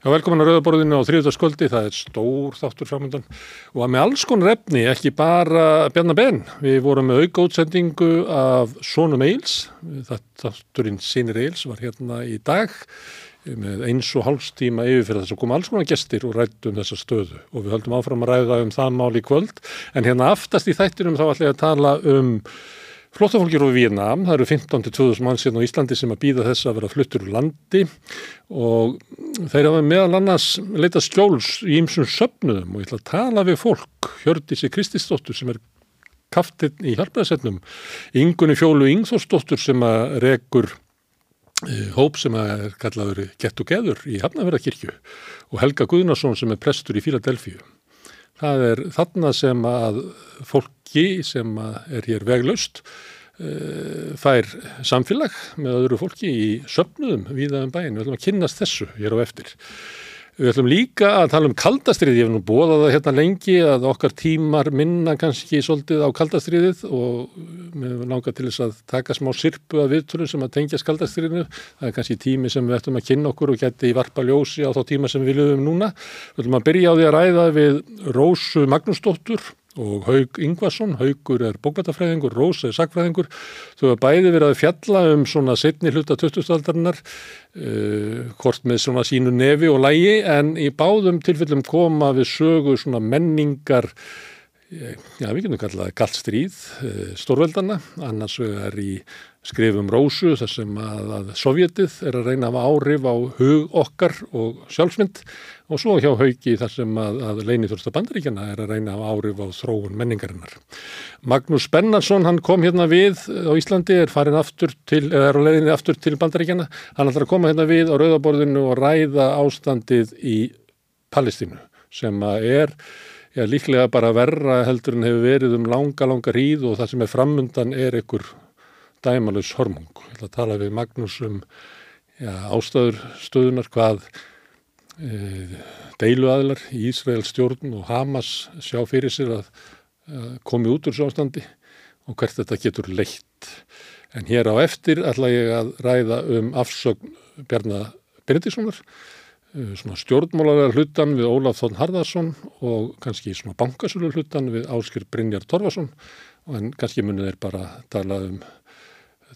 Já, velkomin að Rauðaborðinu á þriðutaskvöldi, það er stór þáttur framöndan og að með alls konar efni, ekki bara Bjarnar Ben. Við vorum með auka útsendingu af Sónum Eils, þátturinn Sýnir Eils var hérna í dag með eins og hálfstíma yfirfyrir þess að koma alls konar gestir og rættum þessa stöðu. Og við höldum áfram að ræða um það mál í kvöld. En hérna aftast í þættinum þá ætla ég að tala um Flóttafólkir á Vínam, það eru 15-20 mann síðan á Íslandi sem að býða þess að vera fluttur úr landi. Og þeir hafa meðal annars leita skjóls í ýmsum söpnuðum og ég ætla að tala við fólk, Hjördísi Kristisdóttur sem er kaftinn í hjálpaðsetnum, Ingunni Fjólu Ingþórsdóttur sem að rekur eh, hóp sem er kallaður Gett og Geður í Hafnaverðarkirkju og Helga Guðnarsson sem er prestur í Fíladelfíu. Það er þarna sem að fólki sem er hér veglaust eh, fær samfélag með öðru fólki í söpnuðum viðaðum bæin. Við ætlum að kynast þessu hér á eftir. Við ætlum líka að tala um kaldastriðið, ég hef nú bóðað það hérna lengi að okkar tímar minna kannski svolítið á kaldastriðið og við langar til þess að taka smá sirpu að viðtölum sem að tengja kaldastriðinu. Það er kannski tími sem við ætlum að kynna okkur og geti í varpa ljósi á þá tíma sem við viljum núna. Við ætlum að byrja á því að ræða við Rósu Magnúsdóttur og Haug Ingvarsson, Haugur er bókvæntafræðingur, Rósa er sakfræðingur þau hafa bæði verið að fjalla um svona setni hluta 2000-aldarinnar uh, eh, kort með svona sínu nefi og lægi en í báðum tilfellum koma við sögu svona menningar eh, já við getum kallaði galt stríð uh, stórveldana, annars er í skrifum Rósu þar sem að, að Sovjetið er að reyna að hafa áhrif á hug okkar og sjálfsmynd og svo hjá haugi þar sem að, að leinithursta bandaríkjana er að reyna að hafa áhrif á þróun menningarinnar. Magnús Bennarsson hann kom hérna við á Íslandi, er farin aftur til, er á leiðinni aftur til bandaríkjana, hann ætlar að koma hérna við á Rauðaborðinu og ræða ástandið í Palestínu sem að er já, líklega bara verra heldur en hefur verið um langa, langa hríð og það sem er framundan er einhver dæmalus hormung. Ég ætla að tala við Magnús um já, ástæður stöðunar hvað e, deiluaðlar í Ísrael stjórn og Hamas sjá fyrir sér að, að komi út úr sjónstandi og hvert þetta getur leitt. En hér á eftir ætla ég að ræða um afsögn Bjarnar Benediktssonar e, svona stjórnmálarar hlutan við Ólaf Þórn Harðarsson og kannski svona bankasölu hlutan við Áskir Brynjar Torfarsson en kannski munið er bara tala um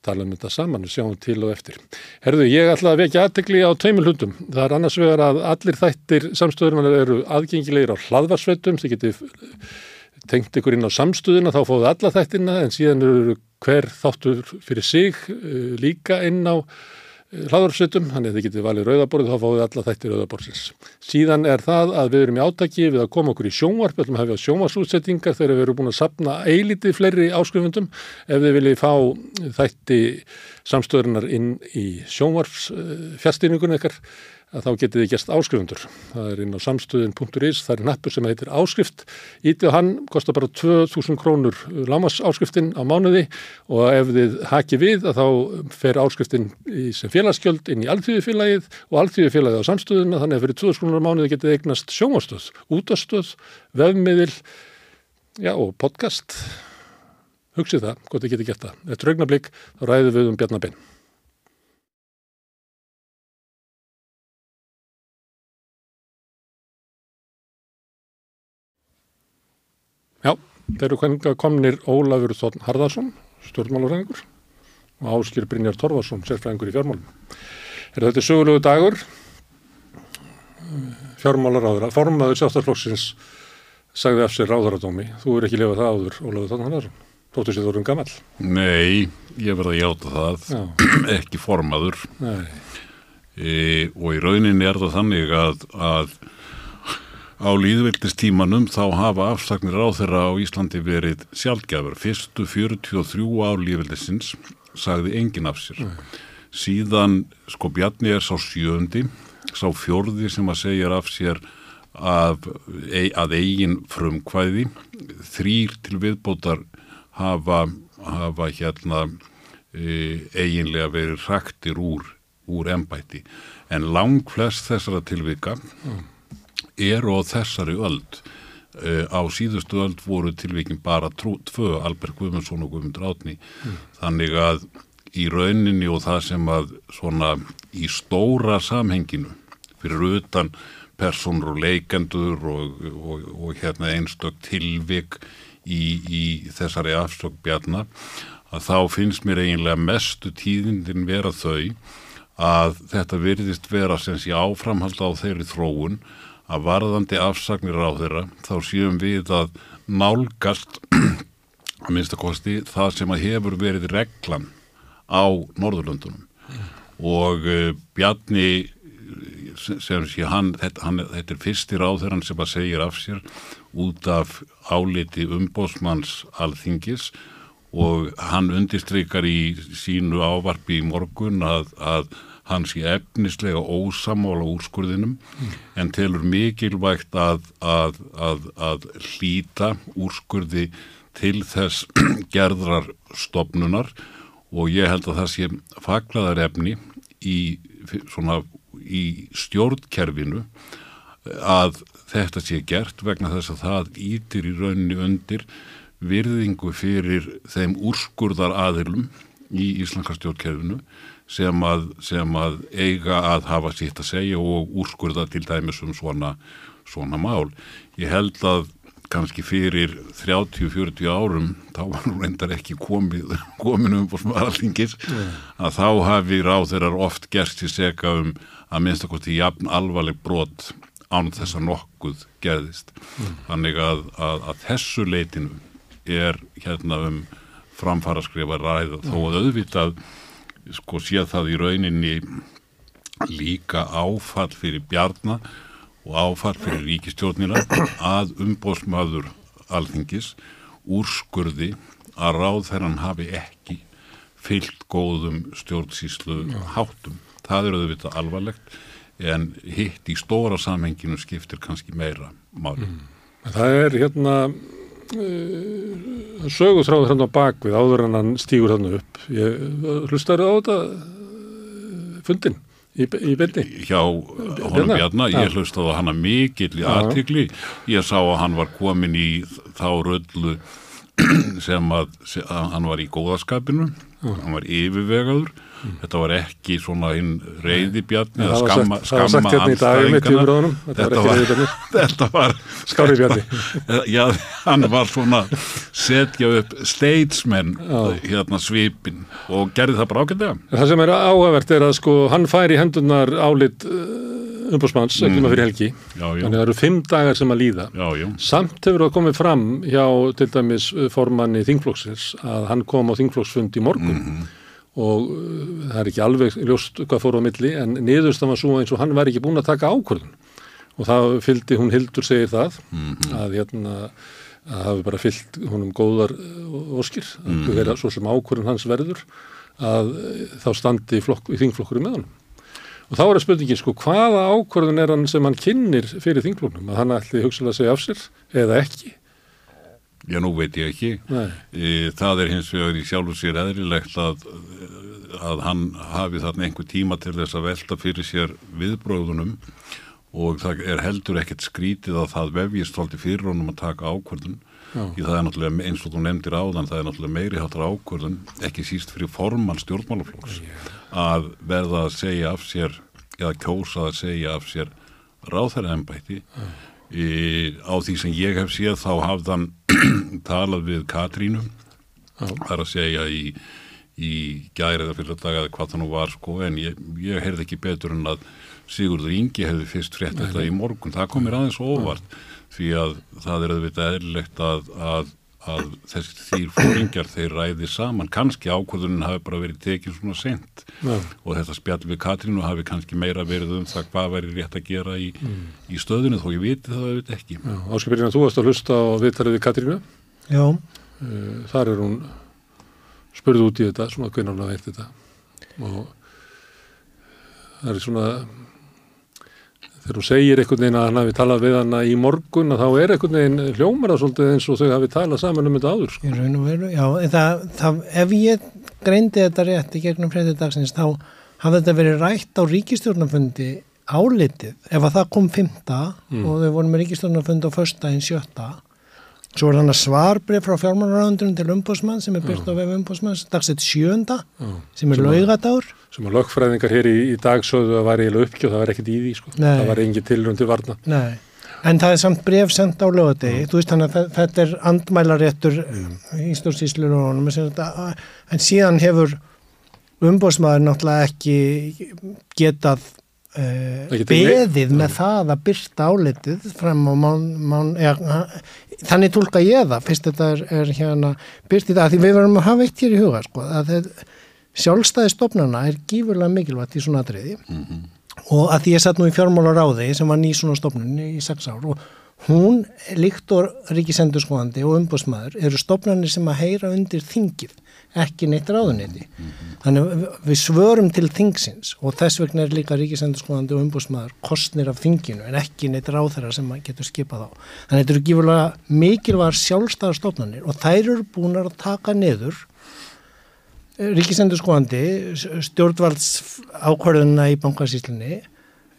tala um þetta saman og sjáum til og eftir. Herðu, ég ætla að vekja aðtegli á tveimur hundum. Það er annars vegar að allir þættir samstöðurum eru aðgengilegir á hlaðvarsveitum sem getur tengt ykkur inn á samstöðuna, þá fóðu alla þættina en síðan eru hver þáttur fyrir sig eh, líka inn á hlaðarsveitum, þannig að þið getið valið rauðaborðið þá fáið alla þættir rauðaborðsins. Síðan er það að við erum í átaki við að koma okkur í sjónvarp, við ætlum að hafa sjónvarsútsettingar þegar við erum búin að sapna eilítið fleiri áskrifundum ef þið viljið fá þætti samstöðurinnar inn í sjónvarps fjárstýningunni ekkert að þá getið þið gerst áskrifundur. Það er inn á samstöðin.is, það er nappur sem heitir áskrift. Ítið og hann kostar bara 2000 krónur lámas áskriftin á mánuði og ef þið haki við að þá fer áskriftin sem félagsgjöld inn í alltíðufélagið og alltíðufélagið á samstöðina þannig að fyrir 2000 krónur á mánuði getið eignast sjónvarstöð, útastöð, vefmiðil já, og podcast. Hugsið það, gott að getið gert það. Er augnablík, þá ræðum við um Bjarnabinn. Já, þeir eru komnir Ólafur Þórn Harðarsson, stjórnmálurræðingur og Áskir Brynjar Torfarsson, sérfræðingur í fjármálum. Er þetta sögulegu dagur? Fjármálaráður, formaður sjálfstaflokksins sagði af sér ráðaradómi. Þú er ekki lefað það áður, Ólafur Þórn Harðarsson. Þóttu sér þú erum gammal? Nei, ég verði að hjáta það, ekki formaður. E, og í rauninni er það þannig að, að Á líðveldistímanum þá hafa afstaknir á þeirra á Íslandi verið sjálfgjafur. Fyrstu 43 ár líðveldisins sagði engin af sér. Síðan sko Bjarni er sá sjöndi, sá fjörði sem að segja af sér að, að eigin frumkvæði. Þrýr til viðbótar hafa, hafa hérna e, eiginlega verið hraktir úr, úr ennbætti. En lang flest þessara tilvika mm eru á þessari öld uh, á síðustu öld voru tilvíkin bara trú, tvö, Albert Guðmundsson og Guðmundur Átni mm. þannig að í rauninni og það sem að svona í stóra samhenginu fyrir utan personur og leikendur og, og, og hérna einstök tilvik í, í þessari afsökk bjarnar að þá finnst mér eiginlega mestu tíðindin vera þau að þetta virðist vera sem sé áframhald á þeirri þróun að varðandi afsagnir á þeirra þá séum við að nálgast að minnstakosti það sem að hefur verið reglan á Norðurlöndunum mm. og uh, Bjarni sem sé hann þetta, hann, þetta er fyrstir á þeirra sem að segja af sér út af áliti umbósmanns alþingis og hann undistrykar í sínu ávarpi í morgun að, að hann sé efnislega ósamála úrskurðinum mm. en telur mikilvægt að, að, að hlýta úrskurði til þess gerðrar stopnunar og ég held að það sé faklaðar efni í, svona, í stjórnkerfinu að þetta sé gert vegna þess að það ítir í rauninni undir virðingu fyrir þeim úrskurðar aðilum í Íslandska stjórnkerfinu sem að, sem að eiga að hafa sitt að segja og úrskurða til dæmis um svona, svona mál. Ég held að kannski fyrir 30-40 árum þá var nú reyndar ekki komið, komin um fórstum aðalingis yeah. að þá hafi ráð þeirrar oft gerst í seka um að minnstakosti jafn alvarleg brot án þess að nokkuð gerðist. Mm. Þannig að, að, að þessu leitinu er hérna um framfara skrifa ræða þó að auðvitað sko sé það í rauninni líka áfall fyrir bjarnar og áfall fyrir ríkistjórnina að umbóðsmaður alþingis úrskurði að ráðferðan hafi ekki fyllt góðum stjórnsýslu háttum. Það eru auðvitað alvarlegt en hitt í stóra samhenginu skiptir kannski meira máli. Mm. Það er hérna uh, sögutráður hann á bakvið áður en hann stýgur hann upp. Ég hlustar á þetta uh, fundin í, í byrni hjá honum Bjarnar, ég hlustaði hana mikill í aðtikli, ég sá að hann var komin í þá röllu sem að, sem að hann var í góðaskapinu, hann var yfirvegaður þetta var ekki svona einn reyðibjarni eða skamma, skamma anstæðingarna þetta var, þetta var skári bjarni. já, hann var svona setja upp statesmen hérna svipin og gerði það bara ákveldega það sem er áhægvert er að sko hann fær í hendunar álit uh, umbúrsmanns, ekki maður fyrir helgi. Já, já. þannig að það eru fimm dagar sem að líða. Já, samt hefur það komið fram hjá til dæmis formanni þingflóksins að hann kom á þingflóksfund í morgun. Mm -hmm og uh, það er ekki alveg ljóst hvað fór á milli en niðurstam var svo eins og hann var ekki búin að taka ákvörðun. Og það fylgdi hún Hildur segir það mm -hmm. að hérna að hafi bara fyllt húnum góðar orskir uh, mm -hmm. að svo sem ákvörðun hans verður að uh, þá standi flokk, í þingflokkur með hann og þá er að spurningin sko hvaða ákvörðun er hann sem hann kynir fyrir þingflokknum? Að hann ætli hugsalega að segja af sér eða ekki Já, nú veit ég ekki. E, það er hins vegar í sjálfu sér eðrilegt að, að hann hafi þarna einhver tíma til þess að velta fyrir sér viðbróðunum og það er heldur ekkert skrítið að það vefjist holdi fyrir honum að taka ákvörðun. Í það er náttúrulega, eins og þú nefndir áðan, það er náttúrulega meiri hátar ákvörðun, ekki síst fyrir formann stjórnmálaflóks, að verða að segja af sér, eða kjósa að segja af sér ráþæraembæti. Já Í, á því sem ég hef séð þá hafðan talað við Katrínu þar að segja í, í gæri eða fyrir dag eða hvað það nú var sko en ég, ég heyrði ekki betur en að Sigurður Ingi hefði fyrst frétt þetta í morgun, það komir aðeins óvart því að það er auðvitað eðlilegt að, að að þessi þýr fóringjar þeir ræði saman, kannski ákvörðunin hafi bara verið tekið svona sent ja. og þetta spjall við Katrínu hafi kannski meira verið um það hvað væri rétt að gera í, mm. í stöðinu þó ég viti það auðvitað ekki. Áskipirina, þú varst að hlusta á viðtarið við Katrínu. Já. Uh, Þar er hún spurð út í þetta, svona hvernig hann veit þetta. Og það er svona þegar þú segir einhvern veginn að hann hafi talað við hann í morgun þá er einhvern veginn hljómar að svolítið eins og þau hafi talað saman um þetta áður sko. veru, Já, það, það, ef ég greindi þetta rétt í gegnum fredið dagsins þá hafði þetta verið rætt á ríkistjórnafundi álitið ef að það kom fymta mm. og við vorum með ríkistjórnafundi á förstæðin sjötta Svo er þannig svarbrif frá fjármálaráðundunum til umbósmann sem er byrkt á vef umbósmann dagsett sjönda Já. sem er laugadagur. sem að lögfræðingar hér í, í dag sögðu að væri eiginlega uppgjöð, það var ekkert í því sko. Nei. það var engin tilrönd til varna Nei, en það er samt bref sendt á lögadegi, þú veist þannig að þe- þetta er andmælaréttur í stórsýslunum en síðan hefur umbósmaður náttúrulega ekki getað beðið með það að byrta álitið fram á mán, mán ja, þannig tólka ég það. Fyrst þetta er, er hérna byrtið það, því við verðum að hafa eitt hér í huga sko, að þeir, sjálfstæði stofnana er gífurlega mikilvægt í svona atriði. Og að því ég satt nú í fjármálar áði sem var ný svona stofnun í sex ár og hún, líkt og ríkisendurskóðandi og umbúsmaður eru stofnanir sem að heyra undir þingið ekki neitt ráðuniti þannig að við- við svörum til þingsins og þess vegna er líka ríkisendurskóðandi og umbúsmaður kostnir af þinginu en ekki neitt ráðherra sem getur skipað á. Þannig þetta eru gífurlega mikilvægar sjálfstæðar stofnanir og þær eru búinar að taka niður ríkisendurskóðandi stjórnvalds ákvarðuna í bankasýslinni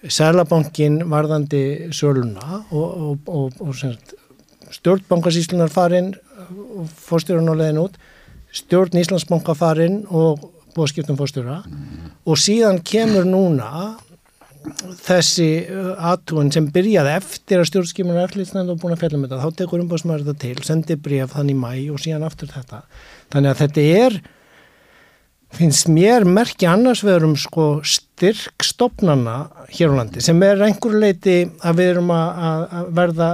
Sælabankin varðandi söluna og, og, og, og sem sagt, stjórn bankasýslunar farin og fórstjórun á leiðin út stjórn Íslandsbanka farin og búið að skipta um fórstjóra og síðan kemur núna þessi aðtúin sem byrjaði eftir að stjórnskimur er eftirlitsnænd og búin að fjalla með þetta, þá tekur umbúðsmaður þetta til, sendir bref þann í mæ og síðan aftur þetta. Þannig að þetta er, finnst mér merki annars vegar um sko styrk stopnana hér á landi sem er einhver leiti að við erum að, verða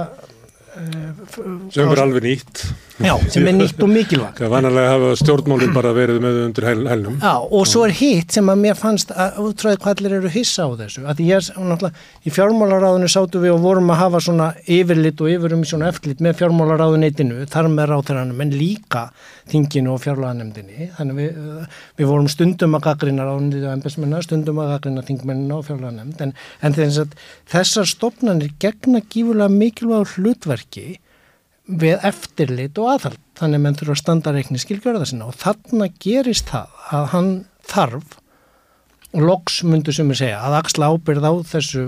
sem er alveg nýtt já, sem er nýtt og mikilvægt. þegar vanalega hafa stjórnmálinn bara verið með undir hæl, hælnum Já, og svo er hitt sem að mér fannst að útráði hvað allir eru hissa á þessu að ég er náttúrulega, í fjármálaráðinu sátu við og vorum að hafa svona yfirlit og yfirum svona eftirlit með fjármálaráðuneytinu þar með ráþæranum en líka þinginu og fjárláðanemdini þannig við, við vorum stundum að gaggrina ráðuneytinu og embesmennar, stundum að gaggrina þingmennina og fjárláðanemd en, en þess að þessar stopnarnir gegna gífulega mikilvægur hlutverki við eftirlit og aðhald. Þannig að menn þurfa að standa reikni skilgjörða sinna og þarna gerist það að hann þarf og loks myndu sem ég segja að axla ábyrð á þessu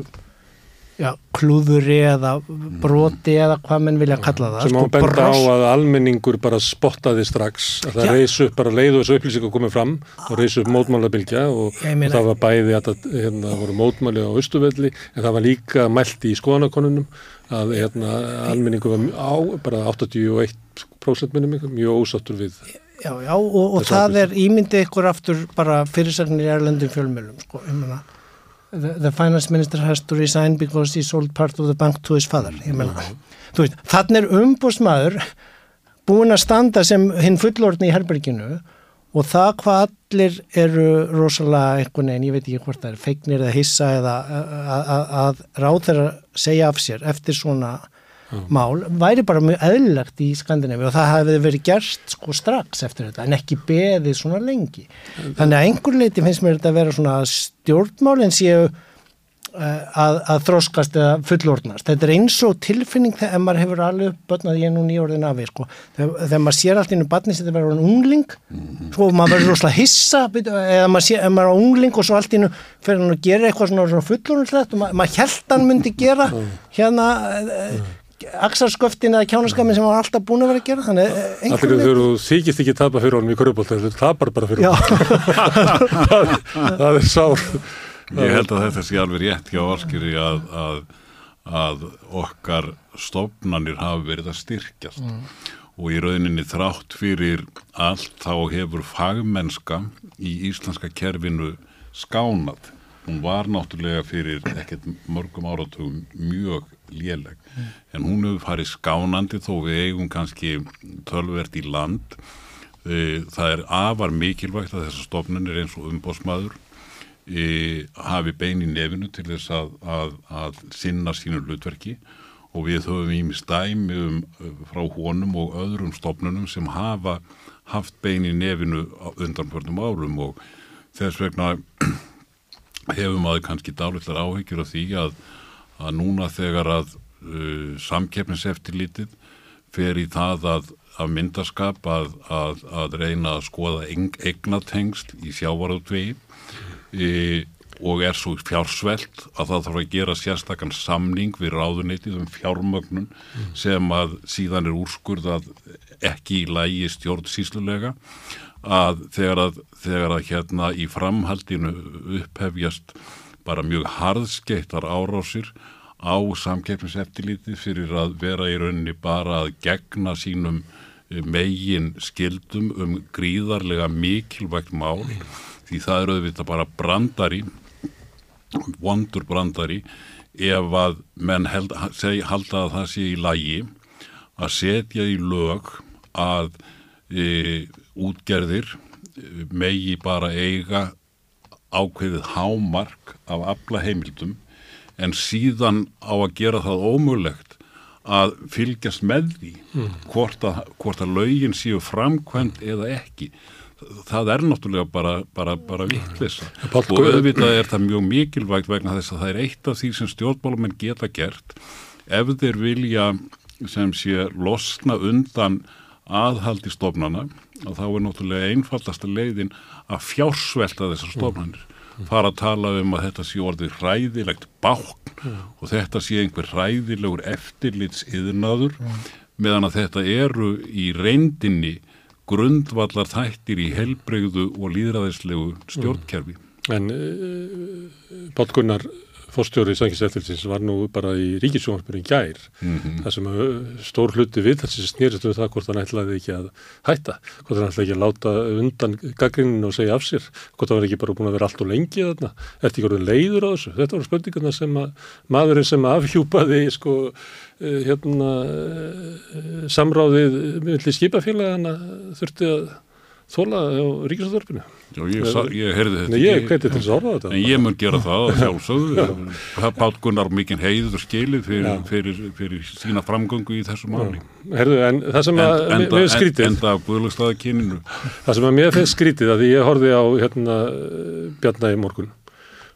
já, klúðuri eða broti eða hvað menn vilja kalla það. Sem sko, á benda á að almenningur bara spottaði strax að það reysu upp, bara leiðu þessu upplýsing að koma fram og reysu upp mótmálabilgja og, og það var bæði að það hérna, voru mótmáli á Östuvelli en það var líka mælt í skoðanakonunum að hérna, almenningur var á bara 81% minnum ykkur, mjög ósáttur við já, já, og, og það er ímyndið ykkur aftur bara fyrirsagnir í erlendum fjölmjölum sko, ég meina the, the finance minister has to resign because he sold part of the bank to his father ég meina, þú veist, þannig er umbústmaður búin að standa sem hinn fullorðni í herberginu og það hvað allir eru rosalega einhvern veginn, ég veit ekki hvort það er feiknir eða hissa eða að, ráð þeirra segja af sér eftir svona mál, væri bara mjög eðlilegt í Skandinavi og það hefði verið gerst sko strax eftir þetta en ekki beðið svona lengi. Þannig að einhver leiti finnst mér þetta að vera svona stjórnmálinn séu að, að þroskast eða fullordnast. Þetta er eins og tilfinning þegar maður hefur alveg börnað ég er nú nýjórðin af sko. þegar, þegar maður sér allt innu barni sem þetta verður en ungling svo maður verður rosalega hissa eða maður, sé, ef maður er ungling og svo allt innu fyrir hann að gera eitthvað svona, svona fullordnslegt og maður, maður held hann myndi gera hérna eh, axarsköftin eða kjánaskamin sem var alltaf búin að vera að gera þannig eh, Allir einhver þegar þú þykist ekki tapa fyrir honum í körubólta, þú tapar bara fyrir honum. það, það er sár. Ég held að þetta sé alveg rétt hjá Valskýri að, að, að okkar stofnanir hafi verið að styrkjast og í rauninni þrátt fyrir allt þá hefur fagmennska í íslenska kerfinu skánað. Hún var náttúrulega fyrir ekkert mörgum áratugum mjög léleg en hún hefur farið skánandi þó við eigum kannski tölvert í land. Eh, Það er afar mikilvægt að þessar stofnunir eins og umbósmaður e, hafi bein í nefinu til þess að, að, að sinna sínu hlutverki. Og við höfum ímis dæmi um, frá honum og öðrum stofnunum sem hafa haft bein í nefinu undanförnum árum. Og þess vegna hefur maður kannski dálitlar áhyggjur af því að, að núna þegar að uh, samkeppniseftirlítið fer í það að, að myndaskap að, að, reyna að skoða eignatengsl í sjávarútvegi e, og er svo fjársvelt að það þarf að gera sérstakann samning við ráðuneytið um fjármögnun mm. sem að síðan er úrskurðað ekki í lægi stjórnsýslulega að þegar að, þegar að hérna í framhaldinu upphefjast bara mjög harðskeittar árásir á samkeppniseftilítið fyrir að vera í rauninni bara að gegna sínum megin skildum um gríðarlega mikilvægt mál því það eru auðvitað bara brandari vondur brandari ef að menn held, seg, halda að það sé í lagi að setja í lög að e, útgerðir e, megi bara eiga ákveðið hámark af afla heimildum en síðan á að gera það ómulegt að fylgjast með því mm. hvort, að, hvort að laugin séu framkvæmt eða ekki það er náttúrulega bara, bara, bara vittlis og auðvitað er það mjög mikilvægt vegna þess að það er eitt af því sem stjórnbálumenn geta gert. Ef þeir vilja sem sé losna undan aðhaldi stofnana og þá er náttúrulega einfaldasta leiðin að fjársvelta þessar stofnanir. Fara að tala um að þetta sé orðið hræðilegt bákn mm. og þetta sé einhver hræðilegur eftirlits yðnaður mm. meðan að þetta eru í reyndinni grundvallar þættir í helbreyðu og líðræðislegu stjórnkerfi. En uh, Pál Gunnar fórstjórið Sækiseftilsins var nú bara í ríkisjónarspyrjum gær. Mm -hmm. þar sem stór hluti við þessi snýrist um það hvort hann ætlaði ekki að hætta, hvort hann ætlaði ekki að láta undan gaggrinin og segja af sér hvort hann var ekki bara búin að vera allt og lengi þarna. Eftir ekki orðin leiður á þessu, þetta voru spurningarna sem að maðurinn sem afhjúpaði sko hérna samráðið millir skipafélagana þurfti að þóla á ríkisvöldurfinu. Já, ég, ég heyrði þetta. Nei, ég að þetta. En ég mun gera það sjálfsögðu. Pál Gunnar mikinn heiður skilið fyrir, fyrir, fyrir sína framgöngu í þessu máli. En það sem að en, mér finnst skrítið. Enda kyninu. Það sem að mér finnst skrítið að ég horfið á hérna Bjarnægi morgun.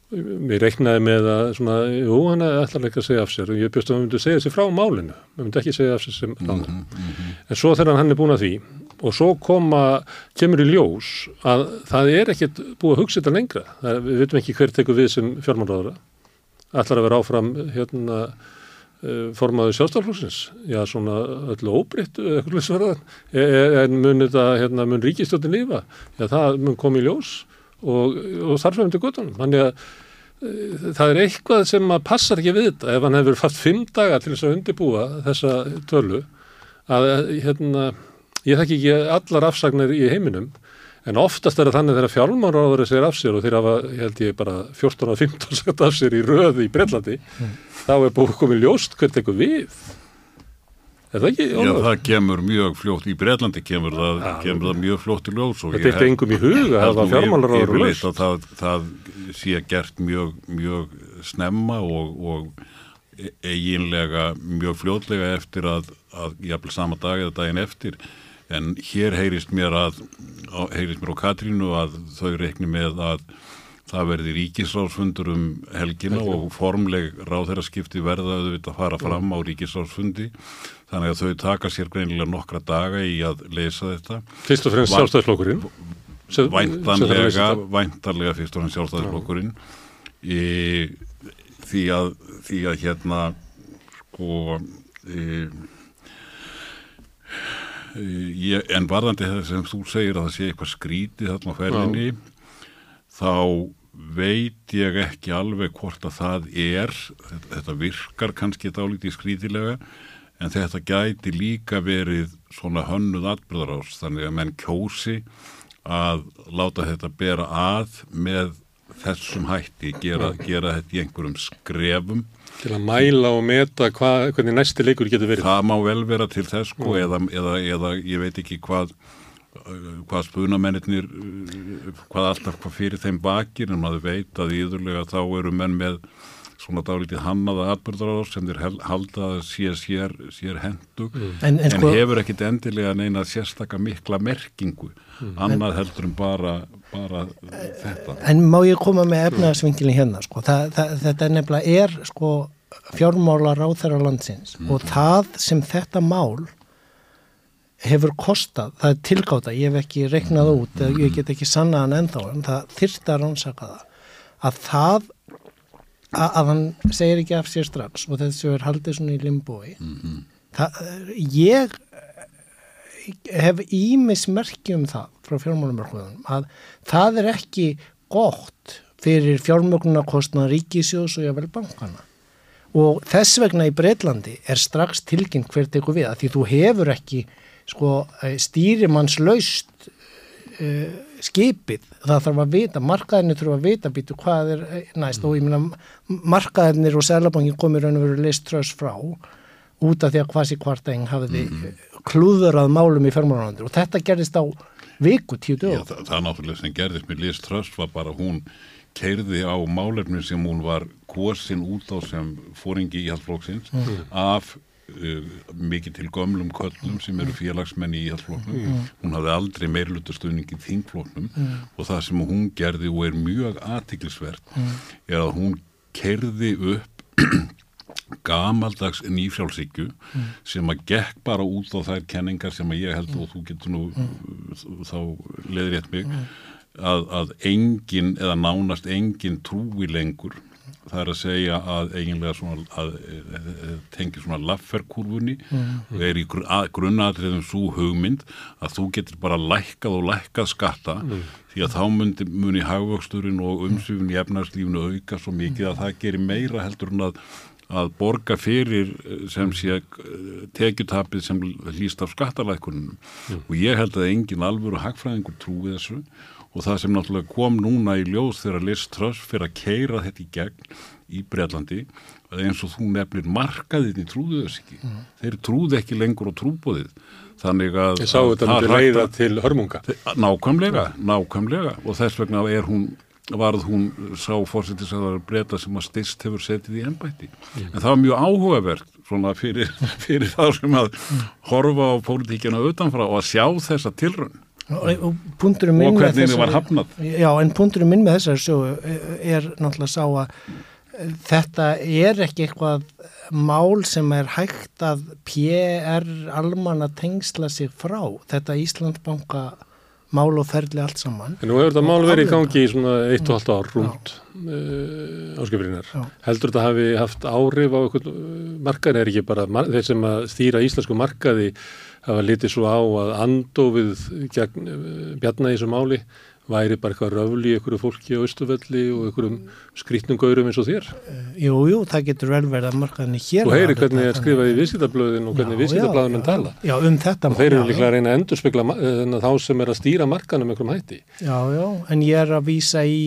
Mér reiknaði með að svona, jú, hann ætlar ekki að segja af sér og ég bjóðst að hann myndi segja sér frá málinu. Hann myndi ekki segja af sér sem ráðan. Mm -hmm. En svo þegar hann er búin að því og svo koma, kemur í ljós að það er ekkert búið að hugsa þetta lengra. Er, við veitum ekki hver tekur við sem fjármálraðara. Ætlar að vera áfram hérna uh, formaðu sjálfstaflóksins. Já, svona öllu óbreyttu eitthvað sverðan. En mun hérna, mun ríkistjóttin lífa? Já, það mun koma í ljós og, og þarfum til guttunum. Þannig að uh, það er eitthvað sem að passar ekki við þetta. Ef hann hefur fatt fimm dagar til þess að undibúa þessa tölu að hérna Ég þekki ekki allar afsagnir í heiminum en oftast er það þannig þegar fjármáráður segir af sér og þeir hafa, ég held ég, bara 14 og 15 sagt af sér í röðu í Brellandi, mm. þá er búið komið ljóst hvert eitthvað við. Er það ekki? Já, það kemur mjög fljótt, í Brellandi kemur það, ja, kemur það mjög fljótt í ljós. Þetta er engum í huga, það var fjármáráður og löst. Það, það sé gert mjög, mjög snemma og, og eiginlega mjög fljótlega eftir að, að jafnvel sama dag eða daginn eftir en hér heyrist mér að heyrist mér á Katrínu að þau reikni með að það verði ríkisráðsfundur um helgina Helgina. og formleg ráðherraskipti verða auðvitað að fara fram á ríkisráðsfundi. Þannig að þau taka sér greinilega nokkra daga í að leysa þetta. Fyrst og fremst sjálfstæðslokkurinn Væntanlega væntanlega fyrst og fremst sjálfstæðslokkurinn því að því að hérna sko e, ég, en varðandi það sem þú segir að það sé eitthvað skrítið þarna á ferðinni þá veit ég ekki alveg hvort að það er. Þetta, þetta virkar kannski dálítið skrítilega en þetta gæti líka verið svona hönnuð atbyrðarás þannig að menn kjósi að láta þetta bera að með þessum hætti, gera, gera þetta í einhverjum skrefum Til að mæla og meta hva, hvernig næsti leikur getur verið. Það má vel vera til þess sko mm. eða, eða, eða ég veit ekki hvað, hvað spunamennir, hvað alltaf hvað fyrir þeim bakir en maður veit að íðurlega þá eru menn með svona dálítið hannaða atbyrðar sem þeir halda að sé sér, sér hendug mm. en, en, sko, en hefur ekkit endilega neina sérstakka mikla merkingu mm. annað en, heldur en bara, bara þetta. En má ég koma með efnaðsvingilin hérna sko, það, það, þetta er nefnilega er sko fjármálar á þeirra landsins mm. og það sem þetta mál hefur kostað, það er tilgáta, ég hef ekki reiknað út, ég get ekki sannaðan ennþá, en það þyrta að rannsaka það að það að, að hann segir ekki af sér strax og þessu er haldið svona í limbói mm -hmm. það, ég hef ímismerki um það frá fjármálumörkvöðunum að það er ekki gott fyrir fjármögnunarkostnaða ríkisjós og jável bankana og þess vegna í Breitlandi er strax tilkynnt hvert eitthvað við að því þú hefur ekki sko stýrimanns laust uh, skipið það þarf að vita, markaðinni þurfa að vita býtu hvað er næst mm. og ég minna markaðinir og selabankin komir raun og veru list tröst frá út af því að hvasi kvartæng hafiði mm. Klúðurað málum í fjármálanandur og þetta gerðist á viku tíu dög. Það, það náttúrulega sem gerðist með list tröst var bara hún keirði á málefni sem hún var kosin út á sem fóringi í halvflóksins mm. af uh, mikið til gömlum köllum sem eru félagsmenni í halvflóknum. Mm. Hún hafði aldrei meirlutastöðning í þingflóknum mm. og það sem hún gerði og er mjög aðtiklisvert mm. er að hún keirði upp gamaldags nýfjálfsíkju mm. sem að gekk bara út á þær kenningar sem að ég held og þú getur nú mm. þá leðir ég mig að, að engin eða nánast engin trúi lengur það er að segja að eiginlega svona að, að, að tengi svona lafferkurfunni mm. og er í grunnatriðum svo hugmynd að þú getur bara lækkað og lækkað skatta mm. því að þá muni, muni hagvöxturinn og umsýfun í efnarslífunu auka svo mikið að það gerir meira heldur en að að borga fyrir sem sé tekjutapið sem líst af skattalækunum mm. og ég held að engin alvöru hagfræðingur trúi þessu og það sem náttúrulega kom núna í ljós þegar Liz Truss fyrir að keira þetta í gegn í Breitlandi eins og þú nefnir markaðið í trúðu þess ekki. Mm. Þeir trúðu ekki lengur á trúbóðið. Þannig að... Ég sá þetta myndi leiða til hörmunga. Nákvæmlega, nákvæmlega og þess vegna er hún varð hún sá fórsettis að það er breyta sem að styrst hefur setið í ennbætti. En það var mjög áhugavert svona fyrir, fyrir þá sem að horfa á pólitíkjana utanfra og að sjá þessa tilrönn og, og punkturum minn með þessar já en punkturum minn með þessar svo er náttúrulega sá að eh, þetta er ekki eitthvað mál sem er hægt að PR alman að tengsla sig frá. Þetta Íslandbanka mál og ferli allt saman. En Nú hefur þetta mál verið í gangi í svona 1,5 ár rúmt uh, eh, áskiprinnar. Heldur þetta hafi haft áhrif á markaðin er ekki bara þeir sem að stýra íslensku markaði hafa litið svo á að andofið gegn eh, þessu máli væri bara eitthvað röfli í einhverju fólki á Östufelli og einhverjum skrítnum gaurum eins og þér? Eh, jú, jú, það getur vel verið að markaðinni hér. Þú heyri hvernig það er skrifað í viðskiptablöðin og hvernig viðskiptablaðunum tala. Já, um þetta. Og þeir eru líklega að reyna að endurspegla eh, þá sem er að stýra markaðnum einhverjum hætti. Já, já, en ég er að vísa í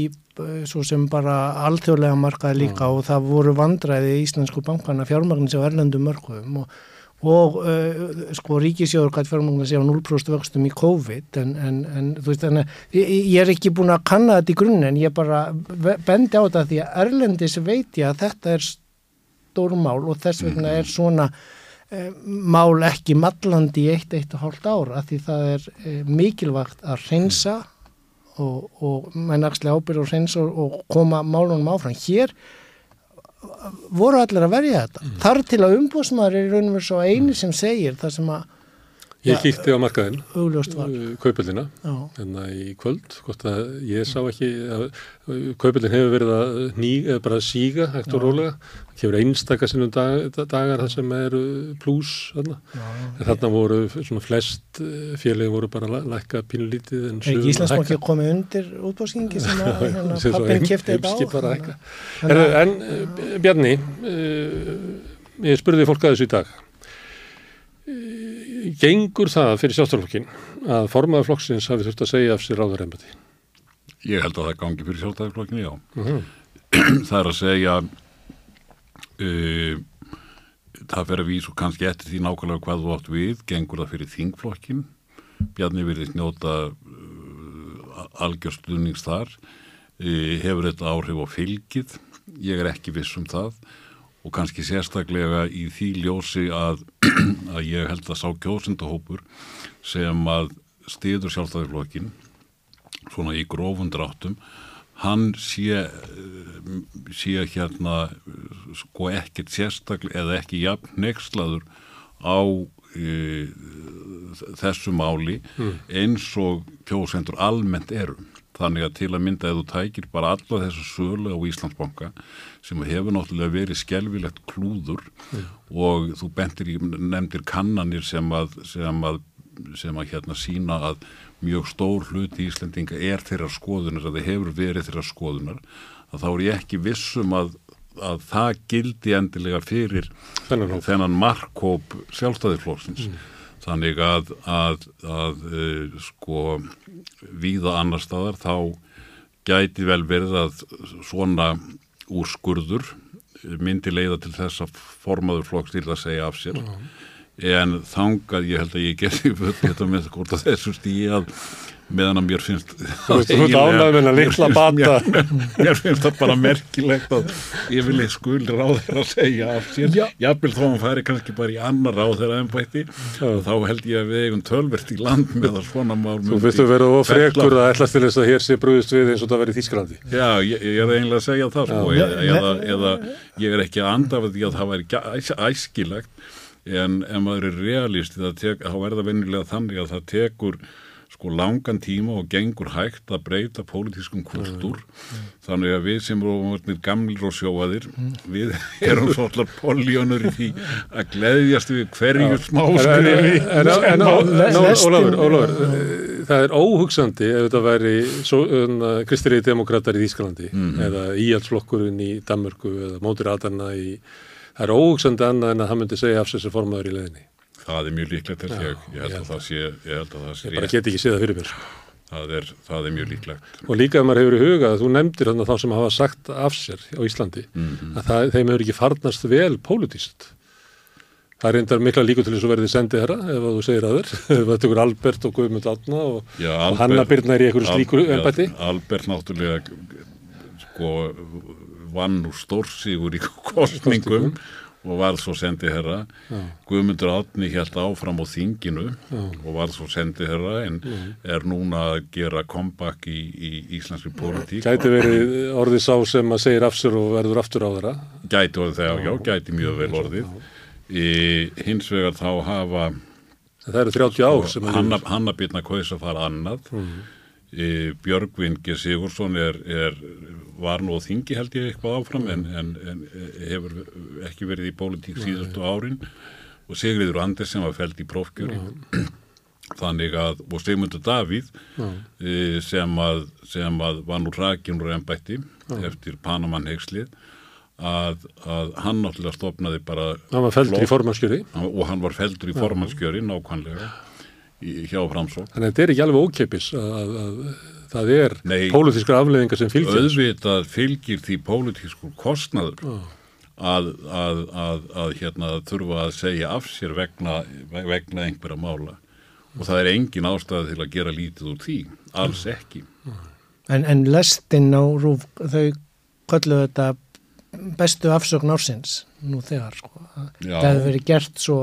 svo sem bara alþjóðlega markaði líka já. og það voru vandræði í Íslensku bankana fjármagnins á erlendum mörgum og og uh, sko ríkisjóður gæti fjármangna sé á 0% vöxtum í COVID en, en, en þú veist þannig ég, ég er ekki búin að kanna þetta í grunn en ég bara bendi á þetta því að Erlendis veit ég að þetta er stórmál og þess vegna er svona uh, mál ekki mallandi í eitt, eitt og hálft ára því það er uh, mikilvægt að reynsa og, og menn axli ábyrð og reynsa og koma málunum áfram. Hér voru allir að verja þetta mm. þar til að umbúsmaður er raun og verið svo eini sem segir það sem að Ég kíkti á markaðinn, uh, kaupöldina, hérna í kvöld, gott að ég sá ekki, kaupöldin hefur verið að ný, bara að síga hægt og rólega, það kemur einstakar sinnum dag, dagar þar sem eru pluss, þarna, en þarna voru svona flest eh, félagi voru bara að lækka pínulítið en sögum að hækka. Íslandsbanki komið undir útbóðskingi sem að hérna, pappin kæfti þetta á. En, en Bjarni, uh, ég spurði fólk að þessu í dag, gengur það fyrir sjálfstæðarflokkin að formaður flokksins hafi þurft að segja af sér áður ennbæti? Ég held að það gangi fyrir sjálfstæðarflokkin, já. Uh -huh. það er að segja uh, það fer að vísu kannski eftir því nákvæmlega hvað þú átt við, gengur það fyrir þingflokkin, Bjarni verið snjóta uh, algjörstuðnings þar, uh, hefur þetta áhrif á fylgið, ég er ekki viss um það og kannski sérstaklega í því ljósi að, að ég held að sá kjósindahópur sem að stiður sjálfstæðarflokkin svona í grófundráttum hann sé, sé hérna sko ekkert sérstaklega eða ekki jafn nexlaður á e, þessu máli mm. eins og kjósendur almennt eru. Þannig að til að mynda að þú tækir bara alla þessu sölu á Íslandsbanka sem hefur náttúrulega verið skelvilegt klúður mm. og þú bentir nefndir kannanir sem að, sem að, sem að hérna sína að mjög stór hluti í Íslandinga er þeirra skoðunar, að það hefur verið þeirra skoðunar, að þá er ég ekki vissum að, að það gildi endilega fyrir þennan, þennan markkóp sjálfstæðiflóksins. Mm. Þannig að, að, að e, sko víða annar staðar þá gæti vel verið að svona úrskurður myndi leiða til þess að formaður flokks til að segja af sér. -huh. En þangað ég held að ég gerði þetta með þessu stíi að meðan að mér finnst Þú veist, þú ert ánægð með að litla bata. mér, mér finnst það bara merkilegt að ég vil ekki skul ráð þeirra að segja af sér, jápil þó að hann færi kannski bara í annar ráð þeirra ennbætti og þá held ég að við eigum tölvert í land með það svona mál Þú finnst þú verið ofregur að ætlast til þess að hér sé brúðist við eins og það verið Þísklandi Já, ég, ég er eiginlega að segja það sko, eða, eða, eða ég er ekki að andafa því að það væri æskilegt en ef maður er realist þá er það vennilega þannig að það tekur sko langan tíma og gengur hægt að breyta pólitískum kultúr mm. þannig að við sem erum gamlir og sjóaðir mm. við erum svolítið poljónur í því að gleyðjast við hverju smá skrifi En Ólafur, Ólafur það er óhugsandi ef þetta væri kristeriði demokrater í Ískalandi mm. eða íhaldsflokkurinn í Danmörku eða mótir aðarna í það er óhugsandi annað en að það myndi segja af þessu formaður í leðinni Það er mjög líklegt til ég, ég held að það sé ég held að það sé Ég bara get ekki séð það fyrir mér það er, það er mjög líklegt. Og líka ef maður hefur í huga þú nefndir þannig að þá sem hafa sagt af sér á Íslandi mm -hmm. að það, þeim hefur ekki farnast vel pólitíst Það er reyndar mikla líku til þess að verði sendið herra ef þú segir að þér. Það tekur Albert og Guðmund Átna og, og Hanna Byrna er í einhverju slíku ennbætti Albert náttúrulega sko vann úr stórsígur í kostningum og var svo sendið herra Guðmundur Átni held áfram á þinginu Já. og var svo sendið herra en Já. er núna að gera comeback í, í íslenski politík Gæti verið orðið sá sem að segir afsur og verður aftur á þeirra? Gæti orðið þegar, já, gæti mjög vel orðið. Í, hins vegar þá hafa Það eru 30 ár sem Hanna, Hanna Byrna Kaus að fara annað. Mm. Björgvin G. Sigursson er, er var nú á þingi held ég eitthvað áfram en, en, en hefur ekki verið í pólitík síðastu árin. Og Sigriður Andersen var fælt í prófkjöri. Þannig að, og Sigmundur Davíð e, sem að, sem að var nú rækjum og ennbætti eftir Panamann Heikslið að, að hann náttúrulega stopnaði bara hann var fældur í formanskjöri og hann var fældur í formanskjöri nákvæmlega í, hjá Framsók Þannig að þetta er ekki alveg ókeppis að, að það er pólitískar afleðingar sem fylgir auðvitað fylgir því pólitískur kostnaður oh. að, að, að, að hérna þurfa að segja af sér vegna, vegna einhverja mála. Og það er engin ástæði til að gera lítið úr því, alls ekki. En, en lestinn á Rúf, þau kallu þetta bestu afsögn ársins nú þegar sko. það hefur verið gert svo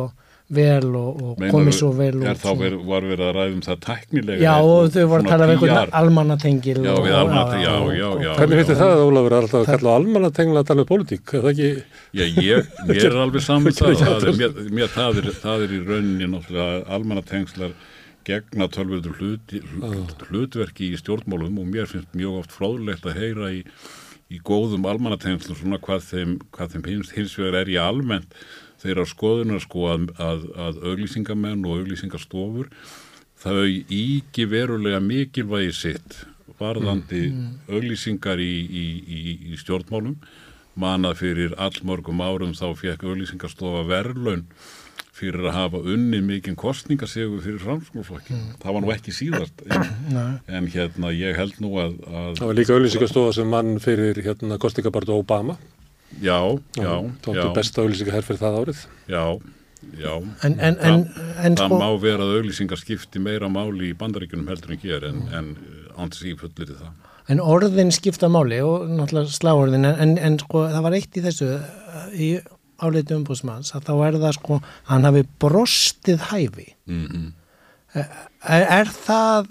vel og, og komið svo vel er þá ver, var verið að ræðum það tæknilega já og þau voru að tala um einhvern almannatengil já, við almannatengil, já, já, já hvernig finnst þið það Ólafur? Að alltaf kalla almannatengil að tala um pólitík, er það ekki já, ég, mér er alveg saman það, það, mér, mér, það, er, það er í rauninni náttúrulega almannatengslar gegna tölvöldur hlut, hlutverki í stjórnmálum og mér finnst mjög oft fráðlegt að heyra í, í góðum almannatengslum svona hvað þeim, hvað þeim hins, þeirra skoðunar sko að, að, að auglýsingamenn og auglýsingastofur þau íki verulega mikilvægi sitt varðandi mm. auglýsingar í, í, í, í stjórnmálum manað fyrir allmörgum árum þá fekk auglýsingastofa verðlaun fyrir að hafa unni mikinn kostningasegu fyrir framskólflokki. Mm. Það var nú ekki síðast en, en hérna ég held nú að, að Það var líka auglýsingastofa sem mann fyrir hérna kostningabartu Obama Já, já, já. Það besta auðlýsingar herr fyrir það árið. Já, já. En, en, en, það, það sko... má vera að auðlýsingar skipti meira máli í bandaríkunum heldur en hér en, en ántis í fullir það. En orðin skipta máli og náttúrulega sláorðin en sko það var eitt í þessu í áleiti umbúsmanns að þá er það sko hann hafi brostið hæfi. Mm -hmm. Er, er það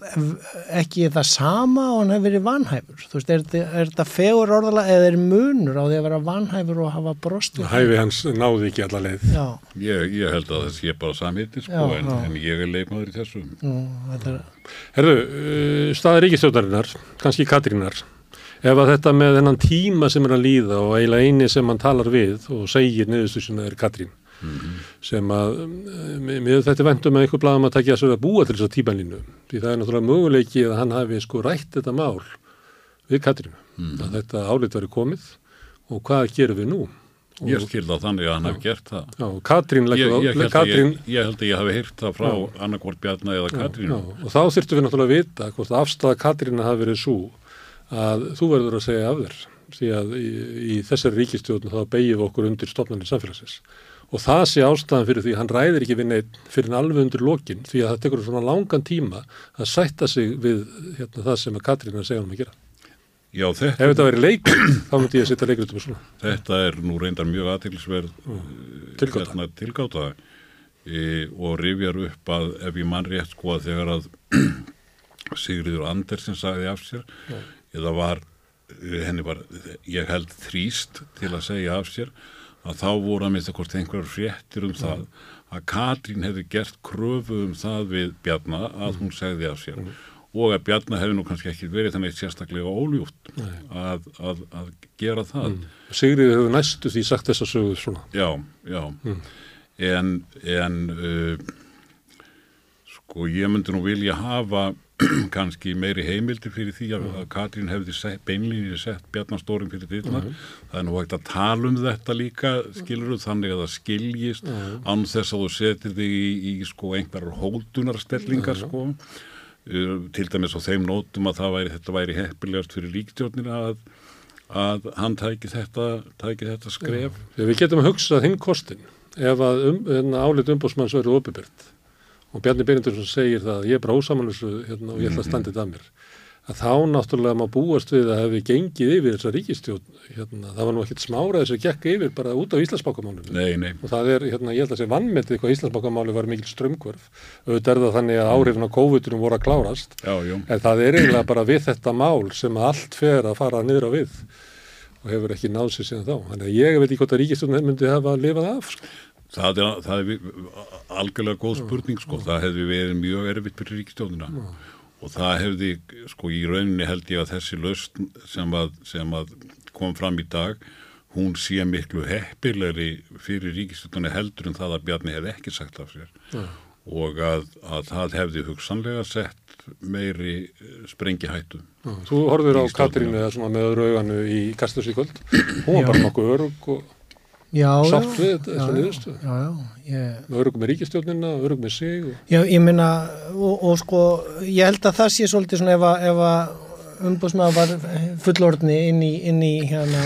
ekki það sama og hann hefur verið vanhæfur? Þú veist, er, er þetta fegur orðala eða er munur á því að vera vanhæfur og hafa brost? Hæfi hans náði ekki alla leið. Ég, ég held að það sé bara samhiti sko, Já, en, já. en ég er leikmaður í þessu. Er, Herðu, uh, staða ríkistjóðarinnar, kannski Katrínar, ef að þetta með þennan tíma sem er að líða og eiginlega eini sem hann talar við og segir niðurstu sinna er Katrín, sem að uh, mér þetta er vendum að einhver blaðum að takja að búa til þess að tímanlínu, því það er náttúrulega möguleiki að hann hafi sko rætt þetta mál við Katrínu, að þetta álit veri komið og hvað gerum við nú? Og, Ég skil það þannig að hann hef gert það. já, Katrín leggur á, ég, ég, ég held að ég hafi heyrt það frá annarkvort Bjarna eða Katrínu. Já, og þá þurftum við náttúrulega að vita hvort afstæða Katrína hafi verið svo að þú verður að segja af þér því að í, í þessari ríkistjórn þá beigum við okkur undir stofnarnir samfélagsins og það sé ástæðan fyrir því að hann ræðir ekki við neitt fyrir en alveg undir lokin því að það tekur svona langan tíma að sætta sig við hérna, það sem að Katrína segja hann að gera. Já, þetta, Ef þetta verið leikur, þá myndi ég að setja leikritum og svona. þetta er nú reyndar mjög aðtilsverð Tilgáta. hérna, tilgáta e, og rifjar upp að ef ég mann rétt sko að þegar að Sigriður Andersen sagði af sér eða var eh, henni var, ég held þrýst til að segja af sér að þá voru að mista hvort einhverjar fréttir um það að Katrín hefði gert kröfu um það við Bjarna að hún segði af sér. Og að Bjarna hefði nú kannski ekki verið þannig sérstaklega óljúft að, að, að gera það. Sigriður hefur næstu því sagt þessa sögu svona. Já, já. En, en uh, sko ég myndi nú vilja hafa kannski meiri heimildir fyrir því að, að Katrín hefði sett, beinlínir sett Bjarnastórin fyrir dyrnar. Það er nú hægt að tala um þetta líka skilur þannig að það skiljist án þess að þú setir þig í, í sko einhverjar hóldunarstellingar sko. Uh, til dæmis á þeim nótum að væri, þetta væri heppilegast fyrir ríkstjórnir að, að hann tæki þetta, tæki þetta skref. Þegar við getum að hugsa hinn kostin ef að um, hérna, álit umbósmanns verður opibert og Bjarni Byrjundursson segir það að ég er bara ósamanlösu hérna, og ég ætla að þetta að mér. Að þá náttúrulega má búast við að hefði gengið yfir þessa ríkistjón hérna, það var nú ekkit smáraðis að gekk yfir bara út á nei, og það er, hérna, ég held að sé vannmetið hvað Íslandsbákamáli var mikil strömmkvörf auðvitað er það þannig að áhrifin á COVID-19 voru að klárast. Já, en það er eiginlega bara við þetta mál sem allt fer að fara niður á við og hefur ekki náð sér síðan þá. Þannig að ég veit ekki hvort að ríkistjórn myndi hafa lifað af sko. Það er, það er algjörlega góð spurning sko, það hefði verið mjög erfitt fyrir ríkistjóðina og það hefði, sko í rauninni held ég að þessi löst sem að, sem að kom fram í dag, hún sé miklu heppilegri fyrir ríkistjóðina heldur en það að Bjarni hefði ekki sagt af sér Já. og að, að það hefði hugsanlega sett meiri eh, sprengihættu. Þú horfir á Í. Katrínu eða svona með öðru auganu í Kastusvíkvöld. Hún var bara nokkuð örug og sátt við já, þessa niðurstöðu. Já, já, ég... Örug með ríkistjórnina, örug með sig. Og... Já, ég minna, og, og sko, ég held að það sé svolítið svona ef að, að umbúsmaður var fullorðni inn í, inn í hérna,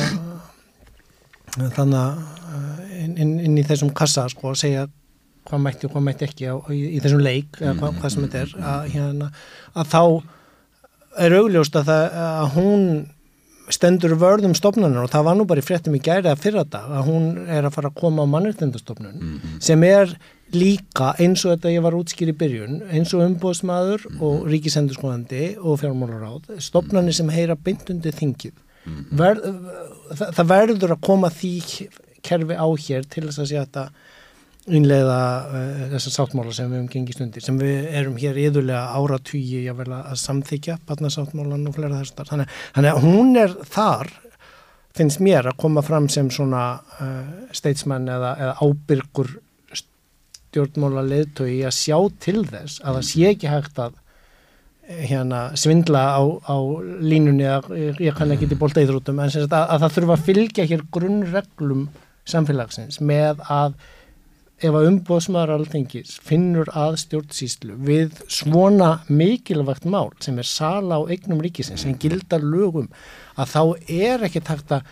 þannig að inn, inn, í þessum kassa, sko, að segja hvað mætti og hvað mætti ekki á, í, í þessum leik, eða hvað, hvað sem þetta er, að, hérna, að þá er augljóst að, það, að hún stendur vörðum stofnunum og það var nú bara í fréttum í gæri að fyrra dag að hún er að fara að koma á mannreitendastofnun sem er líka eins og þetta ég var útskýr í byrjun eins og umbóðsmaður og ríkisendurskóðandi og fjármálaráð stofnunni sem heyra byndundi þingið. Ver, það, það verður að koma því kerfi á hér til þess að sé þetta innleiða uh, þessar sáttmála sem við hefum gengist undir sem við erum hér yðurlega áratvíi að samþykja barnasáttmálan og flera þessar þannig, þannig að hún er þar finnst mér að koma fram sem svona uh, statesman eða, eða ábyrgur stjórnmála leðtói að sjá til þess að það sé ekki hægt að eh, hérna svindla á, á línunni að ég, kann ekki til bólta íþrótum en að, að það þurfa að fylgja hér grunnreglum samfélagsins með að ef að umbóðsmaður alþengis finnur að stjórnsýslu við svona mikilvægt mál sem er sala á eignum ríkisins sem gildar lögum að þá er ekki takt að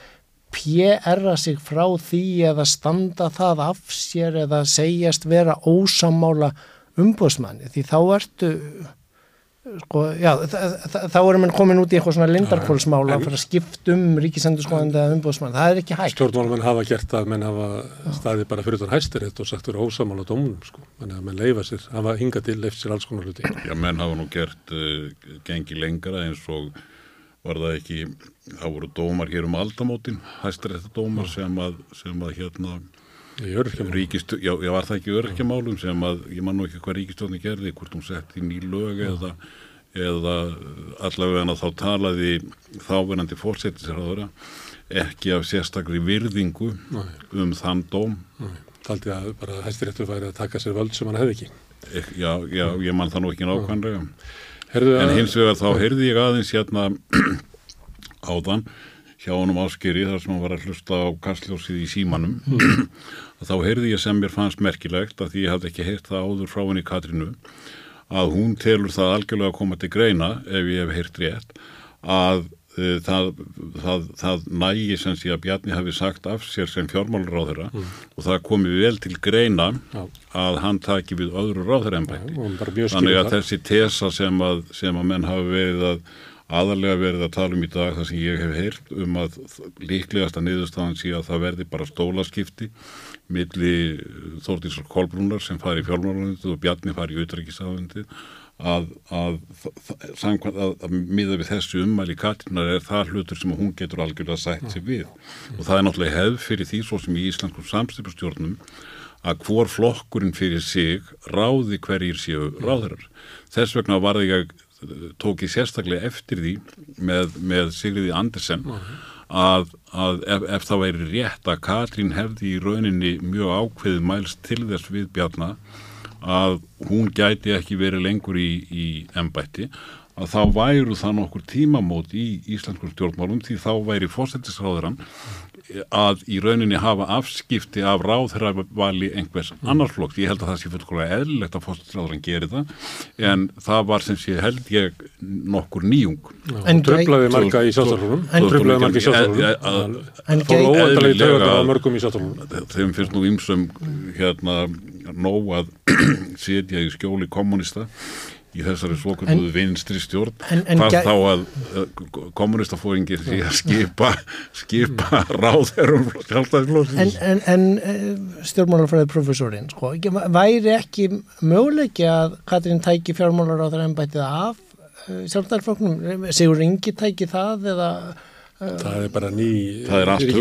PR-a sig frá því eða standa það af sér eða segjast vera ósamála umbóðsmanni því þá ertu sko, já, þá erum við komin út í eitthvað svona lindarkólsmál að fara að skipt um ríkisendurskóðandi eða umbóðsmann, það er ekki hægt. Stjórnmálmenn hafa gert það, menn hafa staðið bara fyrir þann hæstir og sagt verið ósamála dómunum sko, menn að menn leifa sér hafa hingað til eftir sér alls konar hluti. Já, menn hafa nú gert uh, gengi lengra eins og var það ekki, það voru dómar hér um aldamótin, hæstir þetta dómar sem að, sem að hérna Ríkist, já, já, var það ekki örkjamálum sem að, ég man nú ekki hvað ríkistjóðin gerði, hvort hún sett í ný lög eða, eða allavega en að þá talaði þáverandi fórsetisraðura ekki af sérstakri virðingu Nei. um þann dóm. Taldi að bara hæstiréttur væri að taka sér völd sem hann hefði ekki. Ek, já, já, ég man það nú ekki nákvæmlega. En hins vegar þá heyrði ég aðeins hérna áðan hjá honum áskeri þar sem hann var að hlusta á kastljósið í símanum mm. Þá heyrði ég sem mér fannst merkilegt að því ég hafði ekki heyrt það áður frá henni Katrínu að hún telur það algjörlega að koma til greina ef ég hef heyrt rétt að uh, það, það, það nægi sem sé að Bjarni hafi sagt af sér sem fjármálur á þeirra mm. og það komi vel til greina Já. að hann taki við öðru ráður ennbætti þannig að þessi tesa sem að, sem að menn hafi verið að aðalega verið að tala um í dag það sem ég hef heyrt um að líklegasta niðurstaðan sé að það verði bara stólaskipti milli Þórtísar Kolbrúnar sem fari í fjármálanundið og Bjarni fari í auðrækisáðundið að, að, að, að miða við þessu ummæli Katrinar er það hlutur sem hún getur algjörlega sætt sér við og það er náttúrulega hefð fyrir því svo sem í Íslandskum samstipustjórnum að hvor flokkurinn fyrir sig ráði hverjir séu ráðarar. Þess vegna var því að tók ég sérstaklega eftir því með, með Sigriði Andersen að, að ef, ef það væri rétt að Katrín hefði í rauninni mjög ákveðið mælst til þess við Bjarnar að hún gæti ekki verið lengur í, í ennbætti að þá væru það nokkur tímamót í Íslandskur stjórnmálum því þá væri fósættisráðurann að í rauninni hafa afskipti af ráðherravali einhvers mm. annars flokks. Ég held að það sé fullkólega eðlilegt að fórstræðurinn gerir það en það var sem sé held ég nokkur nýjung. En tröflaði marga í sjálfstæðarunum. Tröflaði marga í sjálfstæðarunum. En fór óendalega í töflaða mörgum í sjálfstæðarunum. Þeim finnst nú ymsum hérna nóg að setja í skjóli kommunista í þessari svokulluðu vinstri stjórn hvað þá að uh, kommunistafóringir sé að skipa skipa ráðherrum En, en, en eh, stjórnmálarfræði profesorinn sko, væri ekki möguleiki að Katrín tæki fjármálaráðar en bætið af uh, sjálfstæðisflóknum Sigur Ingi tæki það eða það er bara ný það er allt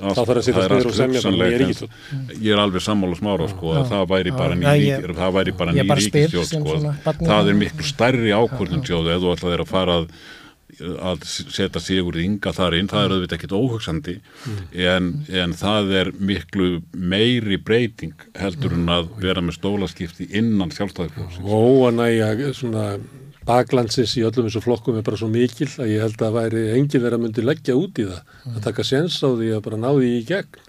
þá þarf að setja spyrir og semja það nýja ríkistjórn ég er alveg sammála smára sko að það væri bara ný það bara ný ríkistjórn sko. það er miklu stærri ákvörðun sjóðu eða þú ætlaði að fara að að setja sigur í ynga þar inn. Það er auðvitað ekkit óhugsandi mm. en, en það er miklu meiri breyting heldur en að vera með stólaskipti innan sjálfstæðiflóksins og að næja svona baklandsins í öllum þessu flokkum er bara svo mikil að ég held að væri engin verið að myndi leggja út í það mm. að taka séns á því að bara ná því í gegn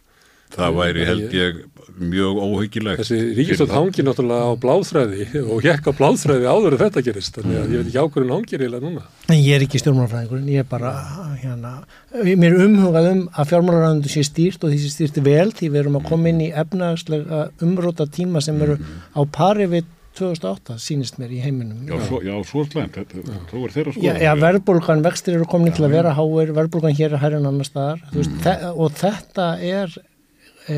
Það væri held ég mjög óhyggjilegt Þessi ríkistöld hangi náttúrulega á bláþræði og hekk á bláþræði áður en þetta gerist þannig að ég veit ekki ákveðin hangir eiginlega núna En ég er ekki stjórnmálafræðingurinn, ég er bara hérna, mér er umhugað um að fjármálaræðundu sé stýrt og því sé stýrt vel því við erum að koma inn í efnagslega umróta tíma sem eru mm. á pari við 2008 sínist mér í heiminum Já, svo, já, svo slæmt, þú er þeirra sko Já, já verðbólgan, vextir eru komin til að vera háir, verðbólgan hér er hærri en annar staðar mm. veist, og þetta er e,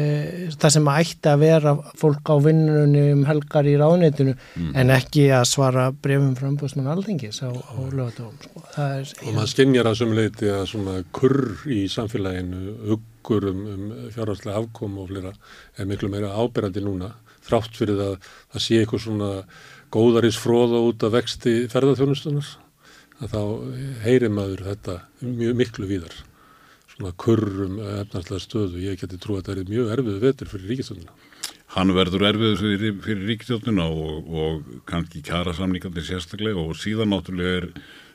það sem ætti að vera fólk á vinnunni um helgar í ráðneitinu mm. en ekki að svara brefum frá umbúðsmann alþengis á, á lögatóum sko. og maður skinnjar að sumleiti að svona kurr í samfélaginu huggur um, um fjárhanslega afkom og flera er miklu meira áberandi núna þrátt fyrir að það sé eitthvað svona góðarins fróða út af vexti ferðarþjónustunar að þá heyri maður þetta mjög miklu víðar. Svona kurrum efnarslega stöðu. Ég geti trú að þetta er mjög erfið vetur fyrir ríkistjónuna Hann verður erfið fyrir, fyrir ríkistjónuna og, og kannski kjara samningarnir sérstaklega og síðan náttúrulega er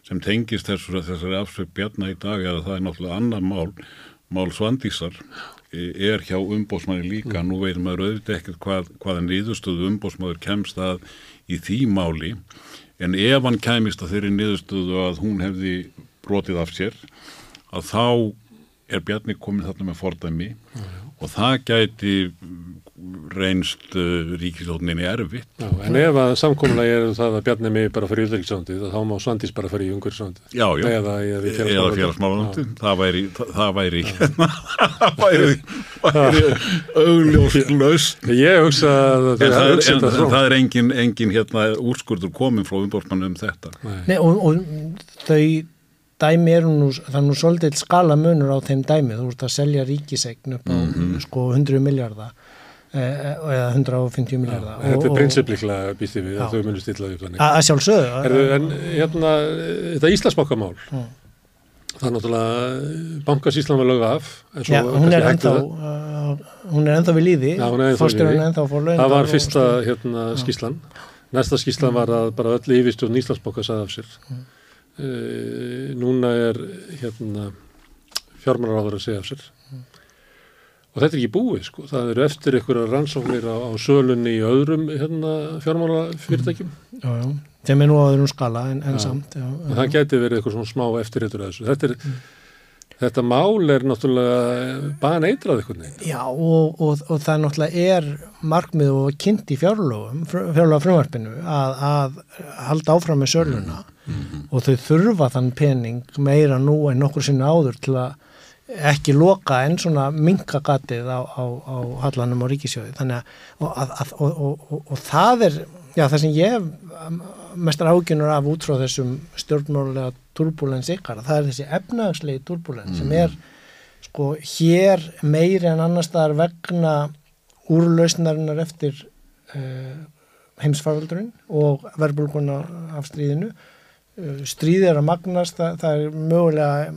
sem tengist þessari, afsökk bjarna í dag eða það er náttúrulega annar mál mál svandísar er hjá umbósmanni líka, mm. nú veitum maður auðvitað ekkert hvað, hvaða niðurstöðu umbósmaður kemst að í því máli. En ef hann kemist að þeirri niðurstöðu að hún hefði brotið af sér að þá er Bjarni komin þarna með fordæmi. Og það gæti reynst uh, ríkisókninni erfitt. Já, en ef að samkómulega er það að Bjarni mig bara fyrir yfirleiksvöndið, þá má Svandís bara fyrir umhverfisvöndið. Já, já. Eða, eða félagsmálanöndið. Það væri, það væri, það væri, væri augljóslaust. Ég hugsa að það, það, er, en, en, það er engin, engin hérna, úrskurður komin frá umbórsmannu um þetta. Nei, og, og þau dæmi eru nú, það er nú svolítið skala munur á þeim dæmi, þú ert að selja ríkisegn upp á mm -hmm. sko 100 miljardar eh, eða 150 miljardar. Þetta er prinsipliklega býttið við að þau munir stillaði upp þannig. Að sjálfsögðu. En hérna, þetta Íslandsbókamál, mm. það er náttúrulega, bankasíslan var lögð af. Já, hún er ennþá, uh, hún er ennþá við líði. Það var fyrsta hérna, skíslan. Næsta skíslan var að bara öll yfirstjórn Íslandsbóka sagði af sér. Uh, núna er hérna fjármálaráður að segja af sér. Og þetta er ekki búið sko, það eru eftir einhverja rannsóknir á, á sölunni í öðrum hérna, fjármálafyrirtækjum mm. Já, já, þeim er nú á öðrum skala en, en samt já, já. Það geti verið eitthvað svona smá eftirreitur að þessu þetta er mm. Þetta mál er náttúrulega bara neitrað eitthvað neitt. Já og, og, og það náttúrulega er markmið og kynnt í fjárlögum, fjárlöga frumvarpinu að, að halda áfram með sörluna mm -hmm. og þau þurfa þann pening meira nú en nokkur sinna áður til að ekki loka en svona minkagatið á, á, á hallanum á ríkisjóði. Þannig að, að og, og það er, já það sem ég mestar ágjörnur af út frá þessum stjórnmálulega turbulens ykkar, það er þessi efnagslegi turbulens mm. sem er sko hér meiri en annar staðar vegna úrlausnarinnar eftir uh, heimsfaraldurinn og verbulguna af stríðinu uh, stríðið er að magnast það, það er mögulega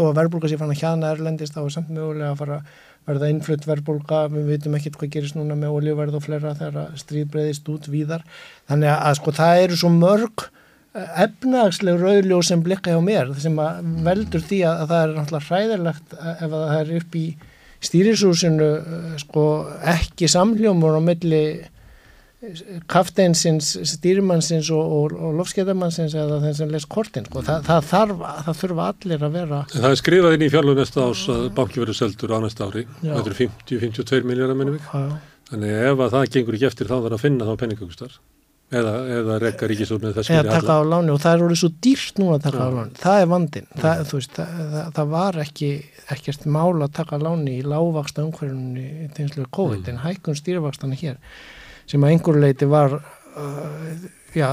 þó að verbulga sé fann að hjana erlendist þá er samt mögulega að fara verða innflutt verbulga, við veitum ekkert hvað gerist núna með oljuverð og flera þegar stríð breyðist út víðar. Þannig að sko það eru svo mörg efnagsleg rauðljó sem blikka hjá mér sem veldur því að, að það er náttúrulega hræðilegt ef það er upp í stýrisúsinu sko ekki samljómur á milli kafteinsins, stýrimannsins og, og, og lofskeidamannsins eða þeim sem les kortin sko. Þa, það, þarf, það þurfa allir að vera en Það er skrifað inn í fjárlun næsta ás að banki verður seldur á næsta ári. Þetta eru 50-52 miljónar minnum þannig ef að það gengur ekki eftir þá þarf að finna þá penningökustar eða, eða rekka ríkisóð með þess eða taka á láni og það er orðið svo dýrt nú að taka á láni. Það er vandin það, veist, það, það var ekki ekkert mál að taka láni í lágvaksta umhverjunni sem að einhverju leiti var uh, já,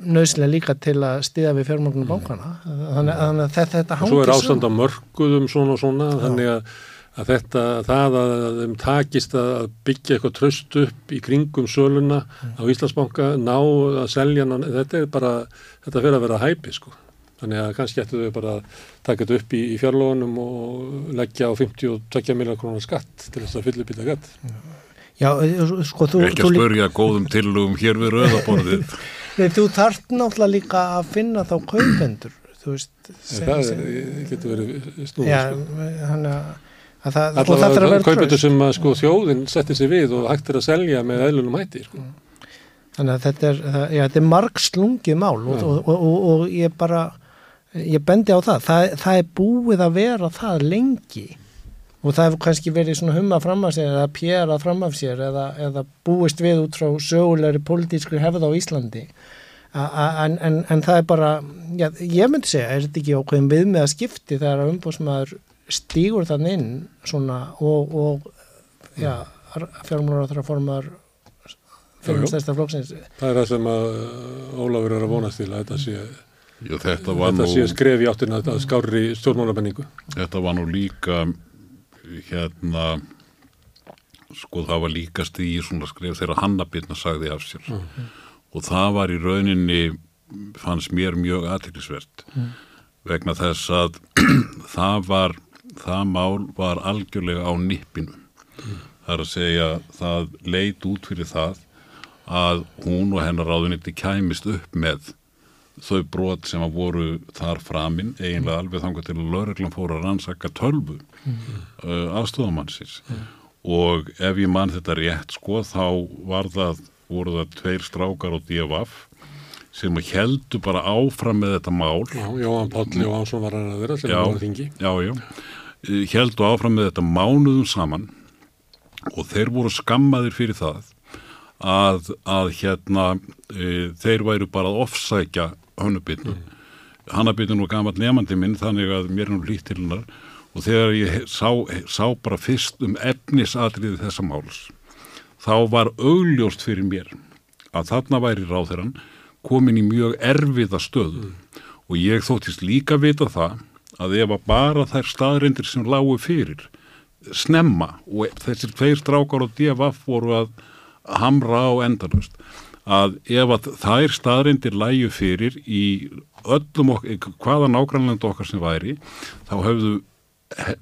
nöðslega líka til að stiða við fjármögnum mm. bankana þannig, þannig að þetta, þetta hangi svo er ástand á mörguðum svona og svona já. þannig að, að þetta það að þeim takist að byggja eitthvað tröst upp í kringum söluna mm. á Íslandsbanka ná að selja þetta er bara, þetta fyrir að vera hæpi sko þannig að kannski ættu þau bara að taka þetta upp í, í fjárlónum og leggja á 52 miljard krónar skatt til þess að fyllupilla gatt Já, eh, sko þú... Ekki að spörja góðum tillugum hér við rauðaborðið. Nei, þú þarf náttúrulega líka að finna þá kaupendur, þú veist. Sem, það sem, getur verið snúið, já, sko. hann að... að það, sko, það þarf að vera kaupendur sem að sko þjóðin settir sig við og hægt er að selja með eðlunum hætti, sko. Þannig að þetta er, það, já, þetta er margslungið mál og, og, og, og ég bara, ég bendi á það, það, það er búið að vera það lengi og það hefur kannski verið svona humma fram af sér eða pjera fram af sér eða, eða búist við út frá sögulegri politískri hefð á Íslandi. En, en, en það er bara já, ég myndi segja, er þetta ekki ákveðin við með að skipti þegar að umbúsmaður stýgur þann inn svona og, og já, fjármúlar á þeirra formar fyrir stærsta flóksins Það er það sem að uh, Ólafur er að vonast til að þetta sé Já, þetta, þetta sé skref í áttin að skári stjórnmálamenningu. Þetta var nú líka hérna sko það var líkast í svona skrif þegar Hannabirna sagði af sér mm -hmm. og það var í rauninni fannst mér mjög aðtillisvert mm. vegna þess að það var það mál var algjörlega á nippinu mm. það er að segja það leit út fyrir það að hún og hennar ráðuniti kæmist upp með þau brot sem að voru þar framinn eiginlega alveg þangar til að lauruglan fóru að rannsaka tölvu mm. uh, afstofamannsins mm. Og ef ég mann þetta rétt sko þá var það, voru það tveir strákar og DFF sem heldu bara áfram með þetta mál. Já, Jóhann Páll Jóhannsson var hann að vera sem já, var þingi. Já, já, heldu áfram með þetta mánuðum saman og þeir voru skammaðir fyrir það að, að hérna e, þeir væru bara að ofsækja hannabitnu hannabitnu var gammal nefandi minn þannig að mér er nú lít til hennar og þegar ég sá, sá bara fyrst um efnisadriði þessa máls þá var augljóst fyrir mér að þarna væri ráþeran komin í mjög erfiða stöðu mm. og ég þóttist líka vita það að ef að bara þær staðrindir sem lágu fyrir snemma og þessir tveir strákar og DFF voru að hamra á endanust að ef að þær staðrindir læju fyrir í öllum okkur, hvaða nágrannland okkar sem væri, þá höfðu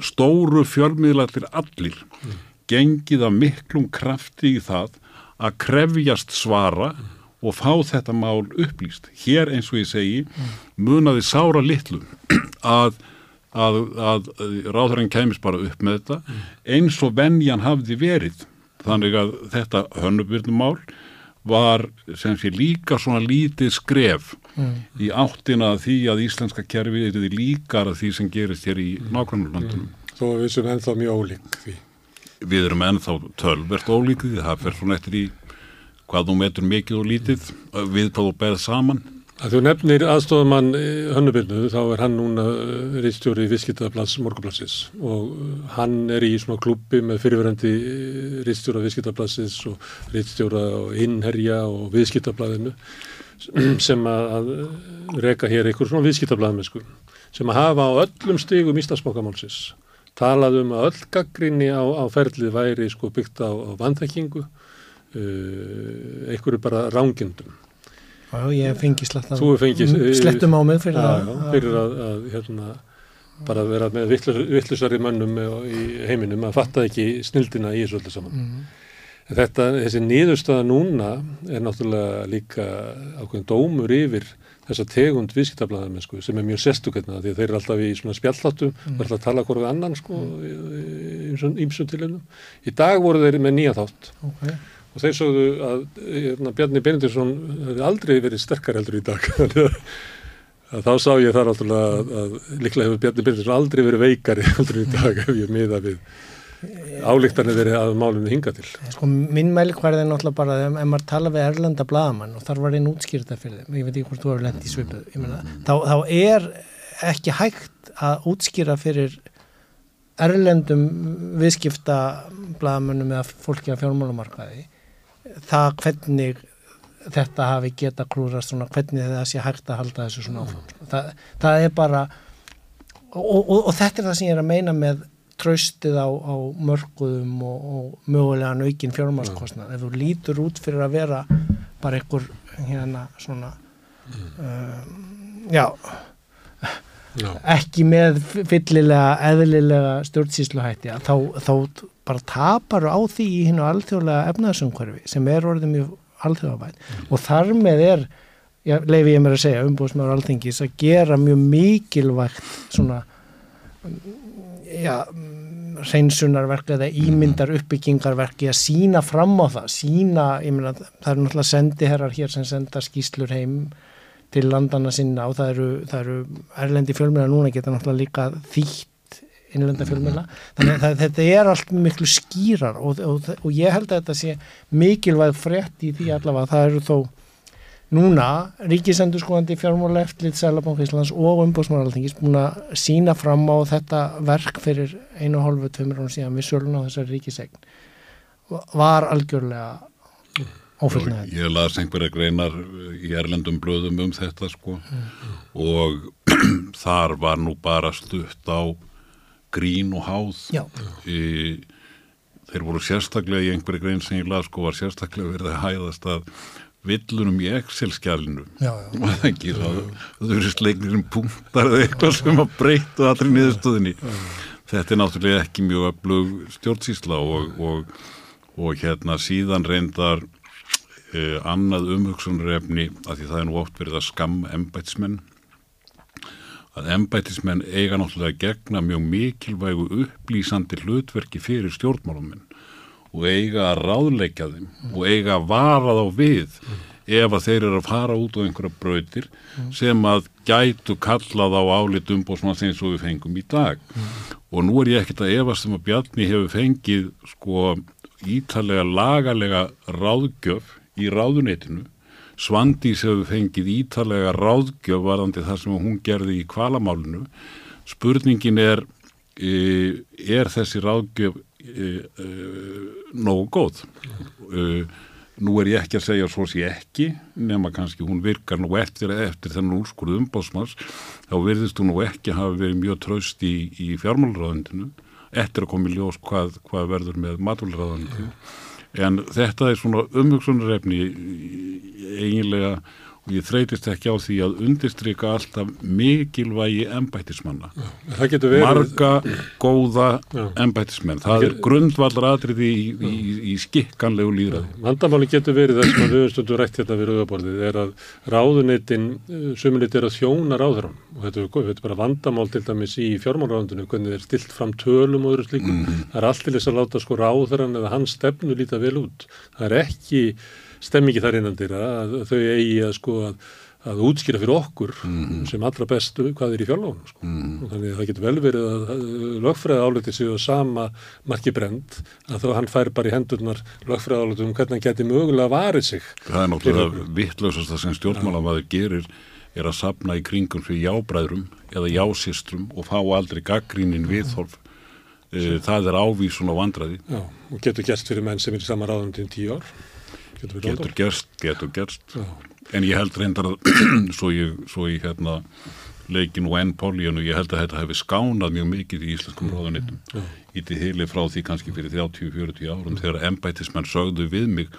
stóru fjölmiðlarlir allir mm. gengið að miklum krafti í það að krefjast svara mm. og fá þetta mál upplýst. Hér eins og ég segi mm. munaði sára litlu að að, að ráðhverjan kæmis bara upp með þetta eins og venjan hafði verið þannig að þetta hönnubyrnumál var sem sé líka svona lítið skref mm. í áttina því að íslenska kerfi er því líkar að því sem gerist hér í mm. nákvæmlandunum. Mm. Þó við sem ennþá mjög ólík því. Við erum ennþá tölvert ólík því það fer svona eftir í hvað þú metur mikið og lítið við hvað þú beð saman Að þú nefnir aðstofamann hönnubirnu þá er hann núna eh, reitstjóri í Viðskiptaplass Morgoplassis og eh, hann er í svona klubbi með fyrirverandi eh, reitstjóra Viðskiptaplassis og reitstjóra innherja og Viðskiptablaðinu sem að reyka hér einhver svona Viðskiptablaðmennsku sem að hafa á öllum stigum Íslandsbókamálsis talað um að öll gaggrinni á, á ferlið væri sko byggt á, á vandhekkingu einhverju bara rángindum Já, ég fengi mm, slettum á mig fyrir, já, já, fyrir að, að hérna, bara vera með vittlusari mönnum í heiminum að fatta ekki snildina í þessu öllu saman. Mm. Þetta, þessi niðurstöða núna er náttúrulega líka ákveðin dómur yfir þessa tegund viðskiptablaðar sko, sem er mjög sestuketna því þeir eru alltaf í svona spjallhattu mm. og alltaf tala við annan sko, mm. í ymsum tilhengum. Í dag voru þeir með nýja þátt. Okay og þeir sögðu að hérna, Bjarni Benediktsson hefði aldrei verið sterkar heldur í dag. Þá sá ég þar alltaf að, að líklega hefur Bjarni Benediktsson aldrei verið veikari heldur í dag ef ég miða við álíktarnir verið að málunni hinga til. Sko, Minn mælkvarði er náttúrulega bara ef maður tala við Erlanda blagamann og þar var einn útskýrta fyrir þeim, ég veit ekki hvort þú hefur lendið í svipuð meina, þá, þá er ekki hægt að útskýra fyrir Erlendum viðskipta blagamannum eða fólki á fjármálumarkaði það hvernig þetta hafi geta klúrast svona, hvernig það sé hægt að halda þessu svona áfram sko. það, það er bara og, og, og þetta er það sem ég er að meina með tröstið á, á mörguðum og, og mögulega naukinn fjármáskostnað ef þú lítur út fyrir að vera bara einhver hérna svona um, já Já. ekki með fyllilega eðlilega stjórnsýsluhætti þá, þá bara tapar á því í hinn og alþjóðlega efnaðsumhverfi sem er orðið mjög alþjóðavæð mm. og þar með er, já, leifi ég mér að segja umbúðsmaður alþingis að gera mjög mikilvægt svona já hreinsunarverk eða ímyndar uppbyggingarverki að sína fram á það, sína, ég meina það eru náttúrulega sendiherrar hér sem senda skýslur heim til landana sinna og það eru, það eru erlendi fjölmjöla núna geta náttúrulega líka þýtt innlenda fjölmjöla þannig að þetta er allt miklu skýrar og, og, og ég held að þetta sé mikilvæg frétt í því allavega að það eru þó núna ríkisendur skoðandi fjármála eftirlit Sælabank Íslands og umbóðsmáraltingis búin að sína fram á þetta verk fyrir einu og hálfu tveimur hún síðan við sölun á þessari ríkisegn var algjörlega ófullnægð. Ég las einhverja greinar í erlendum blöðum um þetta sko mm. og þar var nú bara stutt á grín og háð. Í, þeir voru sérstaklega í einhverju grein sem ég las sko var sérstaklega verið að hæðast að villunum í Excel-skjálinu það eru sleiknir punktar eða eitthvað sem að breyta allir niðurstöðinni þetta er náttúrulega ekki mjög öflug stjórnsísla og, og, og hérna síðan reyndar eh, annað umhugsunarefni að því það er nú oft verið að skam embætsmenn að embætismenn eiga náttúrulega að gegna mjög mikilvægu upplýsandi hlutverki fyrir stjórnmáluminn og eiga að ráðleika þeim mm. og eiga að vara þá við mm. ef að þeir eru að fara út á einhverja brautir mm. sem að gætu kallað á álit umbóðsmann sem við fengum í dag og nú er ég ekkert að efast um að Bjarni hefur fengið sko ítalega lagalega ráðgjöf í ráðuneytinu Svandís hefur fengið ítalega ráðgjöf varðandi það sem hún gerði í kvalamálinu spurningin er e, er þessi ráðgjöf e, e, nógu góð? Nú er ég ekki að segja svo sé ekki nema kannski hún virkar nú eftir eftir þennan úrskurðu umbósmanns þá verðist hún nú ekki hafa verið mjög tröst í, í fjármálurraðundinu eftir að koma í ljós hvað, hvað verður með matúlraðundinu en þetta er svona umhugsunarefni eiginlega ég þreytist ekki á því að undirstryka alltaf mikilvægi ennbættismanna. Marga góða ennbættismenn. Það er grundvallar atriði í, í, í skikkanlegu líðræði. Vandamáli getur verið þess að við höfum stundu rætt hérna við rauðaborðið er að ráðuneytin sumunit er að þjóna ráðurum og þetta er, þetta er bara vandamál til dæmis í fjármálráðundinu hvernig þeir stilt fram tölum og öðru slíkum. Mm -hmm. Það er allt til þess að láta sko ráðurann eða hans stefnu líta vel út. Það er ekki stemmingi þar innandir að þau eigi að sko að, að útskýra fyrir okkur mm. sem allra bestu hvað er í fjárlónum sko. mm. og þannig að það getur vel verið að lögfræða áleti séu að sama marki brend að þó hann fær bara í hendurnar lögfræða áleti um hvernig hann geti mögulega varið sig Það er náttúrulega vittlausast að sem stjórnmálamæður gerir er að sapna í kringum fyrir jábræðrum eða jásistrum og fá aldrei gaggrínin viðhorf eh, það er ávísun og vandraði Já, og getur gert fyrir menn sem er í sama ráðum til tíu ár getur, getur gerst, getur gerst. Já. en ég held reyndar að svo ég, svo ég hérna leikin og enn pólíun og ég held að þetta hefði skánað mjög mikið í íslenskum ráðanittum í til heili frá því kannski fyrir 30-40 árum þegar embætismenn sögðu við mig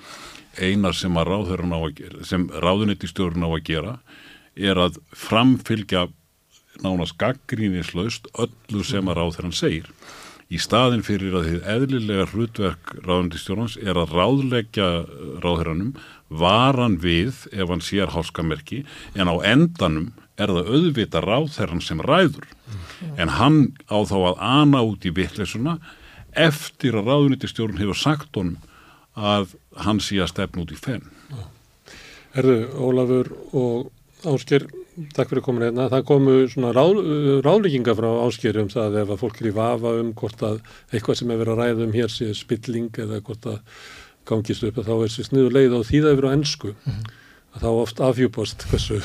einar sem að ráðherran á að gera sem ráðunittistjórun á að gera er að framfylgja nánast gaggrínislaust öllu sem að ráðherran segir í staðin fyrir að þið eðlilega hrutverk ráðundistjórnans er að ráðleggja ráðherranum varan við ef hann sér háskamerki en á endanum er það auðvita ráðherran sem ræður mm. en hann á þá að ana út í vittleysuna eftir að ráðundistjórn hefur sagt honum að hann sé að stefna út í fenn Herðu, Ólafur og Ásker takk fyrir komin hérna. Það komu svona ráð, ráðlíkinga frá áskeri um það ef að fólk er í vafa um hvort að eitthvað sem er verið að ræða um hér sé spilling eða hvort að gangist upp að þá er sér sniður leið á því það er verið á ennsku mm -hmm. að þá oft afhjúpost hversu,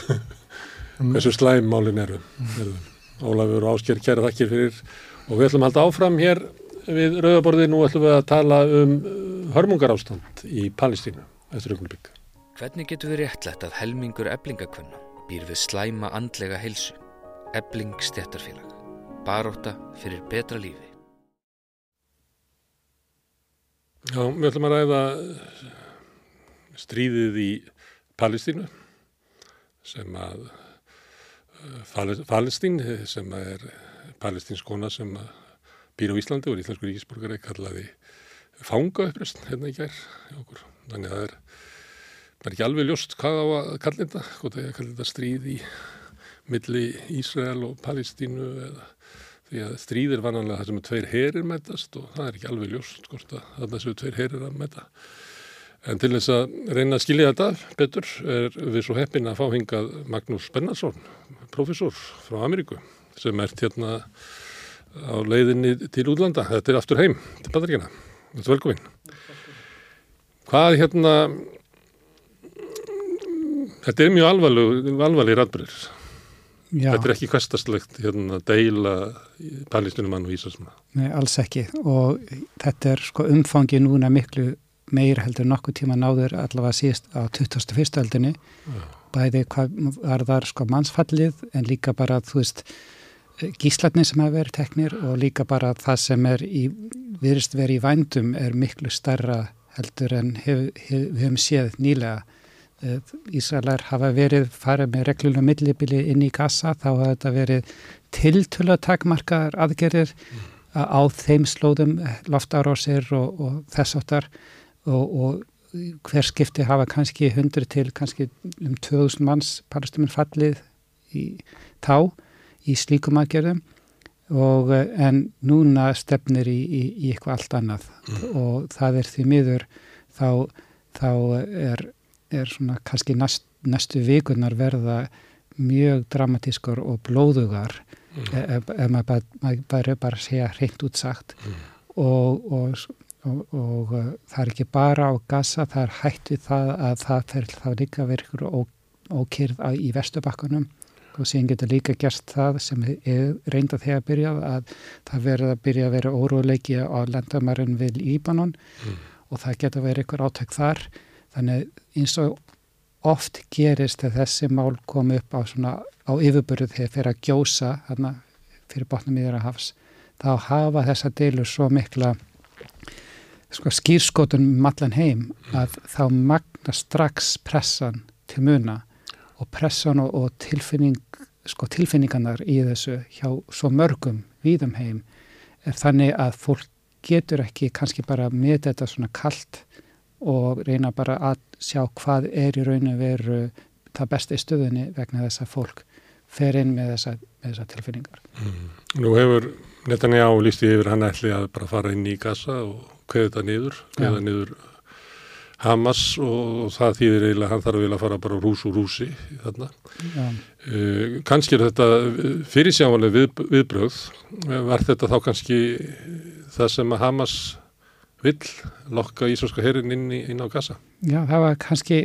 hversu slæm málin eru. Mm -hmm. Ólafur og ásker kæra þakkir fyrir og við ætlum að halda áfram hér við Rauðaborði. Nú ætlum við að tala um hörmungar ástand í Palestínu eftir augnubík. Hvernig getur við réttlætt að helmingur eblingakvönna býr við slæma andlega heilsu, ebling stjættarfélag, baróta fyrir betra lífi. Já, við ætlum að ræða stríðið í Palestínu sem að Palestín sem er palestínskona sem býr á Íslandi og Íslandsku ríkisborgar er kallaði fanga uppröst hérna í gær þannig að það er Það er ekki alveg ljóst hvað á að kalla þetta, hvort að ég kalla þetta stríð í milli Ísrael og Palestínu eða því að stríðir vananlega það sem er tveir herir metast og það er ekki alveg ljóst hvort að það séu tveir herir að meta. En til þess að reyna að skilja þetta betur er við svo heppin að fá hingað Magnús Bennarsson, professor frá Ameríku sem ert hérna á leiðinni til útlanda. Þetta er aftur heim til Bandaríkjana. Þetta er velkominn. Hvað hérna Þetta er mjög alvarleg, ræðbreyður. Þetta er ekki hverstastlegt hérna, að deila pallistunumann og Ísasmann. Nei, alls ekki og þetta er sko umfangi núna miklu meir heldur nokkuð tíma náður allavega síðast á 2001. öldinni ja. bæði hvað var þar sko mannsfallið en líka bara þú veist gíslatni sem hefur verið teknir og líka bara það sem er í viðrist verið í vændum er miklu starra heldur en hef, hef, við hefum séð nýlega Ísraelar hafa verið farið með reglunum millibili inn í Gaza þá hafa þetta verið tiltölu takmarkaðar aðgerir mm. á þeim slóðum eh, loftarósir og, og þess áttar og, og hver skipti hafa kannski hundur til kannski um 2000 manns palestuminn fallið í tá í slíkum aðgerðum og eh, en núna stefnir í, í, í eitthvað allt annað mm. og það er því miður þá, þá er er svona kannski næst, næstu vikunar verða mjög dramatískar og blóðugar mm. ef, ef maður bara, bara segja hreint útsagt mm. og, og og, og uh, það er ekki bara á gassa, það er hætt við það að það fer þá líka verður ókýrð í vestubakkanum og síðan getur líka gerst það sem er reynda þegar að byrja að það verður að byrja að vera óróleiki á lendamarinn við Líbanon mm. og það getur verið ykkur átök þar þannig eins og oft gerist þegar þessi mál kom upp á, á yfirbyrðu þegar fyrir að gjósa hana, fyrir botnum í þeirra hafs þá hafa þessa deilur svo mikla sko, skýrskotun mallan heim að þá magna strax pressan til muna og pressan og, og tilfinning, sko, tilfinningarnar í þessu hjá svo mörgum víðum heim er þannig að fólk getur ekki kannski bara með þetta svona kallt og reyna bara að sjá hvað er í rauninu veru það besta í stöðunni vegna þess að fólk fer inn með þessa, með þessa tilfinningar. Mm. Nú hefur Netanyahu lísti yfir hann ætli að bara fara inn í Gaza og kveða þetta niður, kveða ja. niður Hamas og það þýðir eiginlega hann þarf að vilja fara bara rús úr rúsi þarna. Ja. Uh, kannski er þetta fyrirsjámanlega við, viðbröð, var þetta þá kannski það sem að Hamas vill lokka Íslandska herin inn, inn á Gaza? Já, það var kannski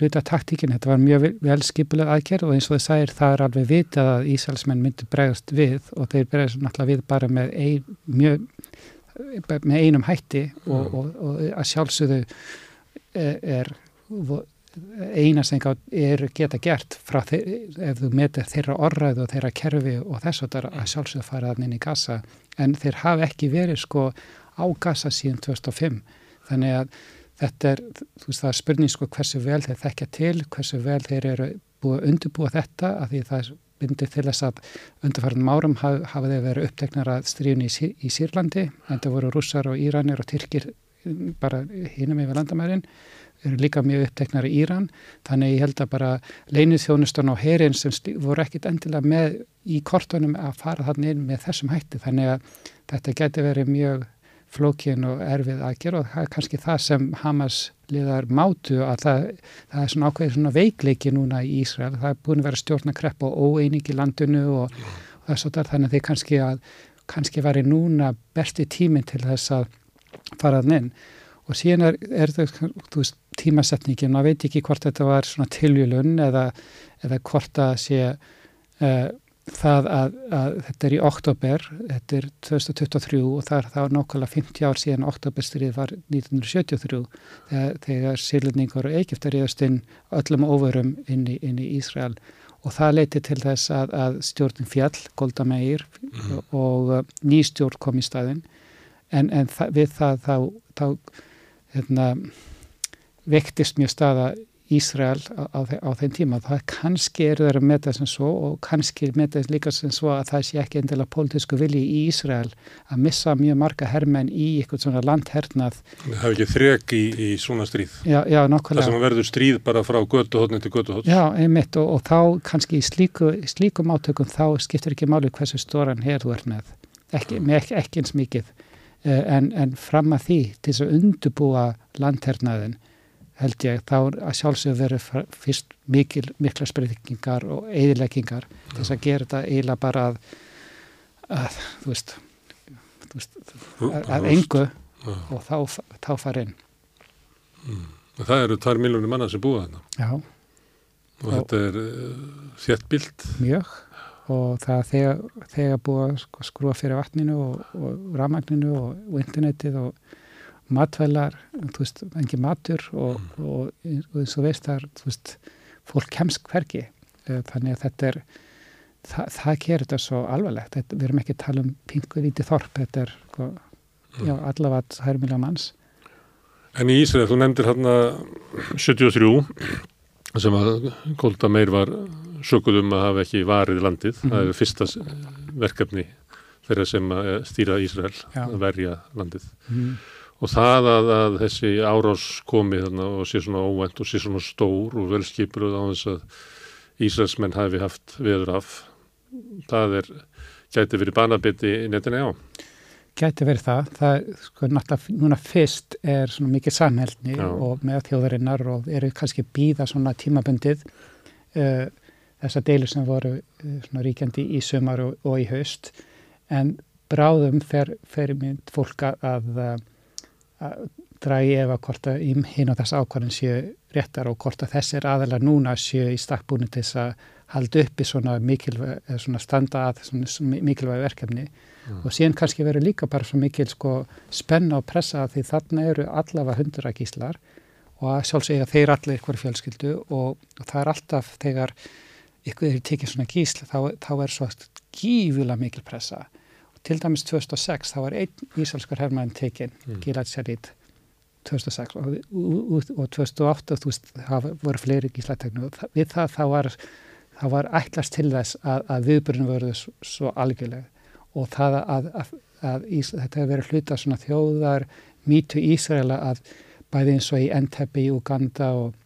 hluta taktíkin, þetta var mjög vel skipuleg aðgerð og eins og þið sæir það er alveg vitað að Ísælsmenn myndi bregast við og þeir bregast náttúrulega við bara með ein, mjög með einum hætti og, og, og að sjálfsögðu er eina sem er geta gert frá þeir, ef þú metir þeirra orðræðu og þeirra kerfi og þess að það sjálfsögðu fara inn í gassa en þeir hafa ekki verið sko á gassa síðan 2005 þannig að þetta er, þú veist það er spurning sko hversu vel þeir þekkja til, hversu vel þeir eru búið að undirbúa þetta af því það er myndið til þess að undarfarnum árum haf, hafa þeir verið uppteknar að stríðun í, í Sýrlandi en það voru russar og íranir og tyrkir bara hínum yfir landamærin eru líka mjög uppteknar í Íran. Þannig ég held að bara leinið þjónustan á herin sem voru ekkit endilega með í kortunum að fara þannig inn með þessum hætti. Þannig að þetta geti verið mjög flókin og erfið að gera og það er kannski það sem Hamas liðar mátu að það, það er svona ákveðið svona veikleiki núna í Ísrael. Það er búin að vera stjórna krepp og óeining í landinu og, og það er svo þar þannig að þeir kannski að kannski væri núna besti tíminn til þess að faraðan inn. Og síðan er, er það veist, tímasetningin, maður veit ekki hvort þetta var svona tilvílun eða, eða hvort það sé uh, það að, að þetta er í oktober, þetta er 2023 og það er þá nákvæmlega 50 ár síðan oktoberstrið var 1973 þegar, þegar sílendingar og Egiptar íðast inn öllum óverum inn í, inn í Ísrael og það leiti til þess að, að stjórnin fjall, Golda Meir mm. og uh, nýstjórn kom í staðin en, en það, við það þá, þá hérna, vektist mjög staða Ísrael á, á, þeim tíma. Það kannski eru þeirra með það sem svo og kannski með það líka sem svo að það sé ekki endilega pólitísku vilji í Ísrael að missa mjög marga herrmenn í eitthvað svona landhernað. Það hefur ekki þrek í, í svona stríð. Já, já, nokkulega. Það sem verður stríð bara frá götuhotni til götuhotni. Já, einmitt og, og þá kannski í slíku, slíkum átökum þá skiptir ekki máli hversu stóran hér þú ert með. Ekki, með ekki, ekki eins mikið eh, en, en fram að því til að undubúa landhernaðin held ég þá að sjálfsögur verið fyrst mikil, mikla spreytingar og eðileggingar þess að gera þetta eiginlega bara að, að þú veist, þú veist að, að engu og þá, þá fara inn. Mm. Það eru tvær miljónir manna sem búa þarna. Já. Og þetta er uh, þéttbilt Mjög. Og það þegar, þegar búa sko, skrua fyrir vatninu og, og ramagninu og, og internetið og matvælar, þú veist, engi matur og, mm. og, og eins og veist þar, þú veist, fólk kemst hverki eh, þannig að þetta er það, það gerir þetta svo alvarlegt þetta, við erum ekki að tala um pingu víti þorp þetta er, sko, mm. já, allavega hær milja manns En í Ísrael, þú nefndir hérna 73 sem að Golda Meir var sökuð um að hafa ekki varið landið, mm. það er fyrsta verkefni þeirra sem að stýra Ísrael já. að verja landið mm og það að, að þessi árás komi þarna og sé svona óvænt og sé svona stór og velskipruð á þess að Ísraelsmenn hafi haft veður af það er, gæti verið banabiti í netinni á Gæti verið það, það sko náttúrulega núna fyrst er svona mikið samhælni Já. og með þjóðarinnar og eru kannski býða svona tímabundið uh, þessa deilur sem voru uh, svona ríkjandi í sömar og, og í haust. En bráðum fer, fer mynd fólk að dragi ef að hvort að hinn og þess ákvarðin séu réttar og hvort að þessir aðalega núna séu í stakkbúinu til þess að halda upp í svona mikilvæg, svona standa að svona mikilvæg verkefni mm. og síðan kannski verður líka bara svo mikil sko spenna og pressa því þarna eru allavega hundra gíslar og að sjálfsögja þeir allir ykkur fjölskyldu og, og það er alltaf þegar ykkur er tekið svona gísl þá, þá er svo gífulega mikil pressa til dæmis 2006 þá var einn ísalskar herrmann tekinn mm. Gilad Shalit 2006 og, og, og 2008 þú veist það voru fleiri gíslategnu og við það þá var það var ætlast til þess að, að viðbyrjun voru svo, svo algjörlega og það að, að, að Ís, þetta hefur verið hluta svona þjóðar mýtu Ísraela að bæði eins og í Entebbe í Uganda og,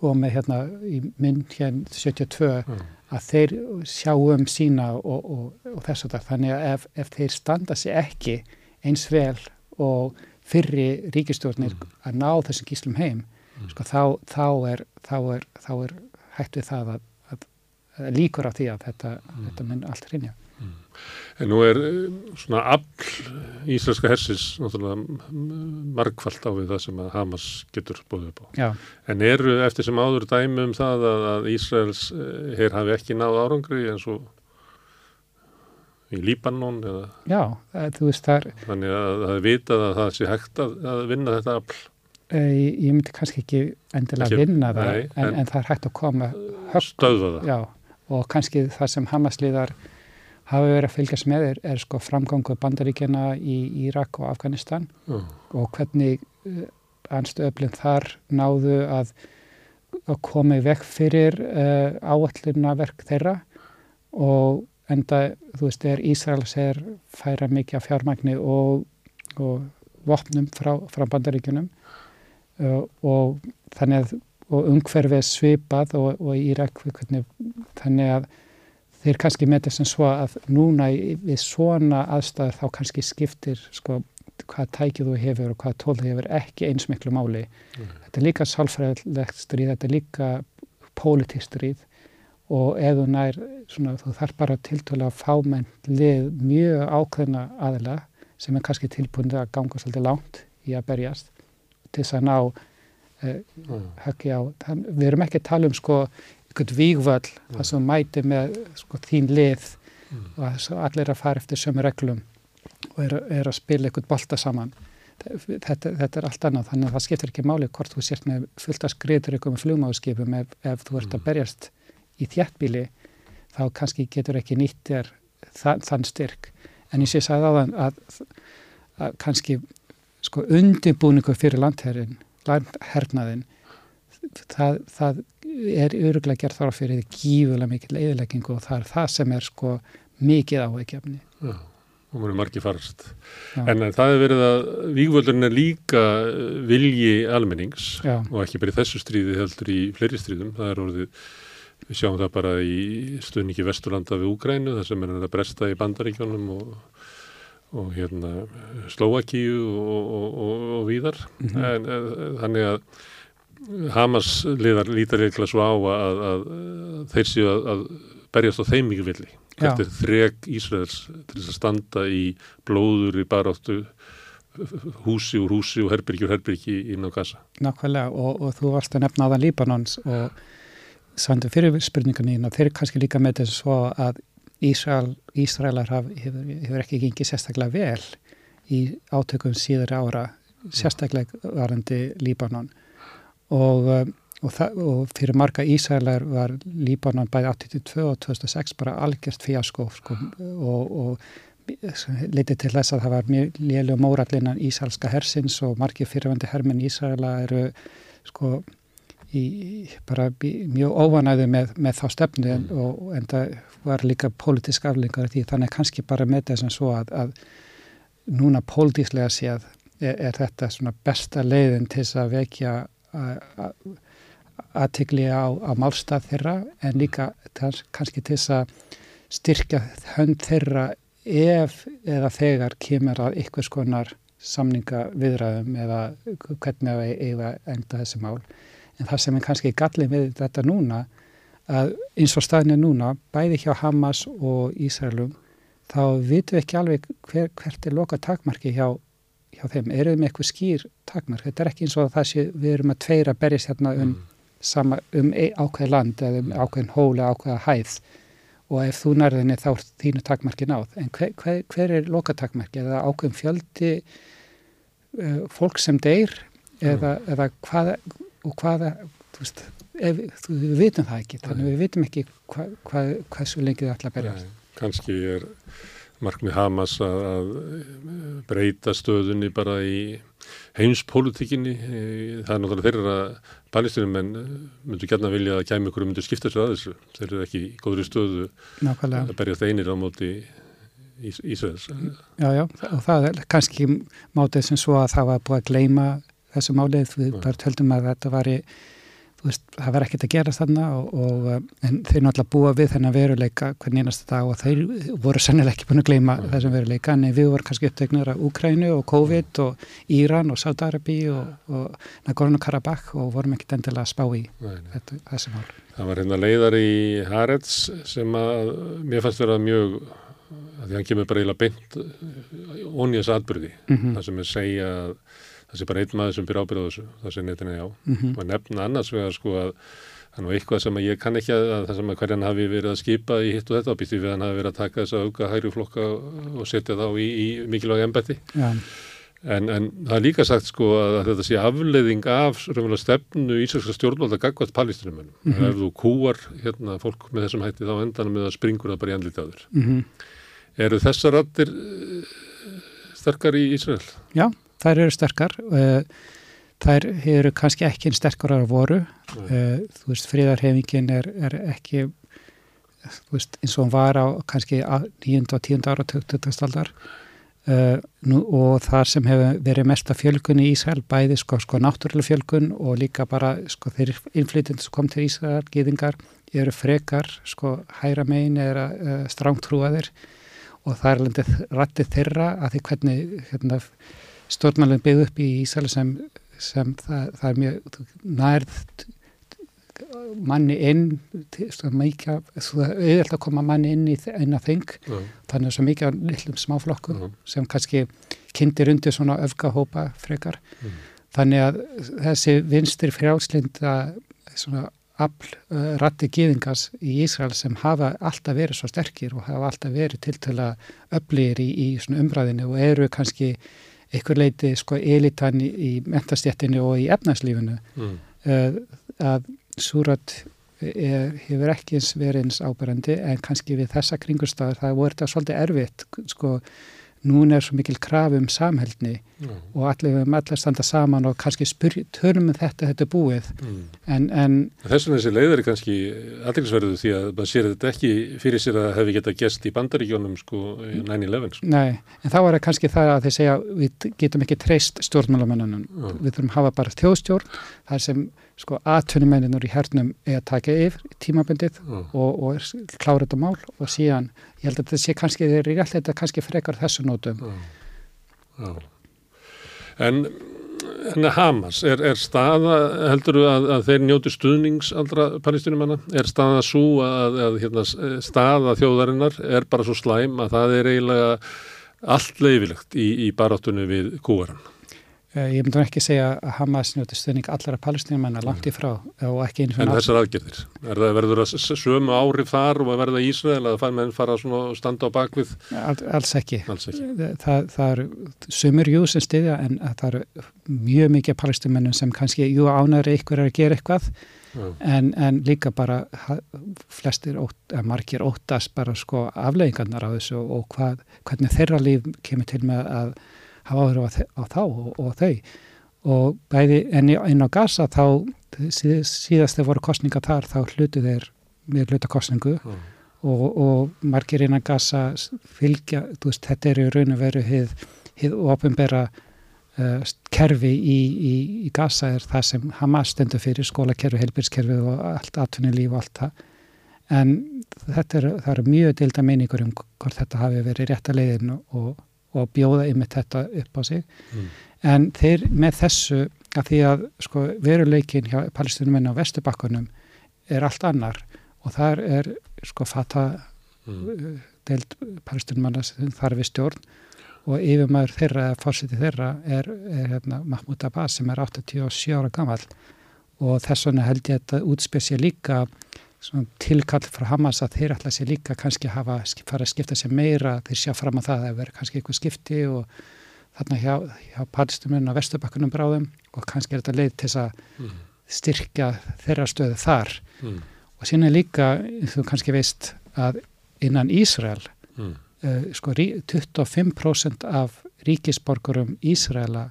og með hérna í mynd hérna 72 mm. Að þeir sjáum sína og, og þess að það þannig að ef, ef þeir standa sér ekki eins vel og fyrri ríkistjórnir mm. að ná þessum gíslum heim mm. sko, þá, þá, er, þá, er, þá er hægt við það að líkur á því að þetta, mm. þetta mun allt rinja. En nú er eh, svona afl íslenska náttúrulega margfald á við það sem að Hamas getur búið upp á. Já. En eru eftir sem áður dæmum það að, að Ísraels hér eh, hafi ekki náð árangri eins og í Líbanon eða? Já, þú veist þar... Þannig að það er vitað að það sé hægt að, að vinna þetta afl. Ég, ég myndi kannski ekki endilega ekki, vinna það nei, en, en, en það er hægt að koma höfn. Stöða það. Já, og kannski það sem Hamasliðar hafa verið að fylgjast með er, er sko framgangu bandaríkjana í Írak og Afganistan mm. og hvernig uh, anstöðöflinn þar náðu að, að koma í vekk fyrir uh, áallurna verk þeirra og enda, þú veist, er Ísraels er færa mikið af fjármagni og, og vopnum frá, frá bandaríkunum uh, og þannig að og umhverfið svipað og, og Írak þannig að þeir kannski með þess að svo að núna við svona aðstæður þá kannski skiptir sko hvað tækið þú hefur og hvað tól þú hefur ekki eins miklu máli. Mm. Þetta er líka sálfræðilegt stríð, þetta er líka pólitíkt stríð og þú nær, svona, þú þarf bara tiltöla að fámenn lið mjög ákveðna aðila sem er kannski tilbúin að ganga svolítið langt í að berjast til þess að ná mm. höggi á. Við erum ekki að tala um sko vígvöld mm. það sem mæti með sko þín lið mm. og allir er að fara eftir sömu reglum og er, er að spila einhvern bolta saman. Þetta, þetta er allt annað þannig að það skiptir ekki máli hvort þú sért með fullt að skriður ykkur með flugmáðskipum ef, ef þú ert að berjast í þjættbíli þá kannski getur ekki nýtt þér þann, þann styrk en ég sé sagði á þann að, að kannski sko undirbúningu fyrir landherrin hernaðin það, það er öruglega gert þarf fyrir gífulega mikil eðilegging og það er það sem er sko mikið áveikjafni Já, mér er margið farast. En það er verið að vígvöldurinn er líka eh, vilji almennings Já. og ekki bara í þessu stríði heldur í fleiri stríðum, það er orðið við sjáum það bara í stunningi Vesturlanda við Úgrænu, það sem er að bresta í bandaríkjónum og og hérna Slovakíu og, og, og, og víðar. Mm -hmm. en, en, þannig að Hamas liðar lítar eitthvað svo á að, að, þeir séu að, að berjast á þeim mikið villi hvert er þreg Ísraels til þess að standa í blóður í baráttu húsi úr húsi og herbyrgi úr herbyrgi inn á gasa. Nákvæmlega og þú varst að nefna aðan Líbanons og sandu fyrir spurningan í þeir eru kannski líka með þess að Ísrael, Ísraelar hefur, hefur ekki gengið sérstaklega vel í átökum síður ára, sérstaklega varandi Líbanon og, eh, og, og fyrir marga Ísraelar var Líbanon bæði 82 og 2006 bara algjört fjasko sko, og, og litið til þess að það var mjög lélega mórallinnan Ísraelska hersins og margi fyrirvandi hermin Ísraela eru sko í bara mjög óvanæðu með, með þá stefnu mm. og en það var líka pólitísk aflengar því þannig kannski bara með þess að svo að, að núna pólitíslega séð er, er þetta svona besta leiðin til þess að vekja aðtikli á, á málstað þeirra en líka kannski til þess að styrkja hönd þeirra ef eða þegar kemur að ykkur skonar samninga viðræðum eða hvernig að eiga enda þessi mál. En það sem er kannski gallið við þetta núna að eins og staðinu núna bæði hjá Hamas og Ísraelum þá vitum við ekki alveg hver, hvert er loka takmarki hjá, hjá þeim, eru þið með eitthvað skýr takmar, þetta er ekki eins og að það sé við erum að tveira berjast hérna um, sama, um ákveð land eða um ákveðin hóli, ákveða hæð. Og ef þú nærðinni þá er þínu takmarki náð, en hver, hver, hver er lokatakmarki, eða ákveðin fjöldi uh, fólk sem deyr eða, eða hvaða og hvaða, þú veist ef, þú, við vitum það ekki, þannig við vitum ekki hva, hva, hvað svo lengi þið ætla að berjast. Kanski er markmið Hamas að, að breyta stöðunni bara í heimspolítikinni það er náttúrulega þeirra palestinum en myndu gætna vilja að kæmi ykkur myndu skipta sér að þessu. Þeir eru ekki í góðri stöðu Nákvæmlega. að berjast einir á móti Ísraels. Já, já, og það er kannski mátið sem svo að það var búið að gleima þessu málið, við bara töldum að þetta var í Veist, það verði ekkert að gera þarna og, og en þeir náttúrulega búa við þennan veruleika hvern einasta dag og þeir voru sennilega ekki búin að gleyma mm. þessum veruleika en við vorum kannski upptegnur af Úkrænu og COVID og Íran og Sáttarabi og, og Nagorno-Karabakh og vorum ekkert endilega að spá í þetta, þessi mál. Það var hérna leiðar í Harets sem að mér fannst vera mjög að því hann kemur bara eiginlega beint ónýjas atbyrði mm -hmm. það sem er segja að það sé bara einn maður sem fyrir ábyrðu þessu, það sé neitt en já mm -hmm. og nefna annars vegar sko að það er nú eitthvað sem ég kann ekki að það sem að hverjan hafi verið að skipa í hitt og þetta og býtti við hann hafi verið að taka þess að auka hægri flokka og setja þá í, í mikilvæg ennbætti ja. en, en það er líka sagt sko að þetta sé afleiðing af stefnu íslenska stjórnvalda gagvað palestinumönum, mm -hmm. ef þú kúar hérna fólk með þessum hætti þá endanum með að springur það bara í andlítið aður mm -hmm. eru þessar rattir eh, sterkar í Ísrael? Já þær eru sterkar eh, þær eru kannski ekki einn sterkar ára voru mm. þú veist, fríðarhefingin er, er ekki veist, eins og hún var á kannski 9. og 10. ára 20. aldar uh, nú, og þar sem hefur verið mesta fjölgun í Ísrael, bæði sko, sko náttúrulega fjölgun og líka bara sko þeir innflytjandi sem kom til Ísrael, gýðingar eru frekar, sko hæra megin er uh, strángtrúaðir og það er landið rættið þeirra að því hvernig hérna stjórnmálinn byggð upp í Ísæli sem, sem það, það er mjög nærð manni inn mikið, er auðvitað að koma manni inn í eina þing mm. þannig að svo mikið á lillum smáflokkum mm. sem kannski kindir undir svona öfgahópa frekar mm. þannig að þessi vinstir frjálslinda svona afl uh, ratti gýðingas í Ísrael sem hafa alltaf verið svo sterkir og hafa alltaf verið tiltöla öflir í, í svona umræðinu og eru kannski einhver leiti sko elitan í, í mentastjættinu og í efnarslífinu mm. uh, að súrat er, hefur ekki eins verið eins ábærandi en kannski við þessa kringustafar það voru þetta svolítið erfitt sko núna er svo mikil kraf um samhældni mm. og allir við höfum allir standa saman og kannski törum við þetta, þetta búið mm. en, en Þessum þessi leiður er kannski aðeinsverðu því að maður sér þetta ekki fyrir sér að hefði geta gest í bandaríkjónum sko 9-11 sko. Nei, en þá er það kannski það að þeir segja við getum ekki treyst stjórnmálamennunum mm. við þurfum að hafa bara þjóðstjórn þar sem sko aðtunumenninur í hernum er að taka yfir tímabundið mm. og, og klára þetta mál og síðan, ég held að þetta sé kannski, þeir eru alltaf þetta kannski frekar þessu nótum. Mm. En, en Hamas, er, er staða, heldur þú að, að þeir njóti stuðnings aldra palestinumanna? Er staða svo að, að hérna, staða þjóðarinnar er bara svo slæm að það er eiginlega allt leifilegt í, í baráttunni við kúarann? Eh, ég myndi ekki segja að Hamas njóti stuðning allara palestinum en að langt í frá og ekki eins og En þessar aðgerðir, er það verður að sömu áhrif þar og að verða Ísrael að það menn fara að standa á bakvið? All, alls ekki, alls ekki. Það, það er sömur jú sem stiðja en það eru mjög mikið palestinmennum sem kannski jú ánæri ykkur er að gera eitthvað en, en líka bara flestir, ótt, margir óttast bara sko afleggingarnar á þessu og hvað, hvernig þeirra líf kemur til með að hafa áður á, á þá og, og þau. Og bæði enn inn á gasa þá síðast þegar voru kostninga þar þá hlutu þeir með hlutakostningu mm. og, og margir inn á gasa fylgja, þú veist, þetta er í raun og veru hið ofinbera uh, kerfi í, í, í gasa er það sem Hamas stendur fyrir skólakerfi, heilbyrgskerfi og allt atvinnulíf og allt það. En þetta er, það eru mjög dilda meiningur um hvort þetta hafi verið rétt að leiðin og og bjóða yfir þetta upp á sig mm. en þeir með þessu að því að sko, veruleikin hjá palestinumenn á Vesturbakkunum er allt annar og þar er sko fata mm. deild palestinumanna sem þar við stjórn og yfirmæður þeirra, fórsiti þeirra er, er hérna, Mahmoud Abbas sem er 87 ára gammal og þess vegna held ég að þetta útspesja líka tilkall frá Hamas að þeir ætla sér líka kannski hafa, fara að skipta sér meira þeir sjá fram á það að það verður kannski eitthvað skipti og þarna hjá, hjá palstuminn á vestubakkunum bráðum og kannski er þetta leið til að mm. styrkja þeirra stöðu þar mm. og er líka, þú kannski veist að innan Ísrael mm. uh, sko 25% af ríkisborgurum Ísraela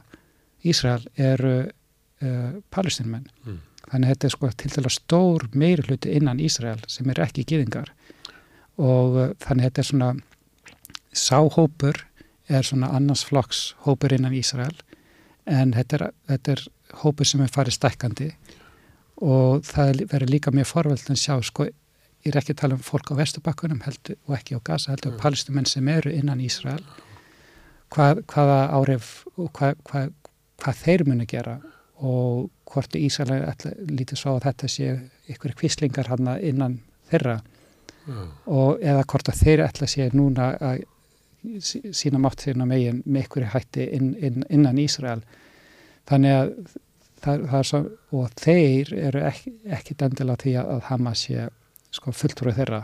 Ísrael eru uh, palestinmenn mm. Þannig að þetta er sko til dæla stór meiri hluti innan Ísrael sem er ekki gýðingar og uh, þannig að þetta er svona sáhópur er svona annars flokks hópur innan Ísrael en þetta er, þetta er hópur sem er farið stekkandi og það verður líka mjög forveld að sjá sko ég er ekki að tala um fólk á Vesturbakkunum og ekki á Gaza, heldur mm. palestimenn sem eru innan Ísrael. Hvað, hvaða áref og hvað, hvað, hvað þeir muni gera og hvort Ísrael lítið svo að þetta sé ykkur kvíslingar hann innan þeirra. Mm. og eða hvort að þeir ætla sé núna að sína mátt þeirna megin með ykkur hætti inn, inn, innan Ísrael. Þannig að það, það svo, og þeir eru ekki, ekki dendila því að Hamas sé sko fulltrúið þeirra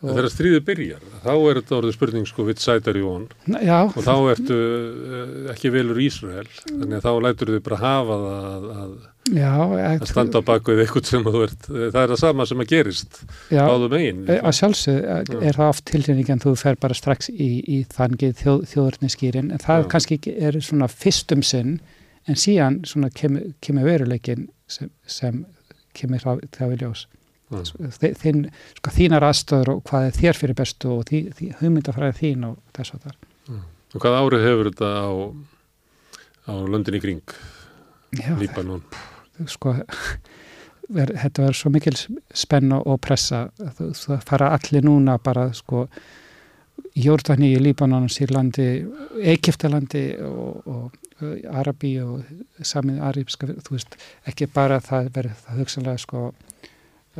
og þegar stríðið byrjar, þá er þetta orðið spurning sko við sætar í von? Og þá ertu eh, ekki velur Ísrael, þannig að þá lætur þið bara hafa það að, að, já, að standa á bakuð eitthvað sem þú ert það er það sama sem að gerist já, báðu megin. Eh, að sjálfsög eh, er það oft tilhengið en þú fer bara strax í, í þangið þjóð, þjóðurniskýrin en það já. kannski er svona fyrstum sinn en síðan svona kemur, kemur veruleikin sem, sem kemur þá, þá mm. þinn, sko, þínar aðstöður og hvað er þér fyrir bestu og því, því hugmyndafræði þín og þess að það mm. Og hvað árið hefur þetta á, á löndin í kring Líbanon? Sko ver, þetta verður svo mikil spenn og pressa það fara allir núna bara sko Jórnani í Líbanon, Sýrlandi Egiptalandi og, og Arabi og samið arabska, þú veist, ekki bara það verður það hugsanlega sko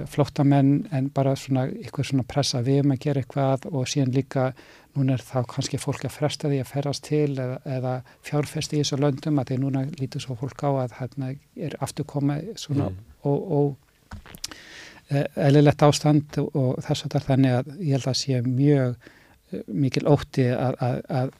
flottamenn en bara svona ykkur svona pressa við um að gera eitthvað og síðan líka núna er þá kannski fólk að fresta því að ferast til eða, eða fjárfesti í þessu löndum að því núna lítur svo fólk á að hérna er afturkoma svona mm. og, og e, eðlilegt ástand og þess að það er þannig að ég held að sé mjög e, mikil ótti að, að, að,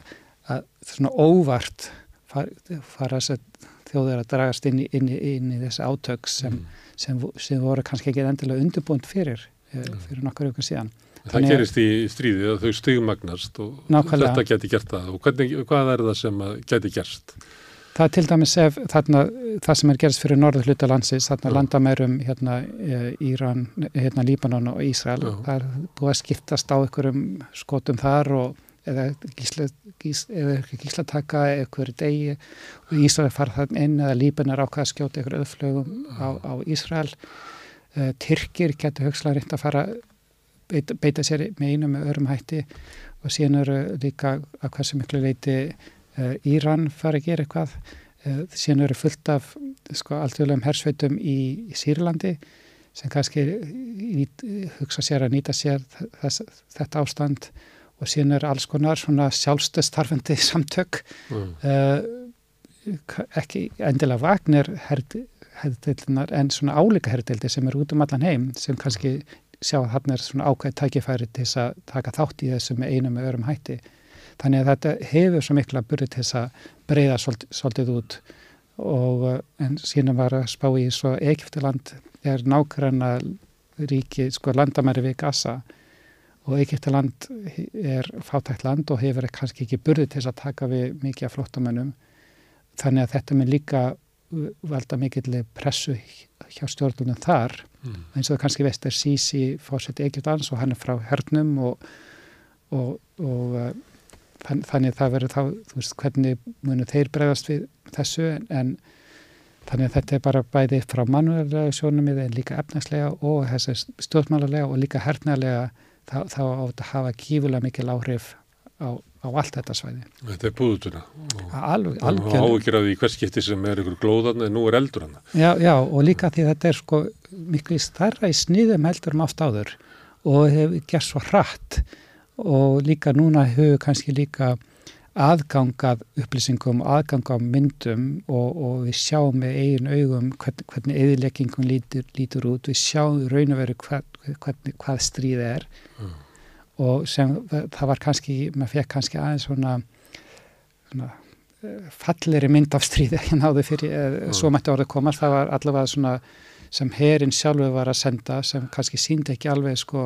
að svona óvart fara, fara þess að þjóður að dragast inn í, inn í, inn í þessi átök sem mm sem, sem voru kannski ekki endilega undirbúnd fyrir, eh, fyrir nokkur ykkur síðan. Það Þannig gerist í stríði að þau stugmagnast og nákvæmlega. þetta geti gert það og hvernig, hvað er það sem geti gerst? Það er til dæmis ef þarna, það sem er gerist fyrir norður hluta landsins, þarna landamærum hérna, eh, Íran, hérna Líbanon og Ísrael, það er búið að skiptast á ykkurum skotum þar og eða gísla, gís, gíslataka eitthvað degi. Og Ísrael fara þann inn eða Líbanar ákvaða að skjóta eitthvað öðflögum á, á Ísrael. Uh, Tyrkir getur högslega reynd að fara beita, beita sér með einu með öðrum hætti. Og síðan eru líka að hvað sem miklu leiti uh, Íran fara að gera eitthvað. Uh, síðan eru fullt af sko alltfjöldum hersveitum í, í Sýrlandi sem kannski hugsa sér að nýta sér þess, þetta ástand og síðan er alls konar svona sjálfstöðstarfandi samtök. Mm. uh, ekki endilega vagnir herðdeildinar en svona álíka herðdeildi sem er út um allan heim sem kannski sjá að hann er svona ákveð tækifæri til þess að taka þátt í þessu með einu með örum hætti. Þannig að þetta hefur svo mikla burði til þess að breyða svolítið, út. Og uh, en síðan var að spá í svo Egiptiland er nákvæmna ríki sko landamæri við Gaza og Egyptaland er fátækt land og hefur kannski ekki burði til þess að taka við mikið af flottamennum þannig að þetta með líka valda mikill pressu hjá stjórnunum þar mm. eins og það kannski veist er Sisi fórsett Egyptans og hann er frá hernum og, og, og uh, þann, þannig að það verður þá þú veist hvernig munu þeir bregðast við þessu en, en þannig að þetta er bara bæði frá manuðarlega sjónum en líka efnagslega og stjórnmálarlega og líka hernarlega þá, þá átt að hafa kífulega mikil áhrif á, á allt þetta svæði. Þetta er búðutuna og áhugir af því hvers skipti sem er ykkur glóðan en nú er eldur hann. Já, já og líka því þetta er sko miklu starra í sniðum heldur um átt áður og hefur gert svo hratt og líka núna hefur kannski líka aðgangað upplýsingum, aðgangað myndum og, og við sjáum með eigin augum hvern, hvernig eðileggingum lítur, lítur út, við sjáum raun og veru hvað, hvað stríð er mm. og sem það var kannski, maður fekk kannski aðeins svona, svona eh, falleri mynd af stríð ekki náðu fyrir, mm. svo mætti orðið komast, það var allavega svona sem herin sjálfur var að senda sem kannski síndi ekki alveg sko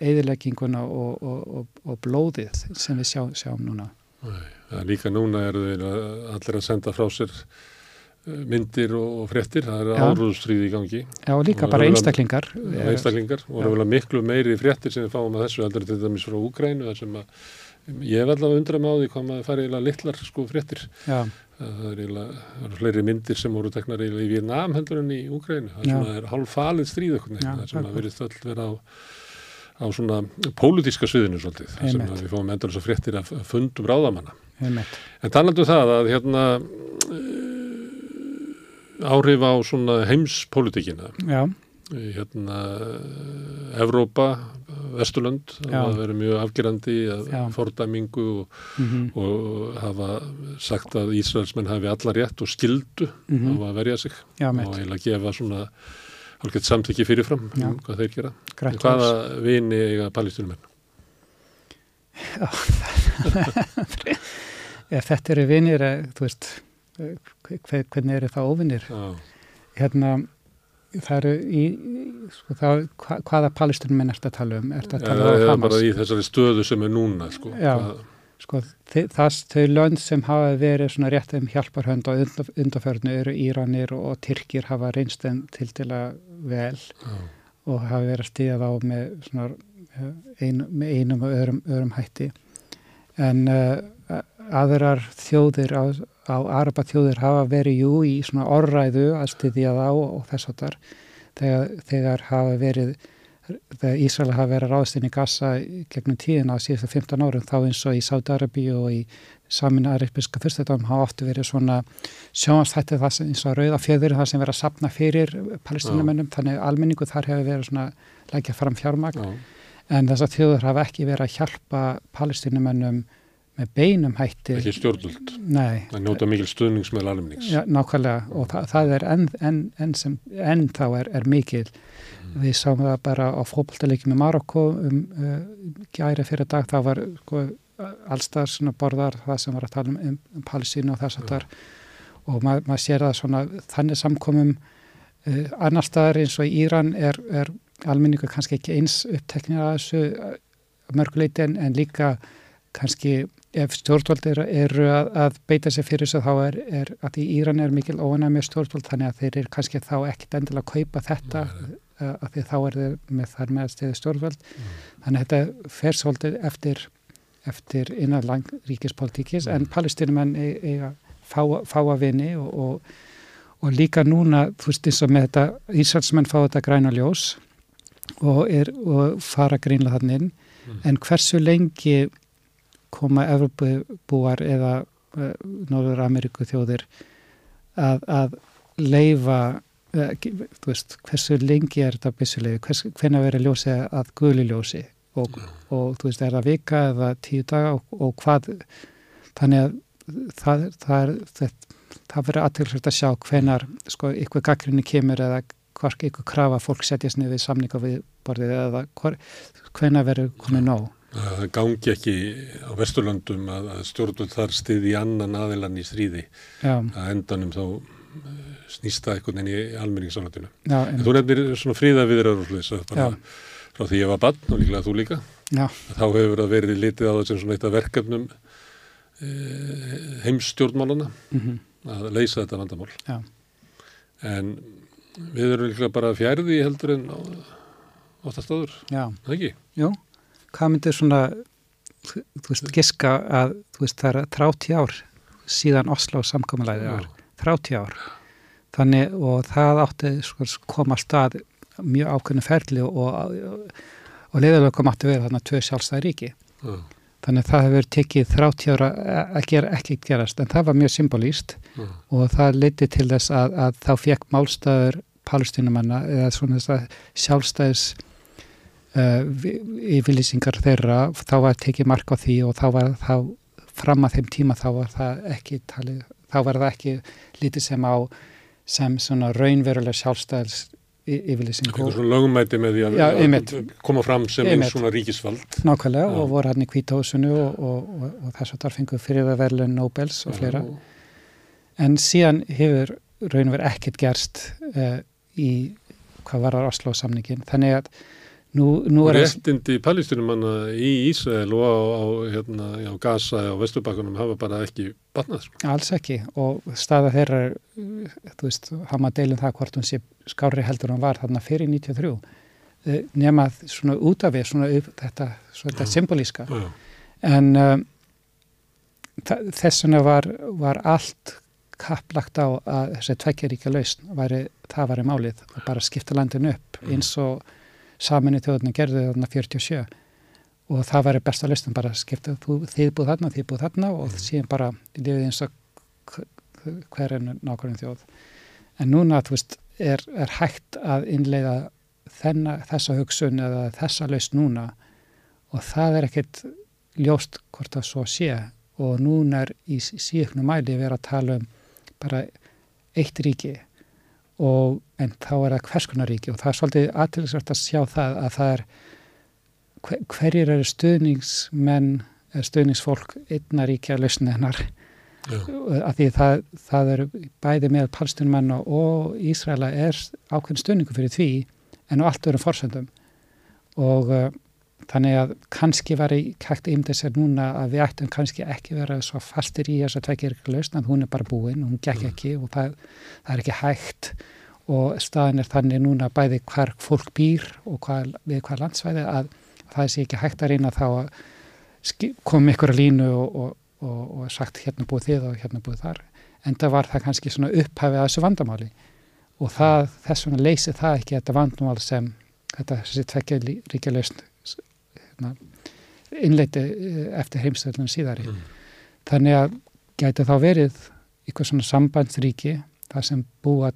eðilegginguna og, og, og blóðið sem við sjá, sjáum núna. Nei, líka núna eru þeir allir að senda frá sér eh, myndir og frettir, það eru áruðstrýði í gangi. Já, líka bara einstaklingar. Einstaklingar. Og það er miklu meiri frettir sem við fáum að þessu heldur til dæmis frá Úgrænu, þar sem að ég hef allavega undrað með á því hvað maður farið í litlar sko frettir. Já. Það er eiginlega fleiri myndir sem voru teknar eiginlega í Vietnam heldur en í Úgrænu það er hálf falið stríð það sem að verið öll vera á, á svona pólitíska sviðinu svolítið, það sem við fáum endur þess að fréttir að fundum ráðamanna. En talandu um það að hérna áhrif á svona heimpolítikina já hérna Evrópa Vesturlönd hafa verið mjög afgerandi að fordæmingu og, mm -hmm. og hafa sagt að Ísraelsmenn hafi alla rétt og skildu mm -hmm. á að verja sig Já, og eiginlega gefa svona hálfgett samþykki fyrirfram Já. um hvað þeir gera. En hvaða vini eiga palestínumenn? Þetta eru vinir, eh, þú veist, hvernig eru það óvinir? Hérna það eru í sko, það, hva, hvaða palestinum er þetta að tala um? Er þetta að tala um Hamas? bara í þessari stöðu sem er núna sko. Já, sko það, þau lönd sem hafa verið svona rétt um hjálparhönd og undarförnu eru Íranir og, Tyrkir hafa reynst enn til til að vel Já. og hafa verið að stíða þá með svona ein, með einum og öðrum, öðrum hætti en uh, aðrar þjóðir á á Araba þjóðir hafa verið jú í svona orræðu að styðja þá og þess að þar þegar, þegar hafa verið þegar Ísraeli hafa verið ráðstinn í Gaza gegnum tíðina á síðustu 15 árum þá eins og í Sáti-Arabi og í samin aðriðbiska fyrstöldum hafa ofta verið svona sjónastætti það sem eins og rauða fjöður það sem verið að sapna fyrir palestinumennum þannig almenningu þar hefur verið svona lækja fram fjármagn. En þess að þjóður hafa ekki verið að hjálpa palestinumennum með beinum hætti. Ekki stjórnult, það njóta mikil stuðnings með alveg Já, nákvæmlega. Og það, það er enn en, en sem enn þá er, er mikil. Mm. við sáum það bara á fókbaltaleiki með Marokko um uh, gæri fyrir dag, það var sko, allstar svona borðar það sem var að tala um, um, um Palestínu og þess að það og maður mað sér það svona þannig samkomum uh, annar staðar eins og í Íran er, er alminningu kannski ekki eins uppteknir að þessu uh, mörguleiti en, en líka kannski ef stjórnvöld eru er að, að beita sér fyrir þess að þá er, er að í Íran er mikil óanæg með stjórnvöld þannig að þeir eru kannski þá ekkit endilega að kaupa þetta Nei. að því þá er þeir með þar með stiði stjórnvöld mm. þannig að þetta fer svolítið eftir, eftir innanlang ríkispolítikis mm. en palestinumenn eiga fá, fá að vinni og, og, og líka núna þú veist eins og með þetta Ísraelsmenn fá þetta græna ljós og, er, og fara grínlega þannig inn mm. en hversu lengi koma Evropabúar eða uh, Norður Ameríku þjóðir að, að leifa uh, þú veist, hversu lengi er þetta byssulegi, hvernig verður ljósi að guli ljósi? Og, og þú veist, er það vika eða tíu daga og, og hvað? Þannig að það, það er þetta, það verður aðtilsvægt að sjá hvenar sko ykkur gaggrinni kemur eða hvar ykkur krafa fólk setjast niður við samninga við borðið eða hvenar verður komið nóg Það gangi ekki á Vesturlandum að, að stjórnvöld þar stiði annan aðilann í stríði Já. að endanum þá eh, snýsta eitthvað enn í almenningssálatinu. En þú nefnir svona fríða viðræður frá því ég var bann og líklega þú líka. Þá hefur það verið litið á þessum svona eitt af verkefnum eh, heimstjórnmálana mm -hmm. að leysa þetta vandamál. Já. En við erum líklega bara fjærði heldur en áttast áður. Já. Það ekki? Jú hvað myndir svona þú veist, giska að veist, það er 30 ár síðan Oslo samkominlæði var 30 ár þannig og það átti sko, koma alltaf mjög ákveðinu ferli og, og, og leiðilega kom átti við þarna tvö sjálfstæði ríki Já. þannig að það hefur tekið 30 ára að gera ekki gerast en það var mjög symbolíst Já. og það leiti til þess að, að þá fekk málstæður palestinumanna eða svona þess að sjálfstæðis yfirlýsingar þeirra þá var tekið mark á því og þá var þá fram að þeim tíma þá var það ekki talið, þá var það ekki lítið sem á sem svona raunverulega sjálfstæðils yfirlýsingu. Eitthvað svona lögumæti með því að, Já, að koma fram sem eins svona ríkisvald. Nákvæmlega Já. og voru hann í kvítahúsinu og, og, og, og þess að það fengu fyrir að verðlun Nobels og fleira. En síðan hefur raunverulega ekkert gerst uh, í hvað var Oslo samningin. Þannig að nú, nú er réttindi palestinumanna í Ísrael og á, á, hérna, á Gaza og Vesturbakkunum hafa bara ekki batnað. Sko. Alls ekki og staða þeirra, þú veist, hafa maður deilum það hvort hún sé skári heldur en hún var þarna fyrir 93 uh, nema svona út af við, svona upp, þetta, þetta symbolíska. En um, þess vegna var, var allt kapplagt á að þessi tveggjaríkja lausn, væri, það væri málið og bara skipta landin upp eins og saminu þjóðuna gerðu þarna 47 og það væri besta lausn bara skipta, þú, þið búið þarna, þið búið þarna og síðan bara lifið eins og k- k- hver er nákvæmum þjóð. En núna, þú veist, er, er hægt að innleiða þenna, þessa hugsun eða þessa lausn núna. Og það er ekkert ljóst hvort það svo sé. Og núna er í síðknu mæli verið að tala um bara eitt ríki og en þá er það hverskuna ríki og það er svolítið aðtilsvært að sjá það að það er hver- hverjir eru stuðningsmenn eða stuðningsfólk einna ríkja lausninnar já, að því það, það eru bæði með palstunmann og Ísraela er ákveðin stuðningu fyrir því en á allt öðrum forsöndum og uh, þannig að kannski var í kækt ímdið sér núna að við ættum kannski ekki vera svo fastir í þess að tvekja ykkur lausn að hún er bara búin, hún gekk ekki og það, það er ekki hægt. Og staðin er þannig núna bæði hver fólk býr og hvar, við hver landsvæði að það sé ekki hægt að reyna þá að koma ykkur að línu og, og, og, og sagt hérna búið þið og hérna búið þar. En það var það kannski svona upphafið að þessu vandamáli. Og það, þess vegna leysi það ekki þetta vandamál sem þetta þessi tvekja ríkja lausn hérna, innleiti eh, eftir heimstöðlunum síðari Mm. þannig að gæti þá verið eitthvað svona sambandsríki það sem búa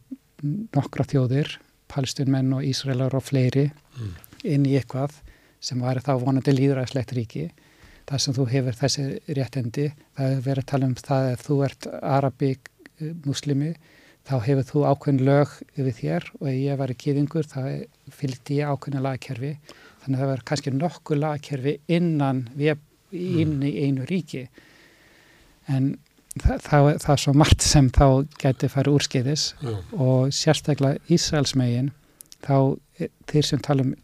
nokkra þjóðir palestinmenn og Ísraelar og fleiri Mm. inn í eitthvað sem var þá vonandi líðræðslegt ríki það sem þú hefur þessi réttendi það hefur verið að tala um það að þú ert arabík muslimi þá hefur þú ákveðin lög yfir þér og ef ég var í kýðingur þá fylgdi ég ákveðin lagkerfi þannig að það verður kannski nokkuð lagkerfi innan við inn í einu ríki. En það, það, það er svo margt sem þá gæti farið úrskeiðis já, og sérstaklega Ísraelsmegin þá eh, þeir sem tala um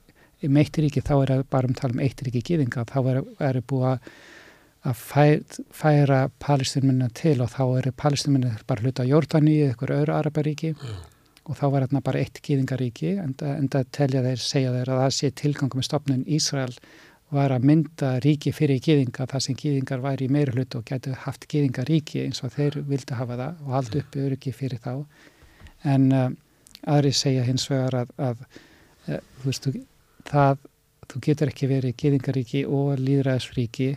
um eitt ríki þá er það bara um tala um eitt ríki gýðinga þá er, er búið að að fæ, færa palestinminna til og þá eru palestinminna bara hluta Jórdaní eða ykkur öðru arabaríki. Já, og þá var þarna bara eitt gýðingaríki en, það telja þeir, segja þeir að það sé tilgangum með stopnun Ísrael var að mynda ríki fyrir gýðinga þar sem gýðingar væri í meira hlutu og getur haft gýðingaríki eins og þeir vildi hafa það og haldi uppi öryggi fyrir þá. En uh, aðri segja hins vegar að, að uh, þú veist, þú, það, þú getur ekki verið gýðingaríki og líðræðsríki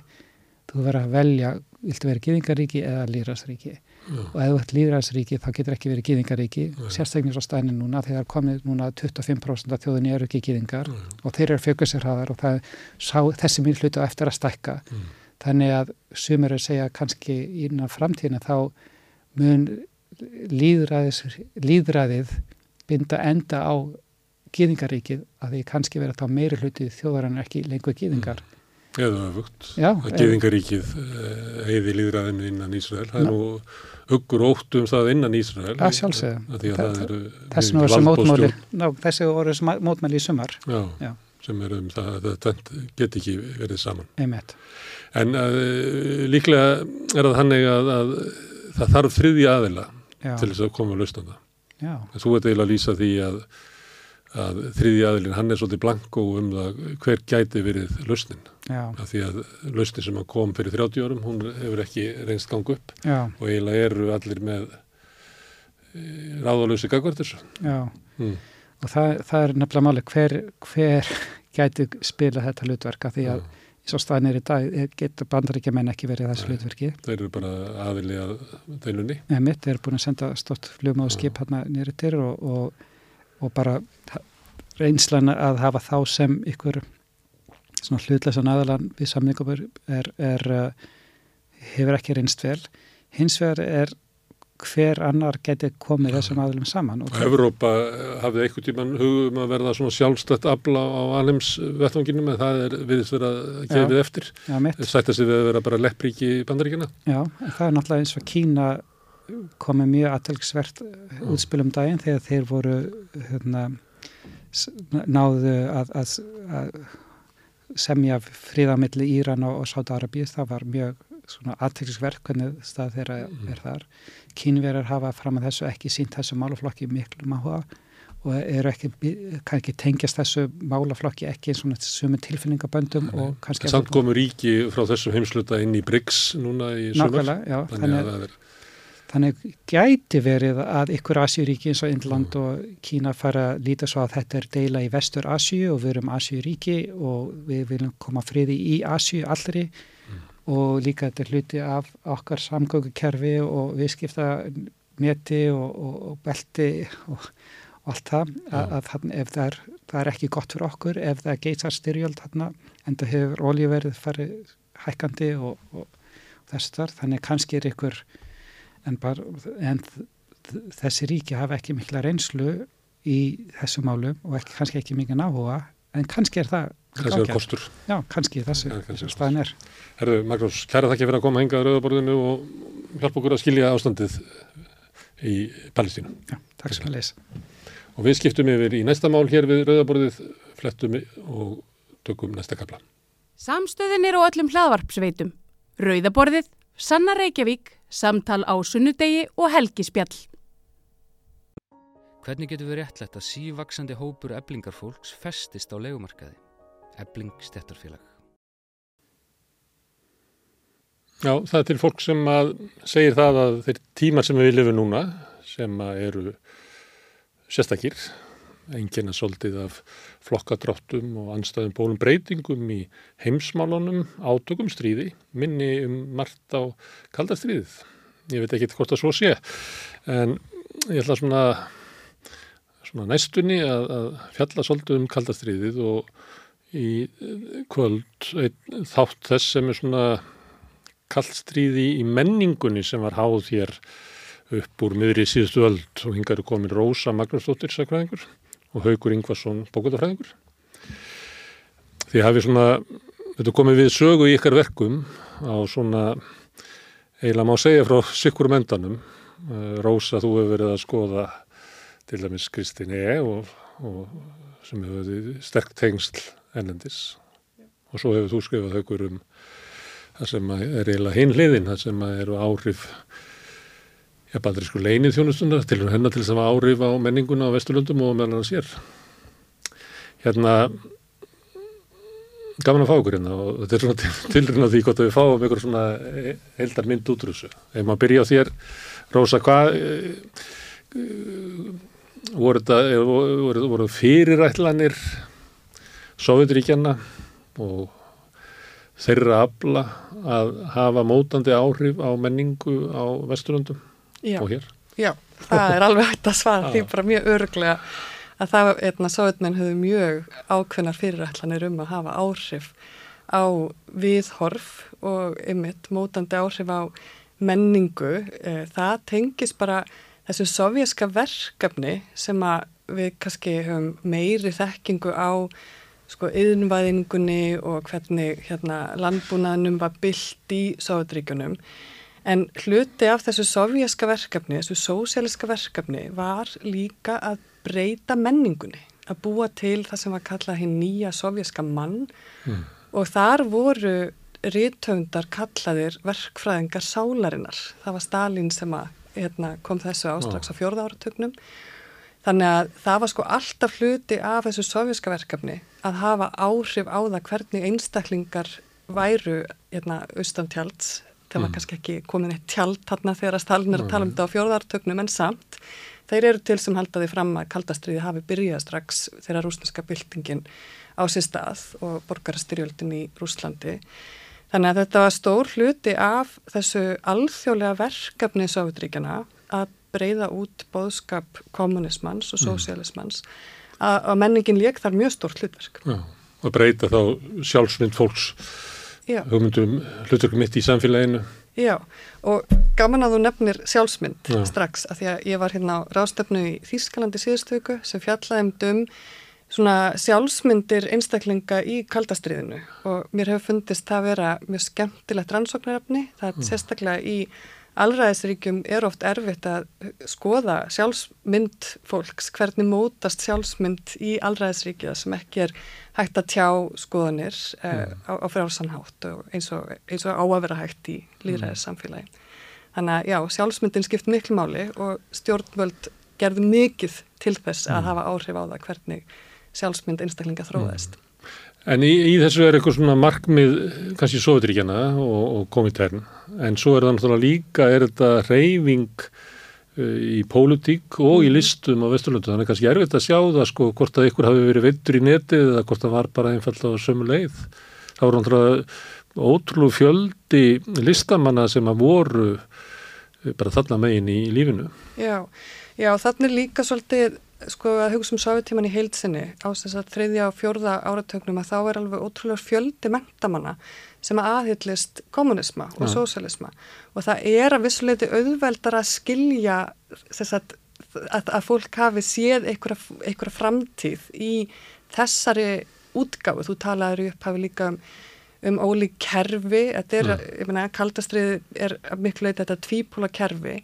þú verður að velja, viltu verið gýðingaríki eða líðræðsríki já, og ef þú ert líðræðsríki þá getur ekki verið gýðingaríki Nei. sérstaklega svo stæðin núna þegar komið núna 25% af þjóðinni eru ekki gýðingar já, og þeir eru fjögusirhaðar og það sá þessi mjög hlutu á eftir að stækka Mm. þannig að sumir er að segja kannski innan framtíðina þá mun líðræðið binda enda á gýðingaríkið að því kannski vera þá meiri hluti þjóðar en ekki lengur gýðingar eða öfugt. Já, Að geðingaríkið heiði líðræðinu innan Ísrael. Það er nú huggur ótt um það innan Ísrael. Að. Að að eru þessi voru þessi mótmáli þessi voru þessi ma- mótmæli í sumar Já, Já. sem er um það að þetta get ekki verið saman. einmitt, En uh, líklega er það hannig að, að það þarf þriðja aðila já, til þess að koma að lausna það. En Þú ert eiginlega að lýsa því að, að þriðja aðilin, hann er svolítið blanko um það hver gæti verið lausnin. já, Af því að lausnin sem kom fyrir 30 árum, hún hefur ekki reynst gangu upp já, og eiginlega eru allir með ráðalösi gagvart þessu. já. Mm. og það, það er nefnilega máli hver, hver gæti spila þetta hlutverka því að í svo staðinir í dag er- getur bandaríkja menn ekki verið þessu hlutverki Þeir eru bara aðili að deilunni. með mitt, þeir eru búin að senda stótt flugmáðu skip hérna nýri til og, og, og bara reynslan að hafa þá sem ykkur svona hlutlesan aðalan við samningum er, er, er uh, hefur ekki reynst vel. Hins vegar er hver annar geti komið þessum aðlum saman. Og Evrópa hafið eitthvað tíman hugum að verða svona sjálfstætt abla á alheims vettvanginum en það er viðst verið að gefið eftir. Já, mitt. Sætta sig við að vera bara leppríki í bandaríkina. Já, það er náttúrulega eins og Kína komið mjög aðtölksvert útspilum daginn þegar þeir voru hérna, náðu að, að, að semja fríðamilli Íran og, og Sáta-Arabíð. Það var mjög aðtölksverk hvernig stað þeirra mm. er þar kínverjar hafa fram að þessu ekki sínt þessu málaflokki miklu máhuga og eru ekki, kannski tengjast þessu málaflokki ekki eins og sumu tilfinningaböndum og kannski... Samt komur ríki frá þessu heimsluta inn í BRICS núna í sumar. Nákvæmlega, já. Þannig að, að Þannig gæti verið að ykkur Asjuríki eins og Indland mm. og Kína fara að líta svo að þetta er deila í vestur Asju og við erum Asjuríki og við viljum koma friði í Asju allri. Og líka þetta er hluti af okkar samgöngukerfi og viðskipta neti og, og, og belti og, og allt það. Að, að þann, ef það er, það er ekki gott fyrir okkur ef það geitsar styrjöld þarna en það hefur oljuverið farið hækkandi og þess þar. Þannig kannski er ykkur en, bara, en þessi ríki hafa ekki mikla reynslu í þessu málum og ekki, kannski ekki mikið náhuga en kannski er það kannski er kostur. Já, kannski þessi ja, staðin er Herðu, Magnús, kæra þakki fyrir að koma hingað rauðaborðinu og hjálpa okkur að skilja ástandið í Palestínu. Já, takk sem að leysa Og við skiptum yfir í næsta mál hér við rauðaborðið flettum og tökum næsta kapla Samstöðin er á öllum hlaðvarpsveitum. Rauðaborðið, Sanna Reykjavík Samtal á sunnudegi og helgispjall Hvernig getur við réttlegt að sívaksandi hópur eblingarfólks festist á legumarkaði? Ebling stettarfélag. Já, það er til fólk sem að segir það að þeir tímar sem við lifum núna, sem eru sérstakir, enginn að soldið af flokkadráttum og anstæðum bólum breytingum í heimsmálunum, átökum stríði, minni um margt á kaldastriðið. Ég veit ekki hvort það svo sé, en ég ætla svona, svona næstunni að, að fjalla soldið um kaldastriðið og í kvöld þátt þess sem er svona kallstríði í menningunni sem var háð hér upp úr miðri síðustu öll og hingar er komin Rósa Magnúsdóttir sakræðingur og Haugur Ingvarsson bókutafræðingur því hafið svona þetta komið við sögu í ykkar verkum á svona eiginlega má segja frá sikkurum endanum eh, Rósa þú hefur verið að skoða til dæmis Kristín E. og, og sem hefur verið sterkt tengsl ennendis og svo hefur þú skrifað högur um það sem er eiginlega hinn hliðin, það sem eru áhrif sko leinið þjónustundar til hennar til þess að áhrif á menninguna á Vesturlundum og meðan hann sér hérna gaman að fá okkur hérna og þetta er svona tilrinn á því hvort við fáum einhver svona heldar mynd útrúsu ef maður byrja á þér Rósa, hvað eh, voru þetta voru, voru fyrirætlanir Sovjetríkjana og þeirra afla að hafa mótandi áhrif á menningu á Vesturlundum og hér. Já, það er alveg hægt að svara því bara mjög öruglega að það, einna, hérna, Sovjetmenn höfðu mjög ákveðnar fyrirætlanir um að hafa áhrif á viðhorf og ymitt mótandi áhrif á menningu. Eh, það tengis bara þessu sovjerska verkefni sem að við kannski höfum meiri þekkingu á sko yðnvæðingunni og hvernig hérna landbúnaðnum var byllt í Sovjetríkunum en hluti af þessu sovjaska verkefni, þessu sósialiska verkefni var líka að breyta menningunni, að búa til það sem var kallað hinn nýja sovjaska mann. Mm. og þar voru rítöndar kallaðir verkfræðingar sálarinnar, það var Stalin sem að, hérna, kom þessu ástrax á fjórða áratögnum Þannig að það var sko alltaf hluti af þessu sovjíska verkefni að hafa áhrif á það hvernig einstaklingar væru hérna austan tjalds, maður mm. kannski ekki komin eitt tjald þarna þegar að Stalin er að tala um þetta á fjórðartögnum en samt. Þeir eru til sem haldaði fram að kaldastriði hafi byrjað strax þegar rúsneska byltingin á sér stað og borgarastyrjöldin í Rúslandi. Þannig að þetta var stór hluti af þessu alþjóðlega verkefni Sovjetríkjana að breyða út bóðskap kommunismans og sósialismans mm. að menningin leik þar mjög stórt hlutverk. Já, að breyta þá sjálfsmynd fólks hugmyndum hlutverkum mitt í samfélaginu Já, og gaman að þú nefnir sjálfsmynd Já. strax, af því að ég var hérna á rástefnu í Þýskalandi síðustöku sem fjallaði um svona sjálfsmyndir einstaklinga í kaldastriðinu og mér hefur fundist það að vera mjög skemmtilegt rannsóknaröfni, það er mm. sérstaklega í Alræðisríkjum er oft erfitt að skoða sjálfsmynd fólks, hvernig mótast sjálfsmynd í alræðisríkja sem ekki er hægt að tjá skoðanir uh, á, á frjálsanhátt eins, og eins og á að vera hægt í líðræðissamfélagi. Þannig að já, sjálfsmyndin skipt miklu máli og stjórnvöld gerðu mikið til þess að mm. hafa áhrif á það hvernig sjálfsmynd einstaklinga þróðast. Mm. En í, í þessu er eitthvað svona markmið kannski Sovjetríkjana og, og komitærn en svo er það náttúrulega líka er þetta reyfing uh, í pólutík og í listum á Vesturlöndu þannig kannski erfitt að sjá það sko hvort að ykkur hafi verið veittur í netið eða hvort það var bara einfallega á sömu leið. Það voru náttúrulega ótrúlega fjöldi listamanna sem að voru uh, bara þarna megin í lífinu. Já, já þannig líka svolítið sko að hugsa um sáutíman í heilsinni á þess að þriðja og fjórða áratögnum að þá er alveg ótrúlega fjöldi mentamanna sem aðhyllist kommunisma og ja. sósialisma og það er að vissuleiti auðveldar að skilja þess að, að, að fólk hafi séð einhverja, framtíð í þessari útgáfu, þú talaður upp hafi líka um, um ólík kerfi, þetta er, ja. ég menna, kaldastrið er miklu leiti þetta tvípúla kerfi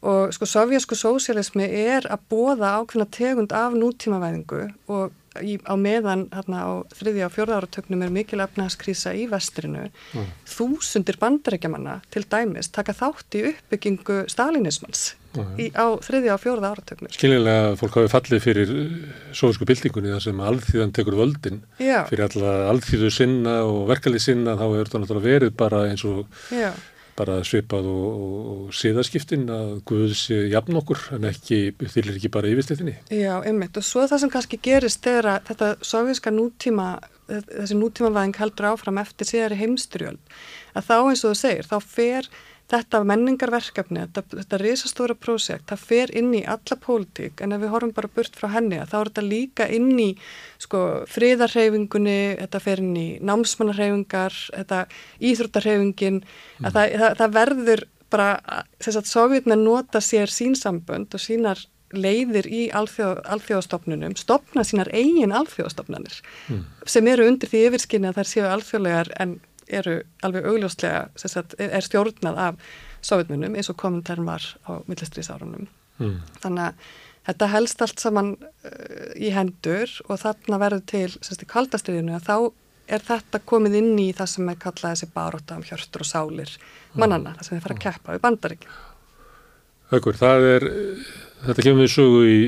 og sko sovjasku sósialismi er að bóða ákveðna tegund af nútímavæðingu og í, á meðan hérna á þriðja og fjörða áratöknum er mikil efnahagskrísa í vestrinu mm. þúsundir bandarækjamanna til dæmis taka þátt í uppbyggingu stalinismans mm. í, á þriðja og fjörða áratöknum Skiljanlega fólk hafi fallið fyrir sovjasku byltingunni þar sem alþýðan tekur völdin Já. fyrir alla alþýðu sinna og verkalið sinna þá er þetta náttúrulega verið bara eins og Já bara svipað og, og, og siðaskiptin að Guðs jafn okkur en ekki, þýlir ekki bara yfirsleitinni. Já, einmitt og svo það sem kannski gerist er að þetta sovjíska nútíma, þessi nútímavæðing heldur áfram eftir síðari heimstyrjöld að þá eins og þú segir, þá fer þetta menningarverkefni, þetta, þetta risastóra prósekt, það fer inn í alla pólitík en ef við horfum bara burt frá henni þá er þetta líka inn í sko, friðarhefingunni, þetta fer inn í námsmannarhefingar, þetta íþróttarhefingin, mm. það, það, það verður bara, þess að Sovjetna nota sér sínsambönd og sínar leiðir í alþjóð, alþjóðastofnunum stopna sínar eigin alþjóðastofnanir mm. sem eru undir því yfirskinni að þær séu alþjóðlegar en eru alveg augljóslega, sagt, er stjórnað af sovjetmunum eins og kommentarn var á millistriðsárunum. Mm. Þannig að þetta helst allt saman uh, í hendur og þarna verður til sagt, kaldastriðinu að þá er þetta komið inn í það sem er kallað þessi baróta um hjörtur og sálir mannana, það sem þið fara að keppa við bandaríkjum. Haukur, það er, þetta kemur við sögu í,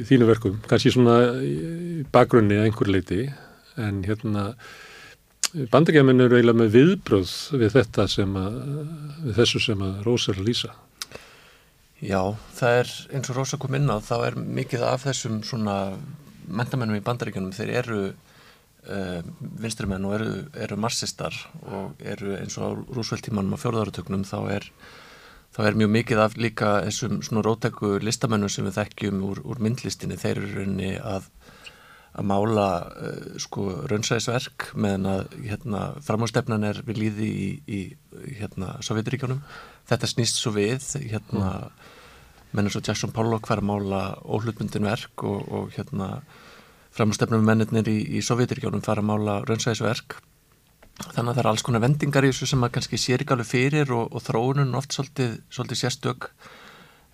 í þínu verkum, kannski svona í bakgrunni að einhver leiti, en hérna bandagjæminn eru eiginlega með viðbröð við þetta sem að, við þessu sem að Rósa er að lýsa. Já, það er eins og Rósa kom inn á, þá er mikið af þessum svona mentamennum í bandaríkjunum, þeir eru uh, vinstrimenn og eru, eru marxistar og eru eins og á rúsveldtímanum á fjórðáratöknum, þá er þá er mjög mikið af líka þessum svona rótæku listamennum sem við þekkjum úr, úr myndlistinni, þeir eru rauninni að að mála uh, sko raunsæðisverk meðan að hérna, framhástefnan er við líði í, í hérna, Sovjetiríkjónum. Þetta snýst svo við, hérna, mm. mennur svo Jackson Pollock fær að mála óhlutmyndin verk og, og hérna, framhástefnum mennir í, í Sovjetiríkjónum fær að mála raunsæðisverk. Þannig að það er alls konar vendingar í þessu sem að kannski sér ekki alveg fyrir og, og þróunum oft svolítið, svolítið sérstök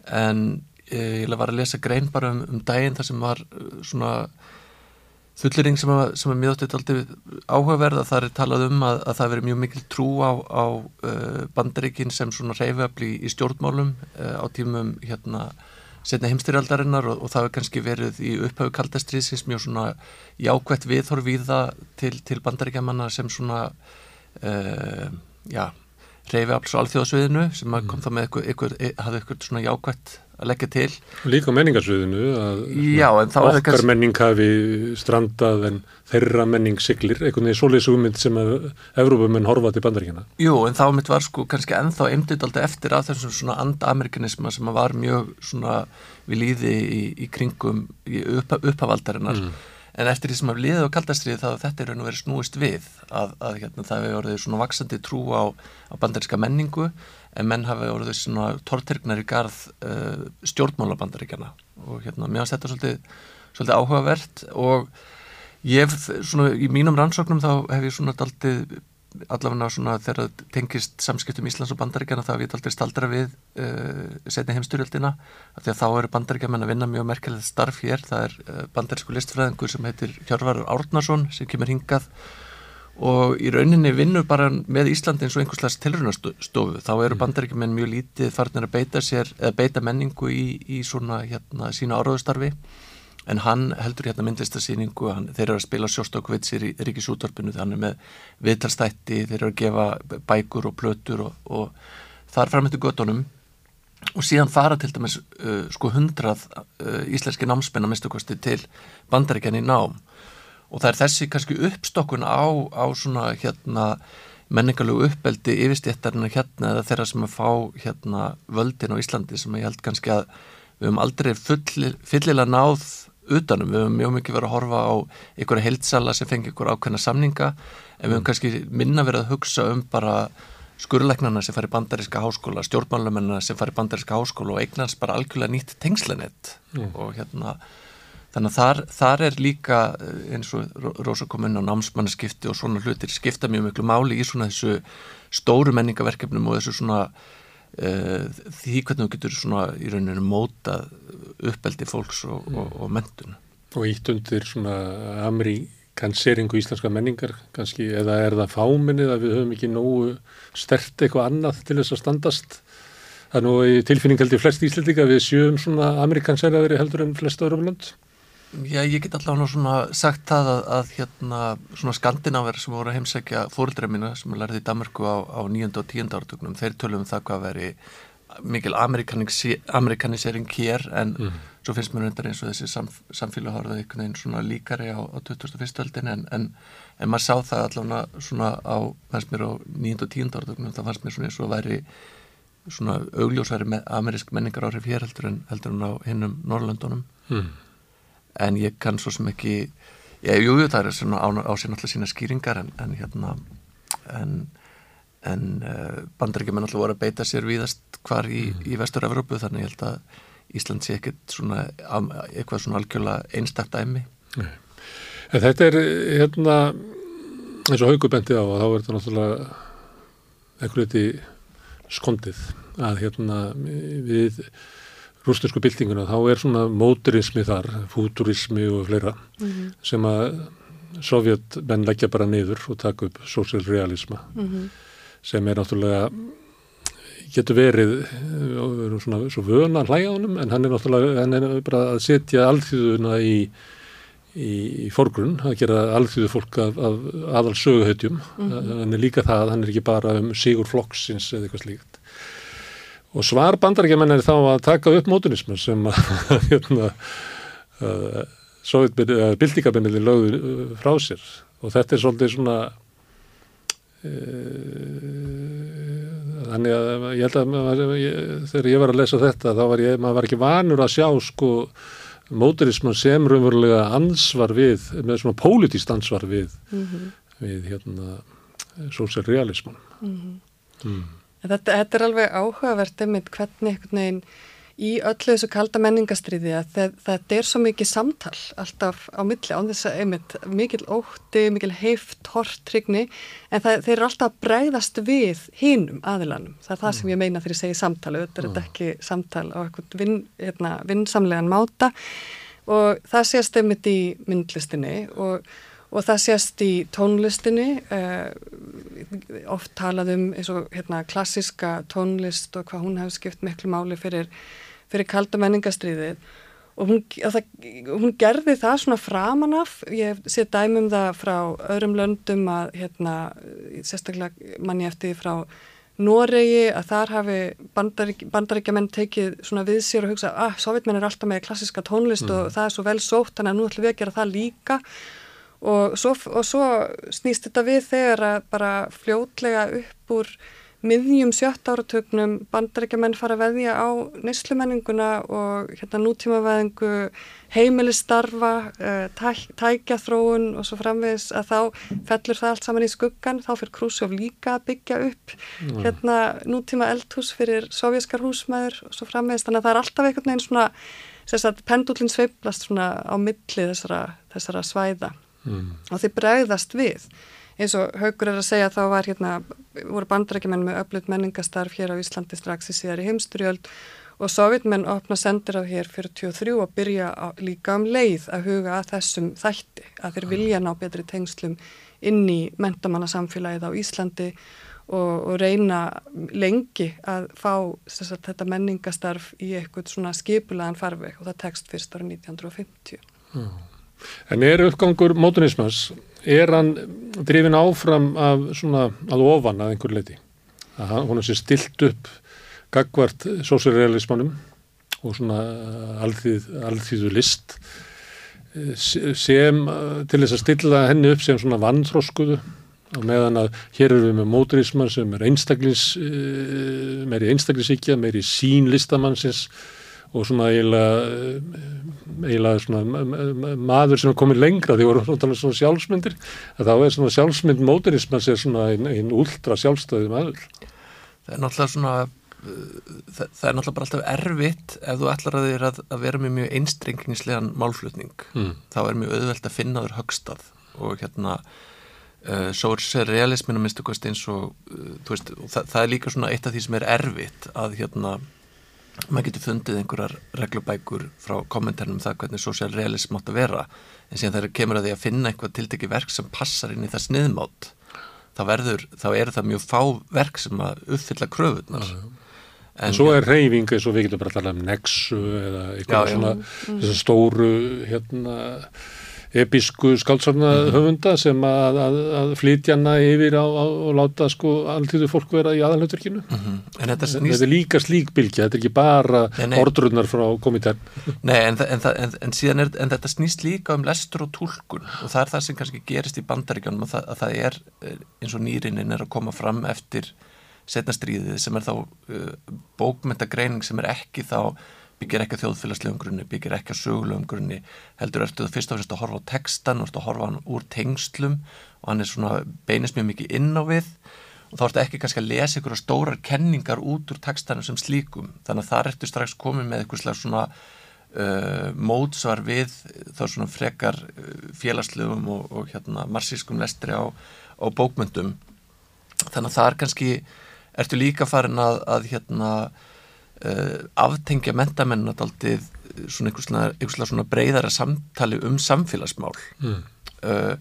en eh, ég var að lesa grein bara um, um daginn þar sem var uh, svona Þullering sem, að, að mjög áttið áhugaverð að það er talað um að, að það veri mjög mikil trú á, á uh, bandaríkin sem svona reyfabli í, stjórnmálum uh, á tímum hérna setna heimstyrjaldarinnar og, og það hefur kannski verið í upphauðu kaldastriðsins mjög svona jákvætt viðhorf við það til, til bandaríkjamanna sem svona uh, já, reyfabli svo alþjóðsviðinu sem mm. kom það með eitthvað, eitthvað, hafði eitthvað svona jákvætt að leggja til. Líka menningarsviðinu að Já, okkar kannski... menning hafi strandað en þeirra menning siglir, einhvern veginn svolítið hugmynd sem að Evrópumenn horfa til bandaríkina. Jú, en þá mitt var sko kannski ennþá eimdit alltaf eftir að þessum svona andamerikanisma sem var mjög svona við líði í, í kringum í uppa, upphavaldarinnar mm. En eftir því sem að liða á kaldastriði þá þetta er raun og verið snúist við að, að hérna, það hefur orðið svona vaksandi trú á, á bandaríska menningu en menn hafi orðið svona tortirgnar í garð uh, stjórnmálabandaríkjana og hérna, mér finnst þetta svolítið, svolítið áhugavert og ég svona í mínum rannsóknum þá hef ég svona daldið allavega svona þegar það tengist samskiptum Íslands og bandaríkjana hef ég aldrei staldra við uh, setni heimstyrjöldina því að þá eru bandaríkjaman að vinna mjög merkilegt starf hér, það er uh, bandarísku listfræðingur sem heitir Hjörvarur Árnason sem kemur hingað. Og í rauninni vinnur bara með Íslandi eins og einhverslega tilrunastofu þá eru mm. bandaríkjumenn mjög lítið farnir að beita sér, eða beita menningu í, í svona hérna sína áráðustarfi en hann heldur hérna myndlistarsýningu, þeir eru að spila sjóstókvitsir í Ríkisútvarpinu, þannig með viðtalstætti, þeir eru að gefa bækur og plötur og, og þar framöndu göttunum og síðan fara til dæmis uh, sko hundrað uh, íslenski námspenna minnstakosti til bandaríkjan í nám. Og það er þessi kannski uppstokkun á, á svona hérna menningarlegu uppeldi yfirstjættarinn hérna eða þeirra sem að fá hérna völdin á Íslandi sem ég held kannski að við höfum aldrei fullilega náð utanum, við höfum mjög mikið verið að horfa á einhverja heilsala sem fengi einhverja ákveðna samninga en við höfum mm. kannski minna verið að hugsa um bara skurleiknarna sem fari bandaríska háskóla, stjórnmálumennina sem fari bandaríska háskóla og eignast bara algjörlega nýtt tengslanett mm. og hérna þannig að þar, þar er líka eh, eins og Rósa kom inn á námsmannaskipti og svona hlutir skipta mjög miklu máli í svona þessu stóru menningaverkefnum og þessu svona því hvernig þú getur svona í rauninu móta uppeldi fólks og, mm. og, og mentun. Og ítt undir svona amerikanseringu íslenska menningar kannski, eða er það fáminnið að við höfum ekki nógu stert eitthvað annað til þess að standast? Það er nú í tilfinning held í flest íslendinga við sjöum svona amerikanseraðri heldur en flest öðrum land. Já, ég get allavega svona sagt það að, að hérna svona skandinaver sem voru að heimsækja fórildræð mína sem er lærið í Danmarku á, á nýjönda og tíunda áratugnum, þeir tölum um það hvað veri mikil amerikanisering hér en mm. svo finnst mér reyndar eins og þessi samf samfélag harðið einhvern veginn svona líkari á, á 2001. öldin en, en, en maður sá það allavega svona á, fannst mér á 9. og 10. áratögnum, það fannst mér svona eins og væri svona augljósværi með amerísk menningar áhrif hér heldur en, heldur en á hinnum Norrlöndunum mm. En ég kann svo sem ekki ég, jú, það er svona á, sér náttúrulega sína skýringar en, en hérna en en uh, bandaríkjumenn alltaf voru að beita sér víðast hvar í, mm. í vestur-Európu þannig ég held að Ísland sé ekkert svona eitthvað svona algjörlega einstakta æmi En þetta er hérna eins og haugubendi á og þá er þetta náttúrulega eitthvað skondið að hérna við rústinsku byltinguna þá er svona móturismi þar, futurismi og fleira mm -hmm. sem að sovjetmenn leggja bara niður og taka upp social realisma mm -hmm sem er náttúrulega getur verið erum svona svo vöna hlægjáðunum en hann er náttúrulega hann er bara að setja alþjóðuna í, í, í forgrunn að gera alþjóðu fólk af, af aðal söguhötjum mm -hmm. hann er líka það, hann er ekki bara um sigur flokksins eða eitthvað slíkt og svar bandarækjumenn er þá að taka upp mótunismu sem hérna, uh, bildingabennili lögðu frá sér og þetta er svolítið svona Eh, þannig að ég held að maður, ég, þegar ég var að lesa þetta þá var ég, maður var ekki vanur að sjá sko móturisman sem raunverulega ansvar við, með svona pólitíst ansvar við, mm -hmm. við hérna sósjálfrealisman mm -hmm. mm. Þetta, þetta er alveg áhugavert einmitt hvernig einhvern veginn í öllu þessu kalda menningastriði að þetta er svo mikið samtal alltaf á milli án þess að einmitt mikil ótti, mikil heift, hortrygni en það, þeir eru alltaf að bregðast við hínum aðilanum. Það er það sem ég meina þegar ég segi samtali, þetta er mm. ekki samtal á eitthvað vin, hérna, vinsamlegan máta og það sést einmitt í myndlistinni og og það sést í tónlistinni uh, oft talað um eins og hérna, klassiska tónlist og hvað hún hefur skipt miklu máli fyrir fyrir kalda menningastriðið og hún, það, hún gerði það svona framanaf, ég sé dæmum það frá öðrum löndum að hérna, sérstaklega manni eftir frá Noregi að þar hafi bandarík, bandaríkjaman tekið svona við sér og hugsa að ah, sovjetmenn er alltaf með klassiska tónlist mm. og það er svo vel sótt þannig að nú ætlum við að gera það líka. og svo, og svo snýst þetta við þegar að bara fljótlega upp úr miðjum sjött áratögnum bandarækjumenn fara að veðja á neyslumenninguna og hérna nútímaveðingu heimilistarfa, uh, tæ, tækjaþróun og svo framvegis að þá fellur það allt saman í skuggan, þá fyrir Krúsjóf líka að byggja upp mm. hérna nútíma eldhús fyrir sovjaskar húsmaður og svo framvegis, þannig að það er alltaf einhvern veginn svona, pendullin sveiplast svona á milli þessara, þessara svæða mm. og þeir bregðast við eins og Haugur er að segja þá var hérna, voru bandarækjumenn með öflut menningastarf hér á Íslandi strax í síðar í heimsturjöld og sovjetmenn opna sendir á hér 43 og byrja á, líka um leið að huga að þessum þætti, að þeir vilja ná betri tengslum inn í mentamannasamfélagið á Íslandi og, og reyna lengi að fá sagt, þetta menningastarf í eitthvað svona skipulaðan farveg og það tekst fyrst ára 1950. Hmm. En er uppgangur mótunismans er hann drifin áfram af svona að ofan að einhver leiti að hann sé stilt upp gagvart sósirrealismannum og svona alþýð, alþýðu list sem til þess að stilla henni upp sem svona vannþróskuðu og meðan að hér eru við með móturisman sem er einstaklins meiri einstaklinsíkja, meiri sín listamannsins og svona eiginlega, svona maður sem er komið lengra því voru svona, svona sjálfsmyndir að þá er svona sjálfsmynd móturismans er svona einn ein úldra sjálfstæði maður Það er náttúrulega svona það, það er náttúrulega bara alltaf erfitt ef þú ætlar að þér að, að vera með mjög einstrengingslegan málflutning mm. þá er mjög auðvelt að finna þér högstað og hérna uh, svo er realismin að minnstu kosti eins og uh, veist, það, það er líka svona eitt af því sem er erfitt að hérna maður getur fundið einhverjar reglubækur frá kommentarnum um það hvernig sosialrealism átt að vera. En síðan þegar kemur að því að finna einhvað tiltekki verk sem passar inn í það sniðmátt þá verður, þá er það mjög fá verk sem að uppfylla kröfunar En svo er reyfing eins og við getum bara að tala um nexu eða eitthvað svona mm. stóru hérna episku skálsarna höfunda sem að, að, að flytja hana yfir á, á og láta sko alltíðu fólk vera í aðalhauturkinu mm -hmm. en þetta, snýst... þetta er líka slík bylgja þetta er ekki bara ordrunnar frá komitær Nei en, en, en, er en þetta snýst líka um lestur og tólkun og það er það sem kannski gerist í bandaríkjónum að, að það er eh, eins og nýrinnin er að koma fram eftir setnastriðið sem er þá uh, bókmyndagreining sem er ekki þá byggir ekki á þjóðfélagslegum grunni, byggir ekki á sögulegum grunni, heldur ertu það fyrst og fyrst að horfa á textan, ertu að horfa hann úr tengslum og hann er svona beinist mjög mikið inn á við. Og þá ertu ekki kannski að lesa ykkur stórar kenningar út úr textanum sem slíkum, þannig að það ertu strax komið með ykkur slags svona uh, mótsvar við þá svona frekar uh, félagslegum og, og hérna marxískum lestri á, á bókmyndum þannig að það er kannski, ertu líka farin að, að hérna uh, aftengja mentamennina daldið svona einhverslega svona breyðara samtali um samfélagsmál mm. uh,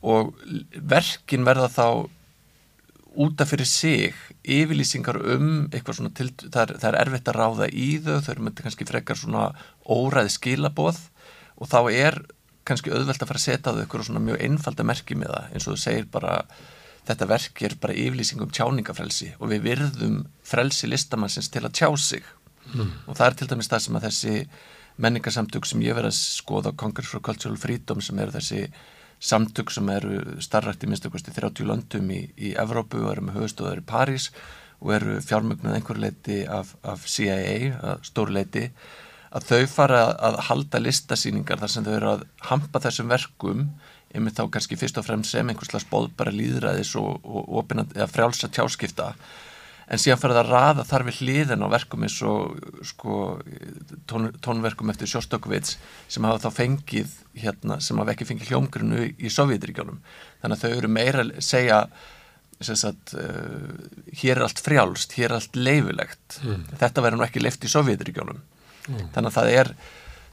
og verkin verða þá útaf fyrir sig yfirlýsingar um eitthvað svona til, það er, það er erfitt að ráða í þau, þau eru myndið kannski frekar svona óræði skilaboð og þá er kannski auðvelt að fara að setja þau eitthvað svona mjög einfalda merki með það eins og þú segir bara þetta verk er bara yflýsing um tjáningafrelsi og við virðum frelsi listamannsins til að tjá sig mm. og það er til dæmis það sem að þessi menningarsamtök sem ég verið að skoða Congress for Cultural Freedom sem eru þessi samtök sem eru starrætt í minnstakosti 30 löndum í, í Evrópu og eru með höfustóðar í París og eru fjármögnuð einhver leiti af, af CIA, stór leiti að þau fara að halda listasýningar þar sem þau eru að hampa þessum verkum einmitt þá kannski fyrst og fremst sem einhverslega spóð bara líðræðis og, og, og frjálsa tjáskipta en síðan fyrir það að raða þar við hliðin á verkum eins og sko, tón, tónverkum eftir Sjóstökvits sem hafa þá fengið hérna, sem hafa ekki fengið hljómgrunnu í Sovjetríkjónum þannig að þau eru meira að segja Að, uh, hér er allt frjálst, hér er allt leifilegt mm. þetta verður nú ekki leift í Sovjetríkjónum mm. þannig að það er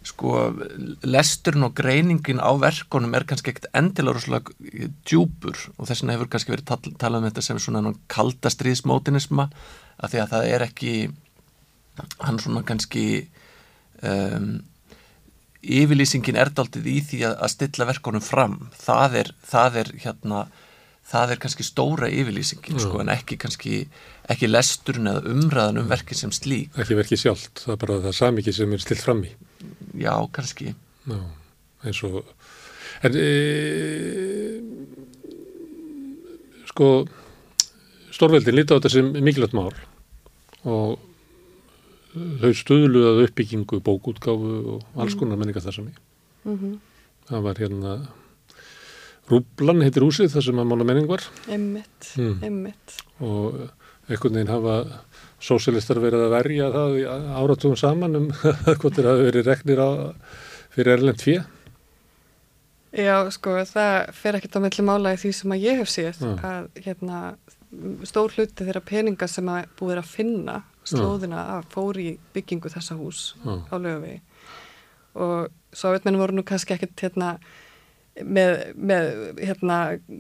sko lesturinn og greiningin á verkonum er kannski ekkert endilega rosalega djúpur og þess vegna hefur kannski verið tal talað um þetta sem svona kaldastriðsmótinisma að því að það er ekki hann svona kannski um, yfirlýsingin er daldið í því að, að stilla verkonum fram. Það er, það er hérna það er kannski stóra yfirlýsingin sko, en ekki kannski ekki lesturinn eða umræðan um verkin sem slík ekki verkið sjálft, það er bara það samikið sem er stilt fram í já, kannski já, eins og en e, sko stórveldin líti á þetta sem mikilvægt mál og þau stöðluðað uppbyggingu, bókútgáfu og alls konar menningar þar sem ég. Mm -hmm. Það var hérna Rúblan heitir húsið þar sem að mála menning var. Emmitt, mm. Og einhvern veginn hafa sósialistar verið að verja það áratugum saman um hvort þeir hafi verið reknir á, fyrir erlend fjö. Já, sko, það fer ekkert á melli mála í því sem að ég hef séð ja. að hérna, stór hluti þeirra peninga sem að búið að finna slóðina ja. að fóri byggingu þessa hús ja. á lögvegi og svo veit menn voru nú kannski ekkert hérna með, með hérna,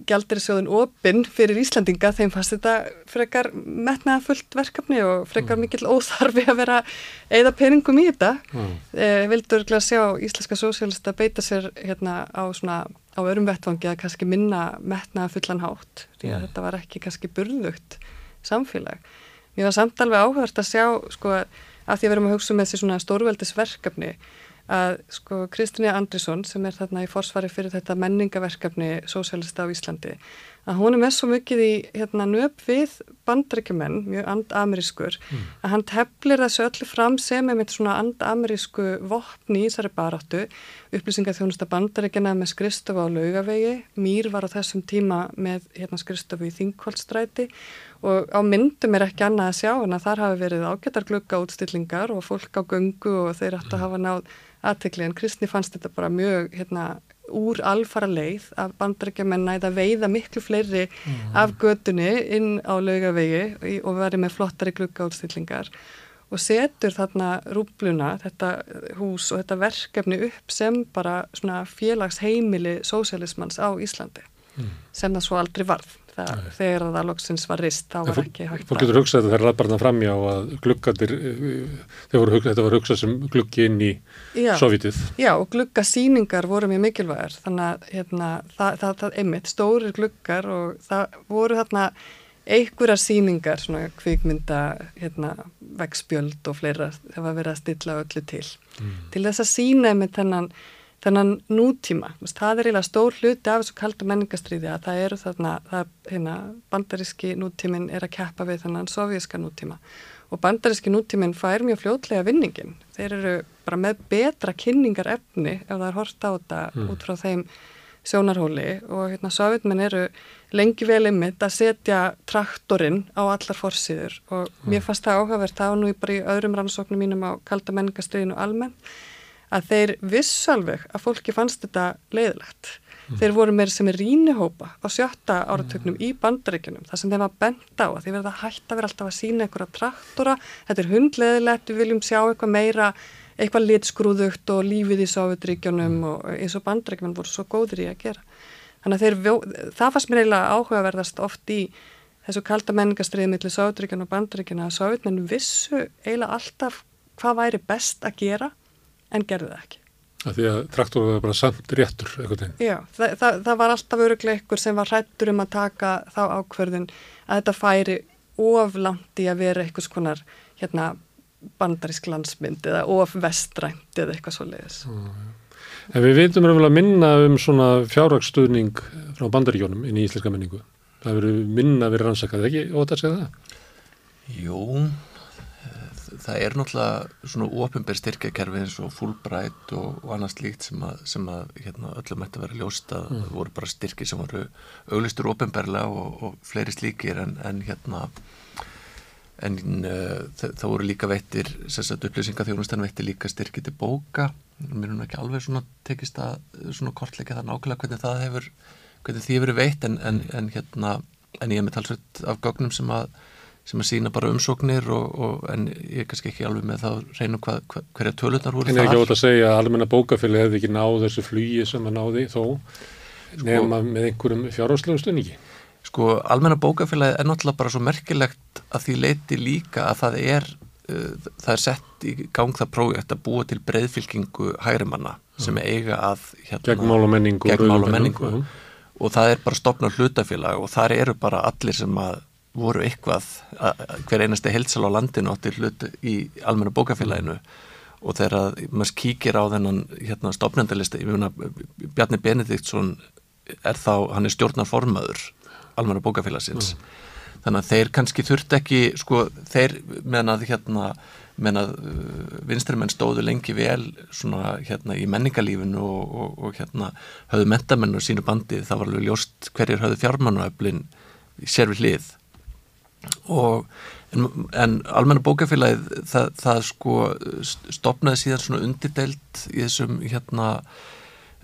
gjaldirisjóðun opinn fyrir Íslandinga þeim fannst þetta frekar metnaða fullt verkefni og frekar mm. mikill óþarfi að vera eða peningum í þetta mm. eh, vildur að sjá íslenska sósélista beita sér hérna á svona á örum vettvangi að kannski minna metnaða fullan hátt því að mm. þetta var ekki kannski burðugt samfélag. Mér var samt alveg áhört að sjá sko að því að við erum að hugsa um þessi svona stórveldisverkefni að sko Kristina Andrisson sem er þarna í forsvari fyrir þetta menningaverkefni sósjálista á Íslandi að hún er með svo mikið í hérna nöp við bandrækjumenn, mjög andamerískur mm. að hann teflir þessu öllu fram sem er með svona andamerísku vopni í þessari baráttu upplýsingar þjónusta bandrækjana með skristofu á laugavegi, Mýr var á þessum tíma með hérna skristofu í Þingholtstræti og á myndum er ekki annað að sjá en að þar hafi verið ágættar glugga útstillingar og fólk á göngu og þeir ætti að hafa náð aðtekli en Kristni fannst þetta bara mjög hérna, úr alfara leið að bandrækjamenn næða veiða miklu fleiri mm. af gödunni inn á laugavegi og verið með flottari gluggáðstillingar og setur þarna rúbluna, þetta hús og þetta verkefni upp sem bara svona félagsheimili sósialismans á Íslandi mm. sem það svo aldrei varð það, þegar það loksins var rist þá var ekki hægt að... Fólk getur hugsað þetta þegar ræðbarna framjá að gluggatir, voru, þetta var hugsað sem gluggi inn í sovítið. Já og gluggasýningar voru mjög mikilvægur þannig að hérna, það, það, það einmitt stórir gluggar og það voru þarna einhverjar síningar, svona kvikmynda hérna, vegspjöld og fleira það var verið að stilla öllu til mm. til þess að sína með þennan þennan nútíma, það er eiginlega stór hluti af þessu kaldu menningastriði að það eru þarna, það, hérna, bandaríski nútímin er að keppa við þennan sovjíska nútíma. Og bandaríski nútímin fær mjög fljótlega vinningin, þeir eru bara með betra kynningar efni ef það er hort á þetta mm. út frá þeim sjónarhóli. Og hérna sovjetmenn eru lengi vel ymmit að setja traktorinn á allar fórsýður og mm. mér fannst það áhugavert. Þá nú bara í öðrum rannsóknum mínum á kalda menningastriðinu almennt að þeir vissu alveg að fólki fannst þetta leiðilegt. Mm. Þeir voru meira sem er rínihópa á sjötta áratöknum mm. í bandaríkunum, það sem þeim var bent á að þeir verða hægt að vera alltaf að sína einhverja traktora, þetta er hundleðilegt, við viljum sjá eitthvað meira, eitthvað litskrúðugt og lífið í Sovjetríkjunum mm. og eins og bandaríkunum voru svo góðir í að gera. Þannig að þeir, það fannst mér eiginlega áhugaverðast oft í þessu kalda menningastriði millir Sovjetríkjun og bandaríkjuna að Sovjetmenn vissu eiginlega alltaf hvað væri best að gera en gerði það ekki. Það því að traktorið var bara samt réttur eitthvað einn. Já, það, það, það var alltaf öruglega ykkur sem var hrættur um að taka þá ákverðin að þetta færi oflant í að vera eitthvað skonar hérna bandarísk landsmynd eða of vestrænt eða eitthvað svo leiðis. En við veitum um að minna um svona fjárraksstuðning frá bandaríkjónum inn í íslenska menningu. Það verður minna verið rannsakað, ekki? Og þetta segða það? Jú, það er náttúrulega svona ofinbér styrkjakerfi eins og Fulbright og, og annars líkt sem að, sem að hérna, öllum ætti að vera ljóst að mm. voru bara styrki sem voru auglistur ofinbérlega og, og fleiri slíkir en, en hérna en uh, það voru líka veittir sérstaklega upplýsingaþjónustan veittir líka styrki til bóka mér er nú ekki alveg svona tekist að svona kortleika það nákvæmlega hvernig það hefur hvernig því hefur veitt en, en, en hérna en ég er með talsveit af gögnum sem að sem að sína bara umsóknir og, og, en ég er kannski ekki alveg með þá reynum hvað, hva, hverja tölunar voru þar. En ekki ótt að segja að almenna bókafili hefði ekki náð þessu flugi sem að náði þó sko, nefna með einhverjum fjárháslegu stunningi. Sko almenna bókafili er náttúrulega bara svo merkilegt að því leiti líka að það er uh, það er sett í gang það prójekt að búa til breyðfylkingu hægrimanna sem eiga að hérna, gegn mál og menningu, gegn menningu. og það er bara stopnað hlutafélag og þar eru bara allir sem að voru eitthvað hver einasti heilsal á landinu átti hlut í almenna bókafélaginu og þegar maður kíkir á þennan hérna, stopnendalista, ég meina Bjarni Benediktsson er þá, hann er stjórnarformaður almenna bókafélagsins mm. þannig að þeir kannski þurft ekki sko, þeir menað hérna menað uh, vinstrimenn stóðu lengi vel svona hérna í menningarlífinu og, og, og hérna höfðu mentamenn og sínu bandi, það var alveg ljóst hverjir höfðu fjármannuöflin sér við hlið og en, en almenna bókafélagið það, það sko stopnaði síðan svona undirdelt í þessum hérna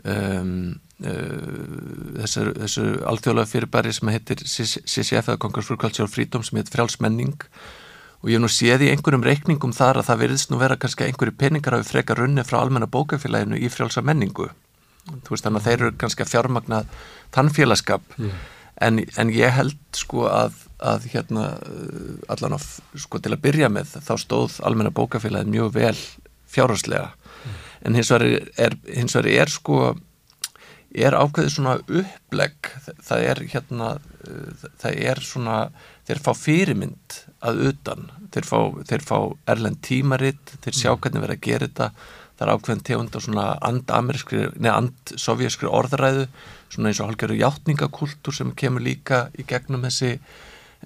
um, uh, þessu, þessu alþjóðlega fyrirbæri sem heitir CCF eða Congress for Cultural Freedom sem heitir frjálsmenning og ég nú séð í einhverjum reikningum þar að það verðist nú vera kannski einhverju peningar hafi frekar runni frá almenna bókafélaginu í frjálsa menningu. Þú veist þannig að þeir eru kannski að fjármagna tannfélagskap mm. en, en ég held sko að, að hérna allan of sko til að byrja með þá stóð almenna bókafélagin mjög vel fjárháslega mm. en hins vegar er, hins vegar er sko er ákveðið svona upplegg það er hérna það er svona þeir fá fyrirmynd að utan þeir fá, þeir fá erlend tímaritt þeir sjá mm. hvernig verða að gera þetta það er ákveðin tegund á svona and-amerískri neða and-sovjískri orðræðu svona eins og hálfgerðu hjáttningakultúr sem kemur líka í gegnum þessi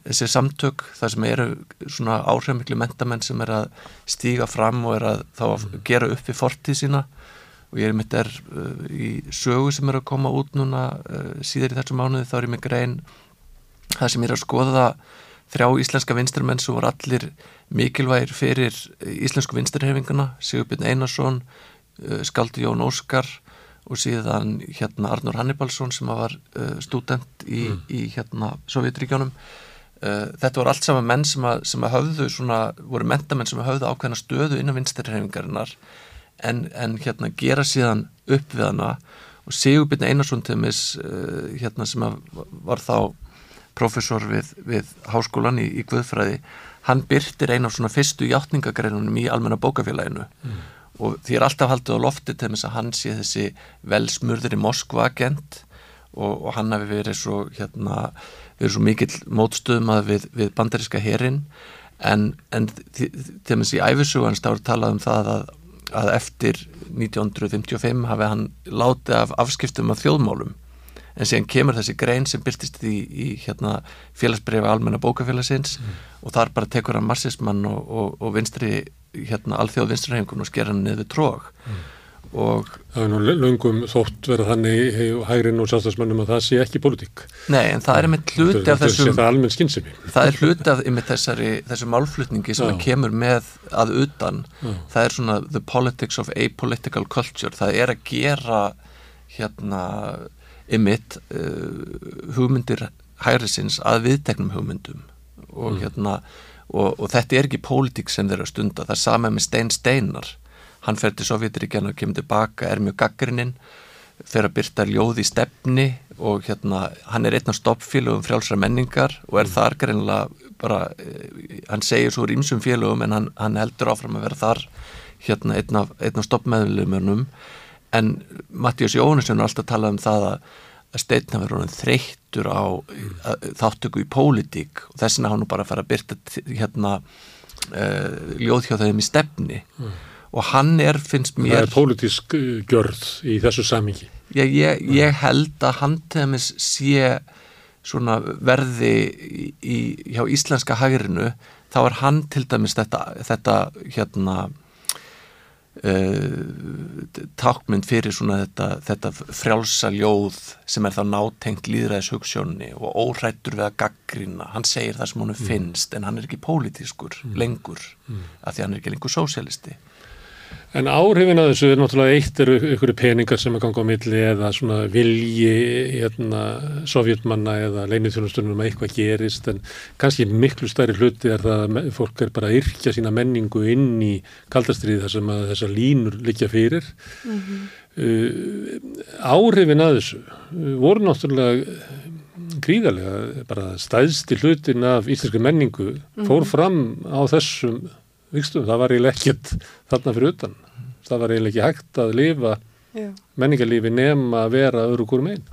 þessi samtök, það sem eru svona áhrifmikli mentamenn sem er að stíga fram og er að þá að mm. gera upp í fortíð sína og ég er mitt er uh, í sögu sem er að koma út núna uh, síður í þessu mánuði þá er ég með grein það sem ég er að skoða þrjá íslenska vinstrimenn sem voru allir mikilvægir fyrir íslensku vinstrihefinguna Sigurbjörn Einarsson uh, Skaldi Jón Óskar og síðan hérna Arnur Hannibalsson sem var uh, student í, mm. í hérna Sovjetríkjónum þetta voru allt saman menn sem að, sem að höfðu svona, voru mentamenn sem að höfðu ákveðna stöðu innan vinstrihefningarinnar en, en hérna gera síðan upp við hana og Sigurbjörn Einarsson til mis hérna sem var þá professor við, við háskólan í, í Guðfræði hann byrtir eina af svona fyrstu hjáttningagreinunum í almenna bókafélaginu mm. og því er alltaf haldið á lofti þess að hann sé þessi velsmurður í Moskva agent og, og hann hafi verið svo hérna, verið svo mikill mótstöðum að við, við bandaríska herin en, en til þess að í æfisugan stáður talað um það að, að eftir 1955 hafi hann látið af afskiptum af þjóðmálum en síðan kemur þessi grein sem byrtist í, í hérna, félagsbrefi almenna bókafélagsins mm. og þar bara tekur hann marxismann og, og, og vinstri hérna, alþjóð vinstrihengun og sker hann niður trók mm. Og Það er nú löngum þótt verið þannig hægrin og sjálfstæðsmennum að það sé ekki politík Nei, en það er einmitt hluti af þessum Það er almenn skynsemi. Það er hluti af einmitt þessari, þessu málflutningi sem kemur með að utan. Já. það er svona the politics of apolitical culture. Það er að gera hérna ymitt uh, hugmyndir hægrisins að viðteknum hugmyndum. Og, mm. hérna, og, og þetta er ekki pólitík sem þeir eru að stunda, það er sama með Stein Steinar hann fer til Sovjetiríkjana og kemur tilbaka, er mjög gaggrininn fer að byrta ljóð í stefni og hérna, hann er einn af stoppfélögum frjálsra menningar og er mm. þar greinlega bara, eh, hann segir svo ímsum félögum en hann, hann heldur áfram að vera þar hérna einn af, af stoppmeðlumurnum en Mattias Jóhannesson er alltaf talað um það að, að steitna verður hann þreyttur á mm. þáttöku í pólitík og þess vegna hann bara að fara að byrta hérna uh, ljóð hjá þeim í stefni mm. Og hann er, finnst mér Það er pólitísk uh, gjörð í þessu samingi ég, ég, ég held að hann tegnis sé svona verði í, í, hjá íslenska hægrinu þá er hann til dæmis þetta, þetta hérna uh, tákmynd fyrir svona þetta, þetta frjálsa ljóð sem er þá nátengt líðræðis hugssjónni og órættur við að gaggrina hann segir það sem hann mm. finnst en hann er ekki pólitískur mm. lengur mm. af því hann er ekki lengur sósialisti En áhrifin að þessu er náttúrulega eitt eru ykkur peningar sem er ganga á milli eða svona vilji hérna, sovjetmanna eða leinithjónustunum að eitthvað gerist en kannski miklu stærri hluti er það að fólk er bara að yrkja sína menningu inn í kaldastrið þar sem að þessar línur likja fyrir. Mm -hmm. uh, áhrifin að þessu uh, voru náttúrulega gríðarlega bara stæðsti hlutin af íslenski menningu fór mhm. fram á þessum vikstum, það var eiginlega ekkert þarna fyrir utan, það var eiginlega ekki hægt að lifa menningarlífi nema að vera öðru hverjum einn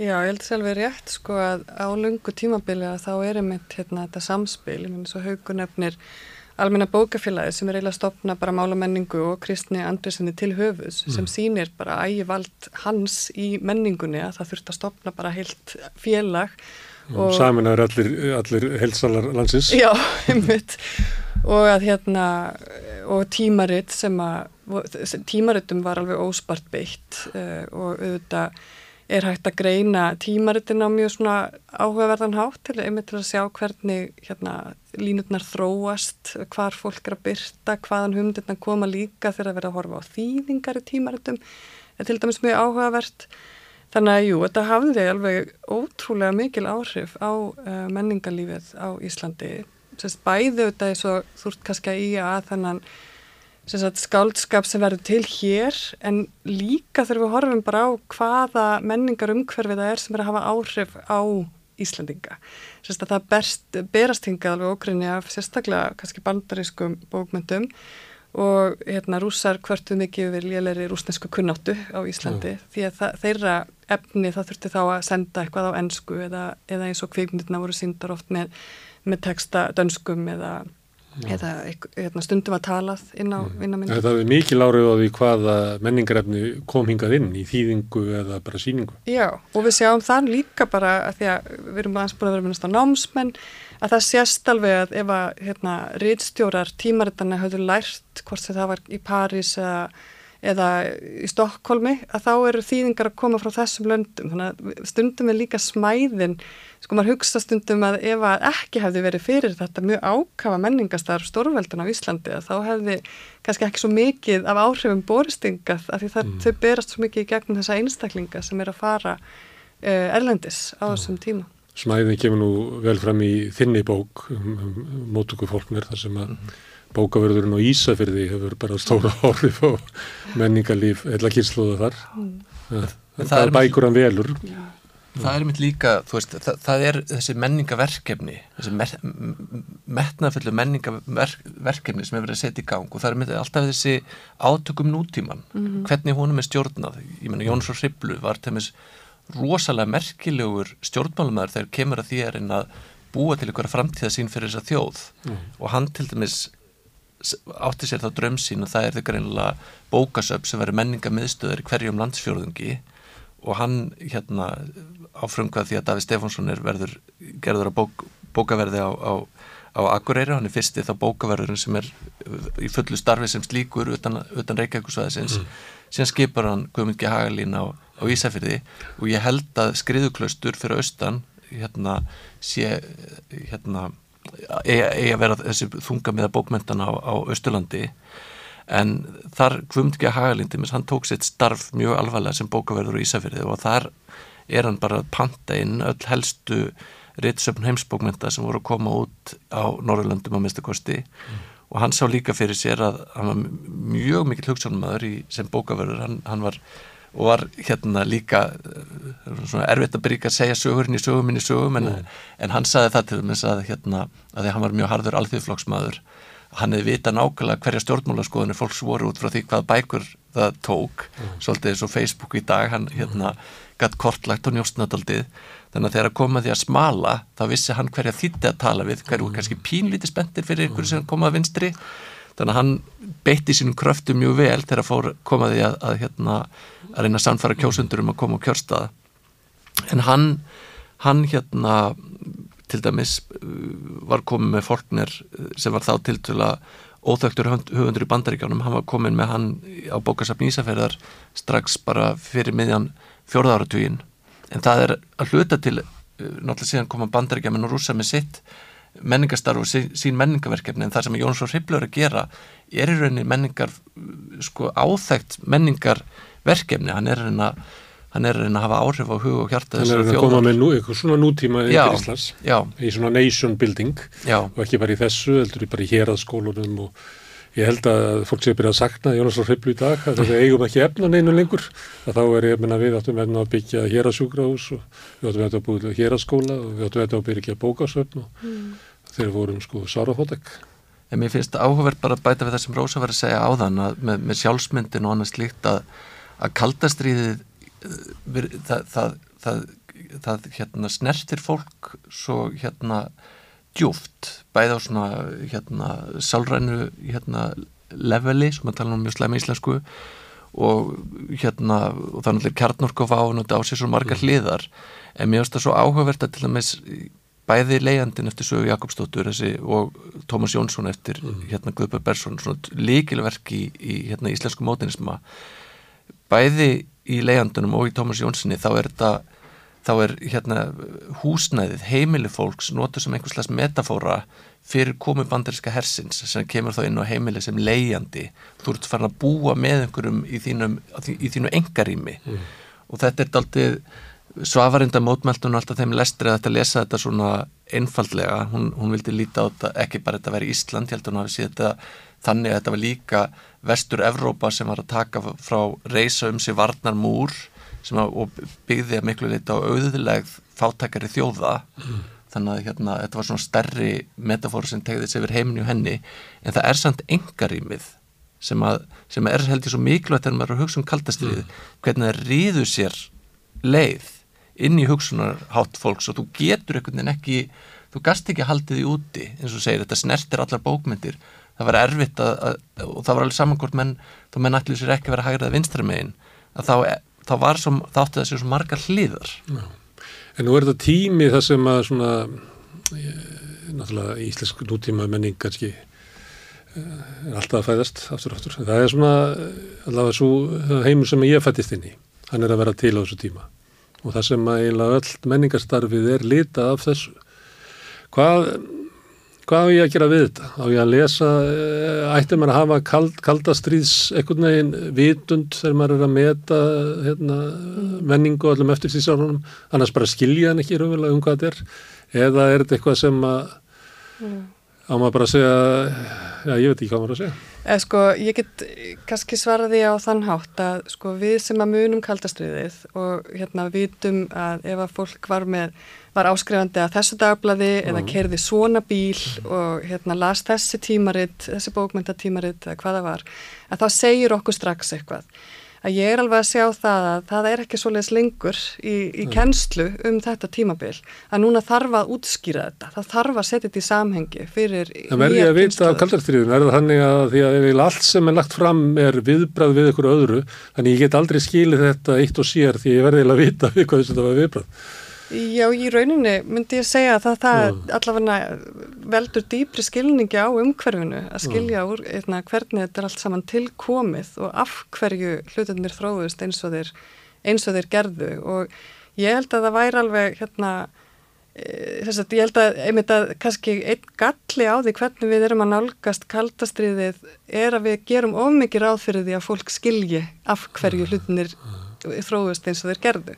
Já, ég held alveg rétt sko að á lungu tímabili að þá er einmitt hérna þetta samspil, ég menn svo haugunefnir almenna bókafélagi sem er eiginlega stopna bara mála menningu og Kristni Andresinni til höfus mm. sem sýnir bara ægivald hans í menningunni að það þurft að stopna bara heilt félag og Saminar allir, allir helsalar landsins. Já, einmitt og að hérna og tímaritt sem að tímarittum var alveg óspart beitt uh, og auðvitað er hægt að greina tímarittin á mjög svona áhugaverðan hátt til, einmitt til að sjá hvernig hérna, línutnar þróast, hvar fólk er að byrta, hvaðan humdirna koma líka þegar að vera að horfa á þýðingar í tímarittum, er til dæmis mjög áhugavert. Þannig að jú, þetta hafði alveg ótrúlega mikil áhrif á uh, menningarlífið á Íslandi. Sérst bæðu þetta er svo þúrt kannski að í að þannan sagt, skáldskap sem verður til hér en líka þegar við horfum bara á hvaða menningar umhverfið það er sem er að hafa áhrif á Íslandinga. Sérst að það berst, berast hingað alveg okrinni af sérstaklega kannski bandarískum bókmyndum og hérna rúsar hvertu mikið við lélæri rúsnesku kunnáttu á Íslandi mm. því að það, þeirra efni það þurfti þá að senda eitthvað á ennsku eða, eða eins og kvikmyndina voru síndar oft með, með texta dönskum eða eða hérna, stundum að talað inn á mm. vinnaminni. Það er mikið lárið á því hvaða menningarefni kom hingað inn í þýðingu eða bara síningu. Já, og við sjáum þann líka bara að því að við erum aðeins búin að vera minnast á námsmenn að það sést alveg að ef að hérna, riðstjórar tímaritana hafðu lært hvort það var í París eða eða í Stokkólmi að þá eru þýðingar að koma frá þessum löndum. Þannig að stundum er líka smæðin sko maður hugsa stundum að ef að ekki hefði verið fyrir þetta mjög ákafa menningastar stórveldin á Íslandi að þá hefði kannski ekki svo mikið af áhrifum boristingað af því það mm. þau berast svo mikið í gegnum þessa einstaklinga sem er að fara uh, erlendis á þessum tíma Smæðin kemur nú vel fram í þinni bók um, um mótöku fólknir þar sem að mm bókaverðurinn og Ísafyrði hefur bara stóra árið á menningarlíf eða kynsluða þar. Mm. það, það er bækur hann velur. Það er mitt líka, þú veist, það, það er þessi menningaverkefni þessi mer, metnafullu menningaverkefni sem hefur verið að setja í gang og það er mitt alltaf þessi átökum nútíman, mm -hmm. hvernig húnum er stjórnað, ég menna Jóns og Hriblu var tæmis rosalega merkilegur stjórnmálumæður þegar kemur að því að búa til ykkur framtíða sín fyrir þessa þjóð mm. og hann til dæmis átti sér þá drömsín og það er þau greinlega bókasöp sem verður menningamiðstöður í hverjum landsfjörðungi og hann hérna áfrumkvað því að Daví Stefánsson er verður gerður á bók, bókaverði á, á, á Akureyri, hann er fyrsti þá bókaverðurinn sem er í fullu starfi sem slíkur utan, utan Reykjavíkusvæðisins mm. síðan skipar hann Guðmund G. Hagalín á, á Ísafyrði og ég held að skriðuklaustur fyrir austan hérna sé hérna eigi að vera þessi þunga með bókmentana á, á Östurlandi en þar kvömd ekki að Hagalindi mis hann tók sitt starf mjög alvarlega sem bókaverður í Ísafjörði og þar er hann bara panta inn öll helstu réttsöfn heimsbókmenta sem voru að koma út á Norrlöndum á minnstakosti mm. og hann sá líka fyrir sér að hann var mjög mikil hugsanumöður sem bókaverður, hann, hann var og var hérna líka eh, svona erfitt að byrja að segja sögurinn í sögum minni sögum en, en hann saði það til þess að hérna að því hann var mjög harður alþjóðflokksmaður hann hefði vita nákvæmlega hverja stjórnmálaskoðunir fólks voru út frá því hvað bækur það tók, mm. svolítið eins og Facebook í dag, hann hérna gætt kortlagt og njóstnadaldið þannig að þegar komaði að smala þá vissi hann hverja þýtti að tala við, hverju mm. kannski pínlíti spendir fyrir ykkur sem komaði vinstri þannig að hann beitti sínum kröftu mjög vel þegar fór komaði að, að, hérna, að reyna að samfara kjósundur um að koma á kjörstaða en hann, hann hérna til dæmis var komið með fólknir sem var þá til til að óþögtur höfundur í bandaríkjánum hann var komið með hann á bókasafn Ísafjörðar strax bara fyrir miðjan fjórðáratugin en það er að hluta til náttúrulega síðan koma bandaríkjaman og rúsa með sitt menningarstarf og sín menningaverkefni en það sem Jónsson Hribblur að gera er í rauninni menningar sko áþægt menningarverkefni hann er reyna hann er reyna að hafa áhrif á hug og hjarta hann er reyna að koma með nú, eitthvað svona nútíma í Íslands, í svona nation building já. og ekki bara í þessu, heldur bara í hérraðskólunum og ég held að fólk sé að byrja að sakna Jónasson Hriblu í dag að þetta eigum ekki efnan einu lengur. Að þá er ég að menna við áttum að byggja hérasjúgrahús og við áttum að byggja héraskóla og við áttum að byggja bókásöfn og mm. þeir vorum sko sárafótek En mér finnst áhugverð bara að bæta við það sem Rósa var að segja áðan að með, með sjálfsmyndin og annað slíkt að, að kaldastriðið eh, það, það, það, það hérna, snertir fólk svo hérna djúft, bæði á svona hérna, sálrænu hérna, leveli, sem að tala um mjög slæmi íslensku og hérna og þannig er kjarnorkof á og á sér svo margar mm. hliðar en mér finnst það svo áhugavert að til dæmis bæði leiðandin eftir sögu Jakobsdóttur þessi, og Tómas Jónsson eftir mm. hérna Guðbjörn Bersson líkilverk í, í hérna, íslensku mótinisma bæði í leiðandunum og í Tómas Jónssoni þá er þetta þá er hérna húsnæðið heimili fólks notur sem einhvers slags metafóra fyrir komu bandaríska hersins sem kemur þá inn á heimili sem leiðandi þú ert farin að búa með einhverjum í þínu, í þínu engarými mm. og þetta er aldrei svafarinda mótmæltun alltaf þeim lestri að þetta lesa þetta svona einfallega, hún, hún vildi líta á þetta ekki bara þetta vera Ísland, ég held að hún hafi síðan þetta þannig að þetta var líka vestur Evrópa sem var að taka frá reysa um sig varnar múr sem að, og byggði að miklu leita á auðilegð fátækari þjóða. Mm. þannig að hérna, þetta var svona stærri metafóra sem tegði þessi yfir heiminu henni. En það er samt engarýmið sem, að, sem að er held ég svo miklu að maður er að hugsa um kaldastriði mm. hvernig það rýður sér leið inn í hugsunarhátt fólks og þú getur einhvern veginn ekki, þú gast ekki haldið í úti. Eins og segir, þetta snertir allar bókmyndir, það var erfitt að, að, og það var alveg samankort menn þá menn allir sér ekki að vera hægrað vinstra megin að þá, þá var svo, þáttu þessi svo margar hliðar Já. En nú er þetta tími það sem að svona ég, náttúrulega íslensk nútíma menning kannski eh, er alltaf að fæðast aftur aftur, það er svona allavega svo heimur sem ég fættist inn í hann er að vera til á þessu tíma og það sem að eiginlega öll menningarstarfið er litað af þessu. Hvað, hvað á ég að gera við þetta? Á ég að lesa, eh, ætti maður að hafa kald, kaldastrýðs ekkert neginn vitund þegar maður er að meta hérna, menningu og allum eftir sárunum, annars bara skilja hann ekki raunverulega um hvað þetta er, eða er þetta eitthvað sem að mm. á maður bara að segja, já ég veit ekki hvað maður að segja. Eða sko, ég get kannski svaraði á þann hátt að sko við sem að munum kaldastriðið og hérna vitum að ef að fólk var með, var áskrifandi að þessu dagblaði mm. eða kerði svona bíl og hérna las þessi tímaritt, þessi bókmyndatímaritt eða hvaða var, að þá segir okkur strax eitthvað. Að ég er alveg að sjá það að það er ekki svoleiðis lengur í, í kennslu um þetta tímabil að núna þarf að útskýra þetta það þarf að setja þetta í samhengi fyrir Það verður ég að vita af kaldarstríðun er það þannig að því að allt sem er lagt fram er viðbrað við ykkur öðru þannig ég get aldrei skilið þetta eitt og sér því ég verði að vita við hvað þetta var viðbrað Já, í rauninni myndi ég segja að það, það mm. allavega veldur dýpri skilningi á umhverfinu að skilja úr eitna, hvernig þetta er allt saman tilkomið og af hverju hlutunir þróðust eins og þeir, eins og þeir gerðu. Og ég held að það væri alveg hérna e, þess að ég held að einmitt að kannski einn galli á því hvernig við erum að nálgast kaldastriðið er að við gerum ofmikið ráð fyrir því að fólk skilji af hverju hlutunir þróðust eins og þeir gerðu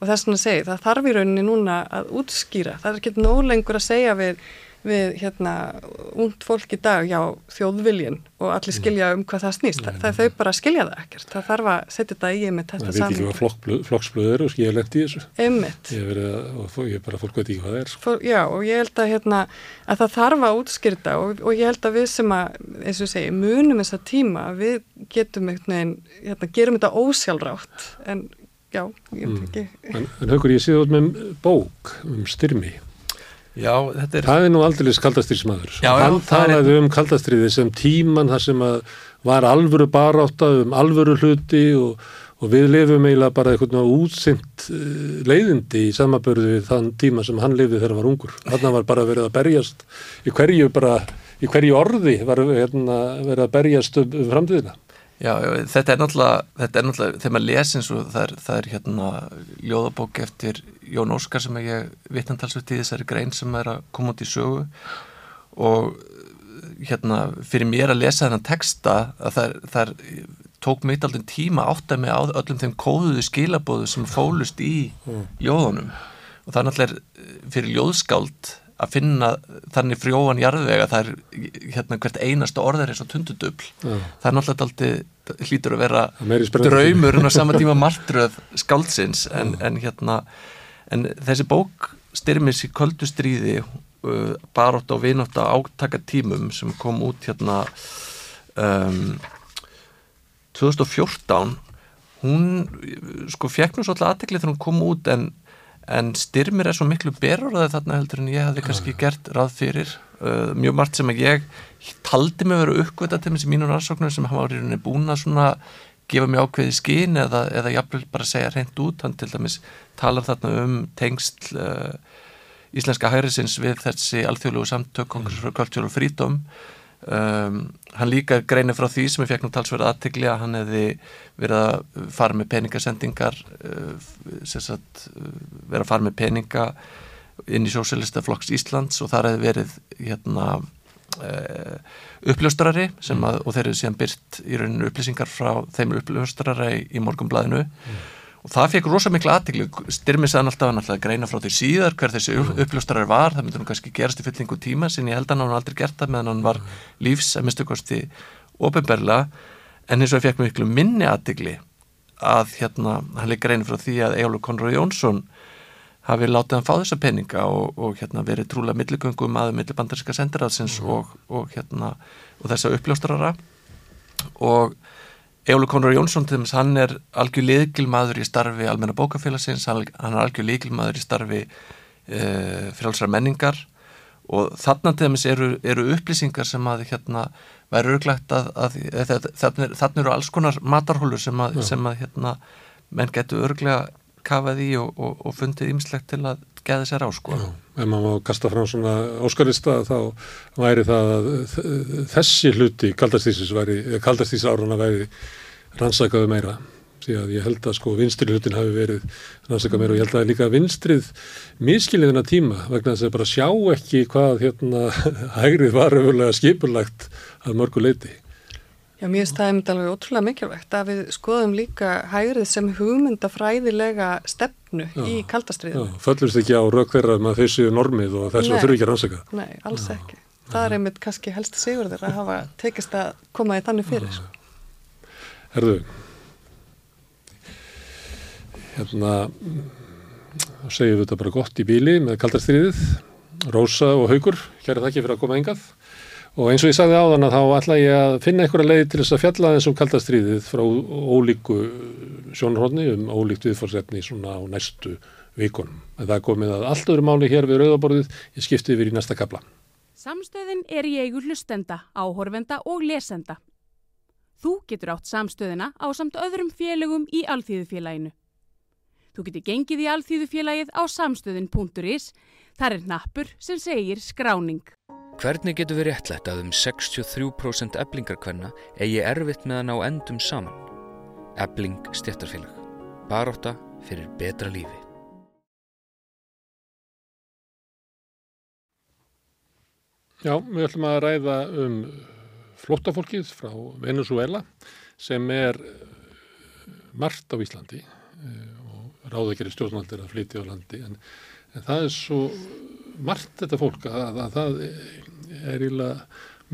og þess að segja, það þarf í rauninni núna að útskýra, það er ekki nólengur að segja við, við hérna ungd fólk í dag, já, þjóðviljin og allir mm. skilja um hvað það snýst það, það er þau bara að skilja það ekkert, það þarf að setja þetta í með þetta saman. Það veit ekki hvað flokkblöð, flokksblöð eru og skilja lengt í þessu. Einmitt. Ég er, og ég er bara, fólk veit ekki hvað það er. Sko. Fólk, já, og ég held að hérna, að það þarf að útskýrta og, og ég held að við sem að, eins og segi, munum þessa tíma, við getum eitthvað, hérna, gerum þetta ósjálfrátt en já, ég veit mm. ekki. Mm. En, en haugur, ég séð út með bók um styrmi. Já, þetta er... Það er nú aldrei kaldastríðsmaður. Já, Hann talaði er... um kaldastríði sem tíman þar sem að var alvöru baráta um alvöru hluti og, og við lifum eiginlega bara eitthvað útsynt uh, leiðindi í samabörðu við þann tíma sem hann lifið þegar hann var ungur. Þannig var bara verið að berjast í hverju, bara, í hverju orði var hérna, verið að berjast um framtíðina. Já, þetta er náttúrulega, þetta er náttúrulega, þegar maður lesi eins og það er, það er hérna ljóðabók eftir Jón Óskar sem ég vitnantalsveit í þessari grein sem er að koma út í sögu og hérna fyrir mér að lesa þennan texta að það, það tók mitt aldrei tíma átt að með á öllum þeim kóðuðu skilabóðu sem fólust í mm. ljóðunum og það er náttúrulega fyrir ljóðskáld að finna þannig frjóan jarðvega það er hérna hvert einasta orðar er svo tundudubl ja. það er náttúrulega aldrei hlýtur að vera draumur en á sama tíma martröð skáldsins en, ja. en hérna en þessi bók styrmis í köldustríði uh, barótt á vinátt á átaka tímum sem kom út hérna um, 2014 hún sko fekk nú svolítið aðteklið þegar hún kom út en en styrmir er svo miklu berurðið þarna heldur en ég hafði kannski gert ráð fyrir uh, mjög margt sem ég taldi mig að vera uppgötta til þessi mínur aðsóknir sem hafa árið búin að svona gefa mjög ákveði skín eða, eða jafnvel bara segja reynd út, hann til dæmis talar þarna um tengst uh, íslenska hærisins við þessi alþjóðlegu samtök Congress for Cultural Freedom. Um, hann líka greinir frá því sem ég fekk nú talsverða aðtegli að hann hefði verið að fara með peningasendingar uh, sagt, uh, verið að fara með peninga inn í Sjósélista flokks Íslands og þar hefði verið hérna uh, uppljóstrari að, og þeir eru síðan byrt í rauninu upplýsingar frá þeim uppljóstrari í morgumblæðinu mm. Og það fekk rosa miklu aðtiklu, styrmið sæðan alltaf hann alltaf að greina frá því síðar hver þessi mm. uppljóstrari var, það myndi nú kannski gerast í fyllingu tíma sin ég held að hann aldrei gert það meðan hann var lífs að minnstu kosti ofinberla en eins og það fekk miklu minni aðtikli að hérna hann leik greina frá því að Ejólur Konrad Jónsson hafi látið hann fá þessa peninga og, og hérna, verið trúlega milligöngum aðeins millibandarinska sendiræðsins mm. og, og, hérna, og þessa uppljóstrara. Og Eólu Konur Jónsson til þess að hann er algjör leikilmaður í starfi almenna bókafélagsins, hann er algjör leikilmaður í starfi e, frjálsra menningar. Og þarna til þess eru, eru upplýsingar sem að hérna væri örglegt að, að, að þarna eru alls konar matarhólur sem að, sem að hérna menn getur örglega kafað í og, og, og fundið ymslegt til að geða sér á sko. Já, ef maður má kasta fram svona óskarista þá væri það að þessi hluti kaldastísis áruna væri rannsakaðu meira því að ég held að sko vinstri hlutin hafi verið rannsakað meira og ég held að líka vinstrið miskiliðina tíma vegna þess að bara sjá ekki hvað hérna hægrið var öfulega skipurlagt að mörgu leiti. Já, mér finnst það einmitt alveg ótrúlega mikilvægt að við skoðum líka hægrið sem hugmyndafræðilega stefnu já, í kaldastriðinu. Já, föllumst ekki á rauk þeirra með þessu normið og þessu þurfi ekki að rannsaka. Nei, alls já. ekki. Það er einmitt kannski helst sigur þeirra að hafa tekist að koma í þannig fyrir. Herðu, hérna, þá segjum við þetta bara gott í bíli með kaldastriðið. Rósa og Haugur, hér er það ekki fyrir að koma engað. Og eins og ég sagði áðan að þá ætla ég að finna einhverja leið til þess að fjalla þessum kaldastriðið frá ólíku sjónarhóðni um ólíkt viðfórsefni svona á næstu vikunum. En það komið að allt öðru máli hér við rauðaborðið, ég skipti yfir í næsta kapla. Samstöðin er í eigu hlustenda, áhorfenda og lesenda. Þú getur átt samstöðina á samt öðrum félögum í Alþýðufélaginu. Þú getur gengið í Alþýðufélagið á samstöðin.is, þar er nappur sem segir skráning. Hvernig getur við réttlætt að um 63% eblingarkvenna eigi erfitt með að ná endum saman? Ebling stjættarfélag. Baróta fyrir betra lífi. Já, við ætlum að ræða um flóttafólkið frá Venezuela sem er eh, margt á Íslandi eh, og ráða ekki stjórnaldir að flytja á landi en, en það er svo margt þetta fólk að, að það er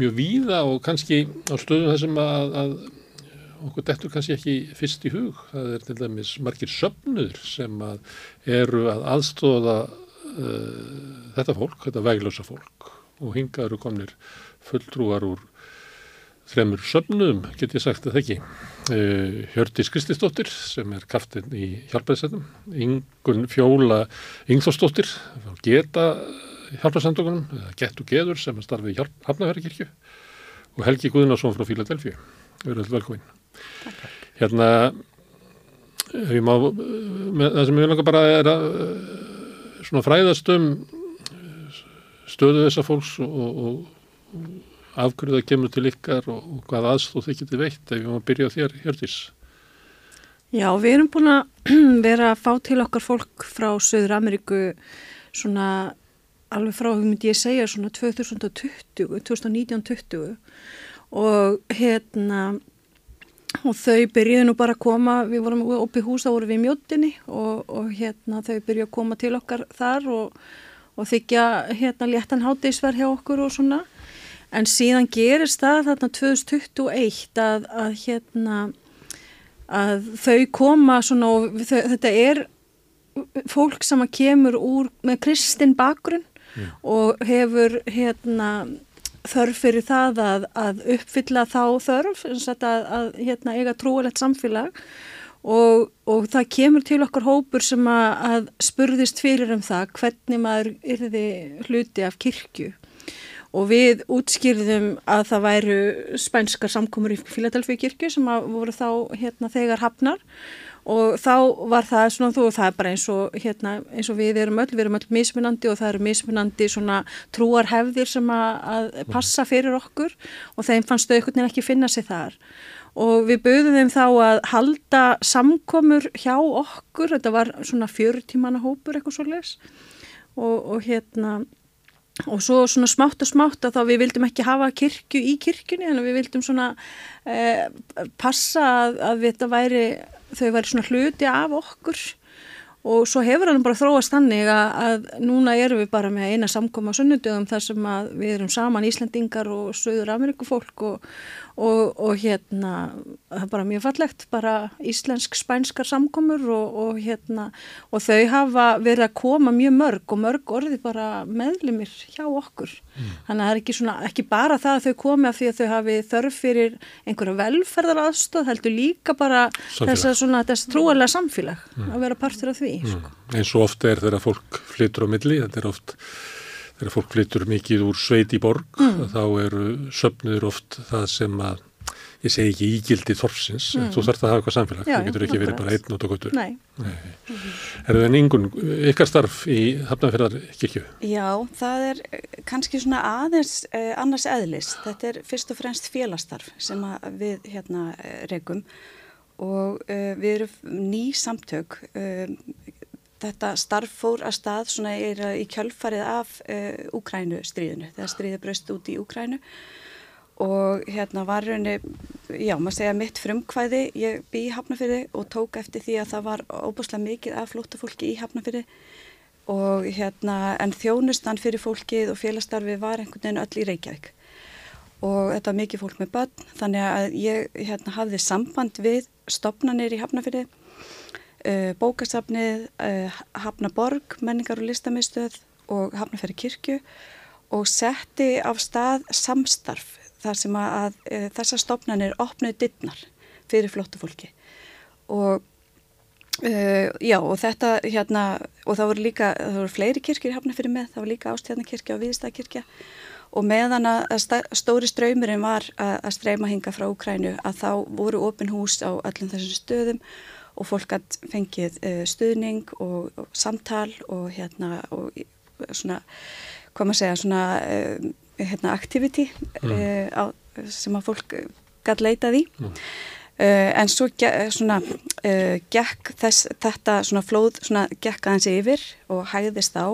mjög víða og kannski á stöðum þessum að, að okkur dettur kannski ekki fyrst í hug. Það er til dæmis margir söfnur sem að eru að aðstóða uh, þetta fólk, þetta veglösa fólk og hinga eru komnir fulltrúar úr þremur söfnum, get ég sagt að það ekki. Uh, Hjördis Kristisdóttir sem er kaftinn í hjálpaðisætum, Ingun Fjóla Ingþórsdóttir, geta hjálparsamtökunum, Gett og Geður sem er starfið í Hafnafjörðarkirkju og Helgi Guðnarsson frá Fíladelfíu. Verður velkominn. Hérna, má, með, það sem ég vil langa bara er að svona fræðast um stöðu þessa fólks og, og, og afhverju það kemur til ykkar og, og hvað aðstóð þið getið veitt ef við máum að byrja á þér, Hjördis. Já, við erum búin að vera að fá til okkar fólk frá Söður Ameríku svona alveg frá, þú myndi ég segja, svona 2020, 2019-20 og hérna og þau byrjuði nú bara að koma, við vorum upp í hús, þá vorum við í mjóttinni og, og hérna þau byrjuði að koma til okkar þar og, og þykja hérna léttan háteisverð hjá okkur og svona en síðan gerist það þarna 2021 að, að hérna að þau koma svona og þau, þetta er fólk sem kemur úr með kristin bakgrunn mm. og hefur hérna þörf fyrir það að, að uppfylla þá þörf að, að hérna, eiga trúalegt samfélag og, og það kemur til okkar hópur sem að, að spurðist fyrir um það hvernig maður yrði hluti af kirkju og við útskýrðum að það væru spænskar samkomur í Filadelfi kirkju sem voru þá hérna, þegar hafnar. Og þá var það svona þú og það er bara eins og, hérna, eins og við erum öll, við erum öll mismunandi og það eru mismunandi svona trúarhefðir sem að, að passa fyrir okkur og þeim fannst þau einhvern veginn ekki finna sig þar. Og við bauðum þeim þá að halda samkomur hjá okkur, þetta var svona fjörutímanna hópur eitthvað svo les og, og hérna og svo svona smátt og smátt að þá við vildum ekki hafa kirkju í kirkjunni en við vildum svona eh, passa að, að þetta væri, þau væri svona hluti af okkur. Og svo hefur hann bara þróast þannig að, að núna erum við bara með eina samkoma sunnudögum þar sem við erum saman Íslandingar og Söður Amerikufólk og, og, og hérna það er bara mjög fallegt, bara íslensk-spænskar samkomur og, og hérna og þau hafa verið að koma mjög mörg og mörg orði bara meðlumir hjá okkur mm. þannig að það er ekki, svona, ekki bara það að þau komi af því að þau hafi þörf fyrir einhverja velferðar aðstóð, heldur líka bara þess að trúalega samfélag mm. að vera partur af því mm. sko. eins og ofta er þegar fólk flytur á milli, þetta er oft þegar fólk flyttur mikið úr sveit í borg mm. þá eru söfnur oft það sem að ég segi ekki ígildi þorfsins mm. þú þarfst að hafa eitthvað samfélag, Já, það getur ekki verið bara einn og gottur Nei, Nei. Mm -hmm. Er það ningun, ykkar starf í Hafnarferðar kirkju? Já, það er eh, kannski svona aðeins eh, annars eðlis, þetta er fyrst og fremst félastarf sem við hérna eh, regum og eh, við erum ný samtök eh, þetta starf fór að stað svona í kjölfarið af uh, Úkrænu stríðinu, þegar stríði bröst út í Úkrænu og hérna var raunni, já maður segja mitt frumkvæði, ég bý í Hafnafyrði og tók eftir því að það var óbúslega mikið af flótafólki í Hafnafyrði og hérna en þjónustan fyrir fólkið og félastarfi var einhvern veginn öll í Reykjavík. Og þetta var mikið fólk með börn þannig að ég hérna hafði samband við stopnanir í Hafnafyrði bókasafnið, uh, Hafnaborg, menningar og listamistöð og Hafnafæri kirkju og setti af stað samstarf þar sem að, uh, þessar stopnarnir opnuði dittnar fyrir flottu fólki og já og þetta hérna og það voru líka, það voru fleiri kirkir Hafnafæri með, það voru líka Ástjarnakirkja og Viðstakirkja og meðan að stóri ströymurinn var að streyma hinga frá Ukrænu að þá voru opin hús á öllum þessum stöðum og fólk að fengið uh, stuðning og, og samtal og hérna og svona, hvað maður segja, svona uh, hérna activity mm. uh, á, sem að fólk gæt leitað í mm. en svo svona gekk þess, þetta svona flóð svona gekk aðeins yfir og hæðist á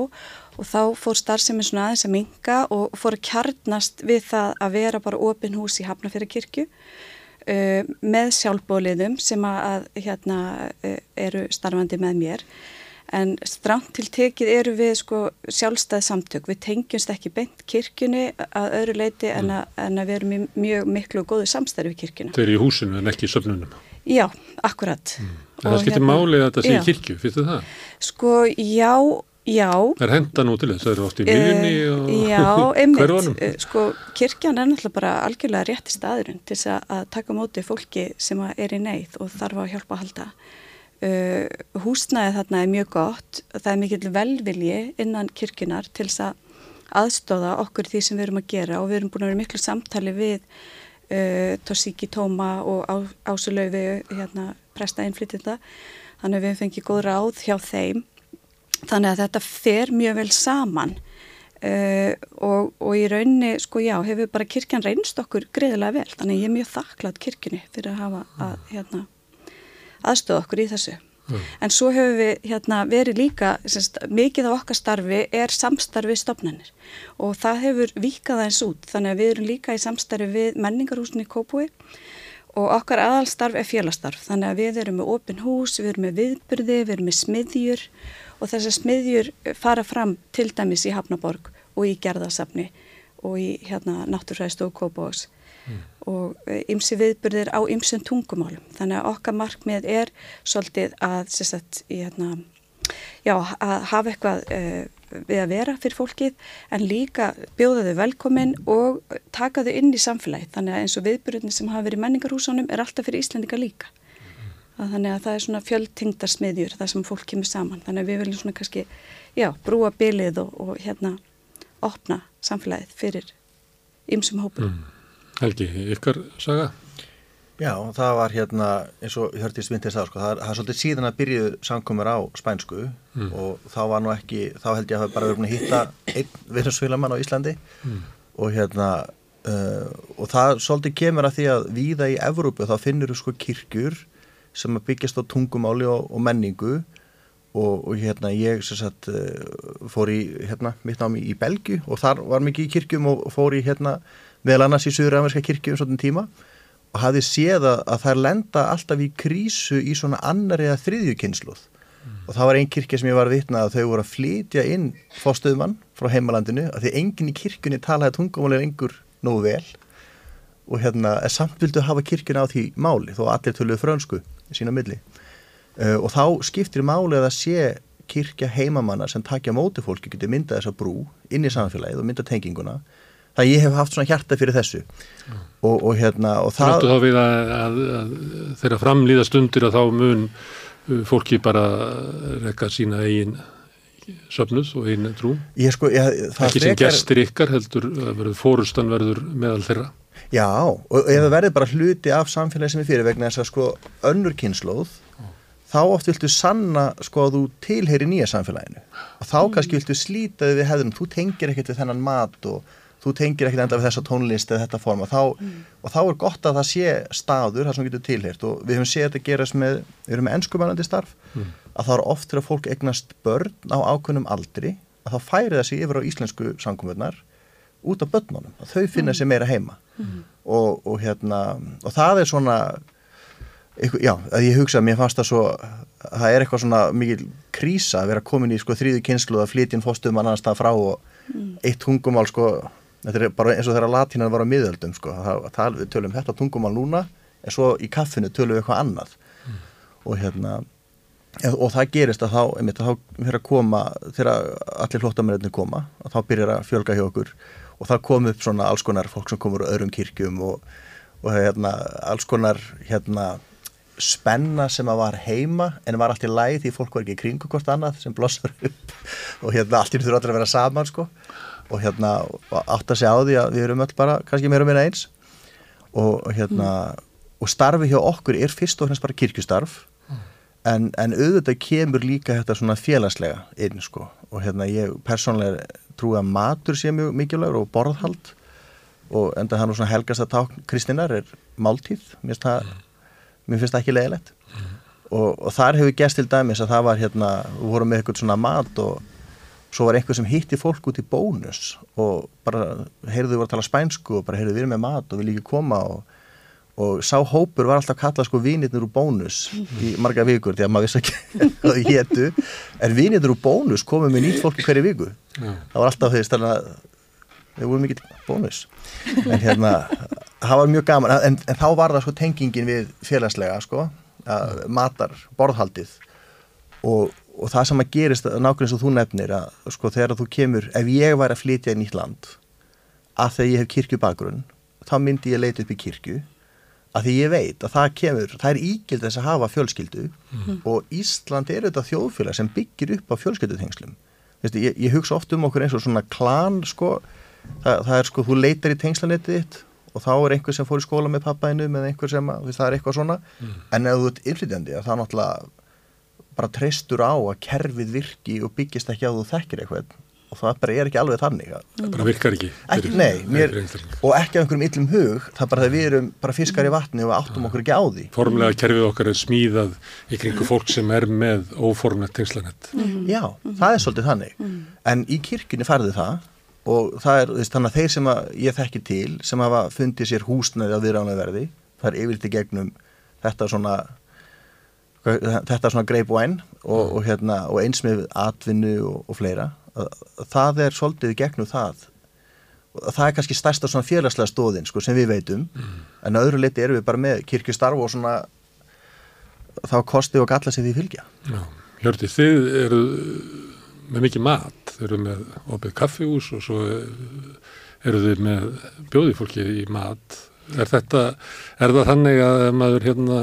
og þá fór starfsemi svona aðeins að minga og fór að kjarnast við það að vera bara opin hús í Hafnafjörðarkirkju uh, með sjálfbóliðum sem að hérna uh, eru starfandi með mér en stránt til tekið eru við sko sjálfstæð samtök, við tengjumst ekki beint kirkjunni að öðru leiti en, a, en að við erum í mjög miklu og góðu samstæði við kirkjuna. Þeir eru í húsinu en ekki í söfnunum? Já, akkurat. Mm. En það skiptir hérna, málið að þetta sé í kirkju, þið það? Sko, já, Já. Það er henda nú til þess, það eru oft í miðunni uh, og já, einmitt, uh, sko kirkjan er náttúrulega bara algjörlega rétti staðurinn til þess að taka móti fólki sem er í neyð og þarf að hjálpa að halda. Uh, húsnæði þarna er mjög gott, það er mikill velvilji innan kirkjunar til þess að aðstóða okkur því sem við erum að gera og við erum búin að vera miklu samtali við uh, Torsíki Tóma og á, Ásulaufi, hérna, presta einflýtinda, þannig að við fengið góð ráð hjá þeim þannig að þetta fer mjög vel saman. Uh, og, og í rauninni sko já, hefur bara kirkjan reynst okkur greiðilega vel, þannig ég er mjög þakklátt kirkjunni fyrir að hafa að, hérna, aðstöða okkur í þessu. Mm. en svo hefur við hérna, verið líka semst, mikið á okkar starfi er samstarfi stopnarnir og það hefur vikað aðeins út, þannig að við erum líka í samstarfi við menningarhúsinni Kópúi og okkar aðalstarf er félastarf, þannig að við erum með opin hús, við erum með viðbyrði, við erum með smiðjur og þessar smiðjur fara fram til dæmis í Hafnaborg og í Gerðarsafni og í hérna Náttúrfræðstofu Kópavóks mm. og ymsi e, viðbyrðir á ymsum tungumálum. Þannig að okkar markmið er svolítið að, sagt, í, hérna, já, að hafa eitthvað uh, við að vera fyrir fólkið en líka bjóða þau velkomin og taka þau inn í samfélagi þannig að eins og viðbyrðinni sem hafa verið menningarhúsunum er alltaf fyrir Íslandika líka að þannig að það er svona fjöldtingdarsmiðjur það sem fólk kemur saman þannig að við viljum svona kannski, já, brúa bylið og, og hérna opna samfélagið fyrir ymsum hópum. Mm. Helgi, ykkar saga? Já, það var hérna, eins og ég hörti í Svintins það, sko, það, það er svolítið síðan að byrjuð samkomur á spænsku mm. og þá var nú ekki, þá held ég að það bara verið að hitta einn viðsvilamann á Íslandi mm. og hérna, uh, og það svolítið kemur að því að víða í Evrópu þá finnur þú sko kirkjur sem að byggjast á tungumáli og, og menningu. Og, og hérna ég sagt uh, fór í, hérna, mitt námi í Belgu og þar var mikið í kirkjum og fór í, hérna, meðal annars í Suður-Amerska kirkju um svona tíma. Og hafði séð að, að er lenda alltaf í krísu í svona annari eða þriðju kynsluð mm. og það var einn kirkja sem ég var að vitna að þau voru að flytja inn fórstöðumann frá heimalandinu að því enginn í kirkjunni talaði tungumálir engur nógu vel. Og hérna samt vildu að hafa kirkjuna á því máli þó allir töluðu frönsku sína milli. Uh, og þá skiptir máli að það sé kirkja heimamanna sem takja móti fólki getur myndað þessa brú inn í samfélagið og mynda tenginguna það ég hef haft svona hjarta fyrir þessu. Mm. og, og hérna og það Þú þá við að, að, að þeirra framlýða stundir að þá mun uh, fólki bara rekka sína eigin söfnus og einn trú? Sko, ég, ekki sem gestir ykkar heldur verður fórustan verður meðal þeirra Já, og ef það verður bara hluti af samfélagi sem er fyrir vegna þess að sko önnur kynnslóð mm. þá oft viltu sanna sko að þú tilheyri nýja samfélaginu og þá mm. kannski viltu slítaði við hefðum, þú tengir ekkert við þennan mat og þú tengir ekkert enda við þessa tónlist eða þetta forma þá, mm. og þá er gott að það sé staður það sem getur tilheyrt og við höfum séð þetta gerast með, við erum með ennskumælandi starf mm. að það er oft að fólk egnast börn á ákunnum aldri að þá færi þessi yfir á íslensku sangumvöldnar út af börnunum, að þau finna mm. sér meira heima mm. og, og hérna og það er svona já, að ég hugsa að mér fannst það svo það er eitthvað svona mikil krísa að vera komin í sko þrýðu kynslu að flytja inn fóstum annan stað frá og mm. eitt tungumál sko þetta er bara eins og þegar latínan var á miðöldum sko, það, það, tölum þetta tungumál núna en svo í kaffinu tölum við eitthvað annað mm. og hérna og það gerist að þá, einmitt, þá fyrir að koma, þegar allir flottamennir koma og þá byrjar að fjölga hjá okkur og það kom upp svona alls konar fólk sem komur á öðrum kirkjum og, og hérna alls konar hérna spenna sem að var heima en var allt í læð því fólk var ekki kringu hvort annað sem blossar upp og hérna allt í þurfa allir að vera saman sko og hérna átt að segja á því að við erum öll bara kannski meira og meira eins og hérna mm. og starfi hjá okkur er fyrst og hérna bara kirkustarf mm. en, en auðvitað kemur líka þetta svona félagslega inn sko og hérna ég persónlega trúi að matur sé mjög mikilvægur og borðhald og enda hann og svona helgast að tá Kristínar er máltíð mér finnst það, það ekki leiðilegt mm. og, og þar hefur gæst til dæmis að það var hérna, við vorum með eitthvað svona mat og svo var einhver sem hitti fólk út í bónus og bara heyrðu við voru að tala spænsku og bara heyrðu við erum með mat og við líka koma og, og sá hópur var alltaf kallað sko vinirnir úr bónus í marga vikur því að maður vissi ekki hvað þið héttu en vinirnir úr bónus komið með nýtt fólk hverju viku. Já. það var alltaf því að við vorum mikið bónus. En hérna það var mjög gaman. En, en þá var það sko tengingin við félagslega sko matar borðhaldið. Og og það sem að gerist nákvæmlega og þú nefnir að sko þegar þú kemur, ef ég væri að flytja í nýtt land að þegar ég hef kirkjubakgrunn þá myndi ég leita upp í kirkju að því ég veit að það kemur það er ígild þess að hafa fjölskyldu mm. og Ísland er auðvitað þjóðfélag sem byggir upp á fjölskyldutengslum ég, ég hugsa oft um okkur eins og svona klan sko, það, það er sko þú leitar í tengslanetið þitt og þá er einhver sem fór í skóla með pappainu með einhver sem, það er eitthvað svona mm. en ef þú ert innflytjandi þá náttúrulega bara treystur á að kerfið virki og byggist ekki á þú þekkir eitthvað og það bara er ekki alveg þannig það bara virkar ekki, ekki nei, mér, og ekki á einhverjum yllum hug það bara að við erum bara fiskar í vatni og áttum okkur ekki á því. Formlega kerfið okkar er smíðað í kringu fólk sem er með óformnett tengslanett mm. Já, það er svolítið þannig. Mm. en í kirkjunni færði það og það er þannig að þeir sem að ég þekki til sem hafa fundið sér húsnaði á viðránaverði það er yfirlt í gegnum þetta svona þetta svona greip væn og, og, hérna, og eins með atvinnu og, og fleira það er svolítið gegnum það. Og það er kannski stærsta svona félagslega stóðin sko, sem við veitum. Mm. en öðru liti erum við bara með kirkjustarf og svona þá kosti og galla sem því fylgja. Já, Hjörti, þið eru með mikið mat, þið eru með opið kaffihús og svo eru þið með bjóðifólki í mat. Er þetta, er það þannig að maður hérna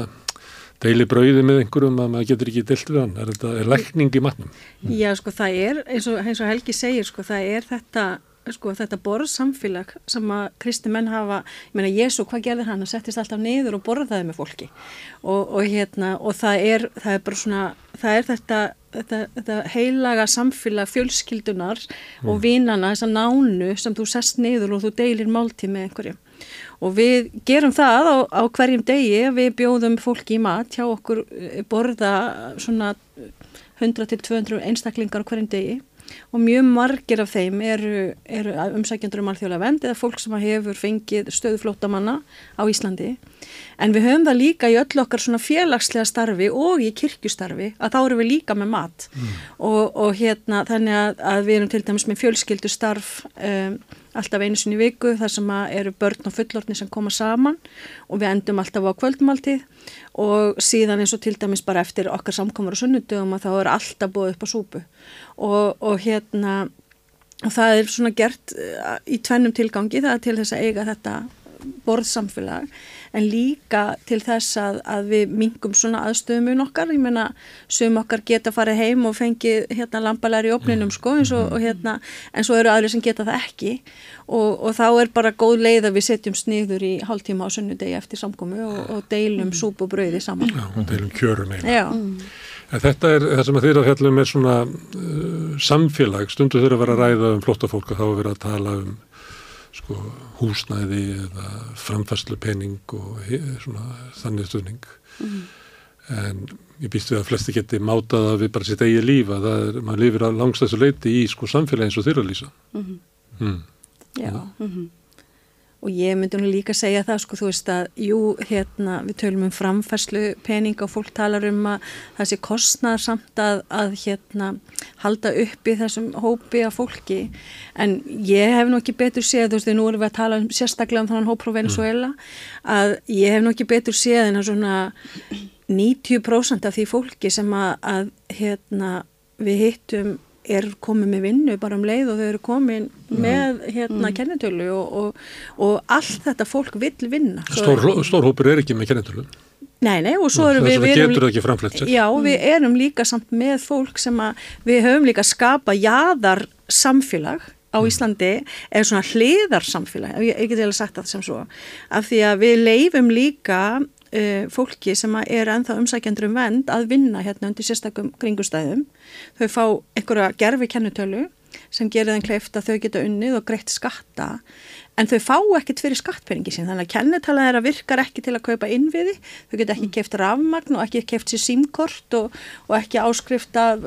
deili brauði með einhverjum að maður getur ekki deilt við hann, er þetta er lækning í matnum? Já, sko það er, eins og, eins og Helgi segir, sko það er þetta sko, þetta borðsamfélag sem að kristi menn hafa, ég meina Jésu, hvað gerði hann? Hann settist alltaf niður og borðaði með fólki og, og hérna, og það er, það er bara svona, það er þetta, þetta, þetta heilaga samfélag fjölskyldunar mm. og vinana, þessa nánu sem þú sest niður og þú deilir máltíð með einhverju og við gerum það á, á hverjum degi, við bjóðum fólki í mat hjá okkur eh, borða svona 100-200 einstaklingar á hverjum degi og mjög margir af þeim eru, eru umsækjandur um alþjóðlega vend eða fólk sem hefur fengið stöðuflótamanna á Íslandi. En við höfum það líka í öll okkar svona félagslega starfi og í kirkjustarfi að þá eru við líka með mat. Mm. og, og hérna þannig að, að við erum til dæmis með fjölskyldu starf um, alltaf einu sinni viku þar sem eru börn og fullortni sem koma saman og við endum alltaf á kvöldmáltið og síðan eins og til dæmis bara eftir okkar samkomur og sunnudögum að þá er alltaf búið upp á súpu. Og, og hérna og það er svona gert eh, í tvennum tilgangi það er til þess að eiga þetta borðsamfélag en líka til þess að, að við mingum svona aðstöðum okkar, ég meina sum okkar geta farið heim og fengið hérna lampalæri í opninum sko eins og, og hérna en svo eru aðri sem geta það ekki og, og þá er bara góð leið að við setjum sniður í hálftíma á sunnudegi eftir samkomi og, og deilum súp og brauði saman. Já, og deilum kjörum einu. Já. Mm. En þetta er það sem að þeirra fjallum er svona uh, samfélag, stundu þeirra að vera að ræða um flotta fólk og þá að vera að tala um sko, húsnæði eða framfæslu pening og svona, þannig stuðning mm. en ég býst við að flesti geti mátað að við bara sitt eigi líf að það er, maður lifir að langstæðsu leiti í sko samfélagi eins og þeirra lýsa mm. Mm. Já, -hmm og ég myndi nú líka segja það sko þú veist að jú hérna við tölum um framfærslu pening og fólk talar um að það sé kostnað samt að, að hérna halda upp í þessum hópi af fólki. En ég hef nú ekki betur séð þú veist því nú erum við að tala um sérstaklega um þannig hóp frá Venezuela að ég hef nú ekki betur séð en að svona 90% af því fólki sem að, að hérna við hittum er komið með vinnu bara um leið og þau eru komið mm. með hérna mm. kennetölu og, og, og allt þetta fólk vil vinna. Stór, stór hópur er ekki með kennetölu? Nei, nei, og svo erum við... Framflett sér. Já, við erum líka samt með fólk sem að við höfum líka skapa jáðar samfélag á mm. Íslandi er svona hliðar samfélag, ég, ég get eða sagt það sem svo, af því að við leifum líka uh, fólki sem er enþá umsækjandur um vend að vinna hérna undir sérstakum kringustæðum. Þau fá einhverja gerfi kennutölu sem gerir þeim kleift að þau geta unnið og greitt skatta en þau fá ekkert fyrir skattpenningi sín þannig að kennetala þeirra virkar ekki til að kaupa innviði, þau geta ekki keift rafmagn og ekki keift sér símkort og, og ekki áskrift af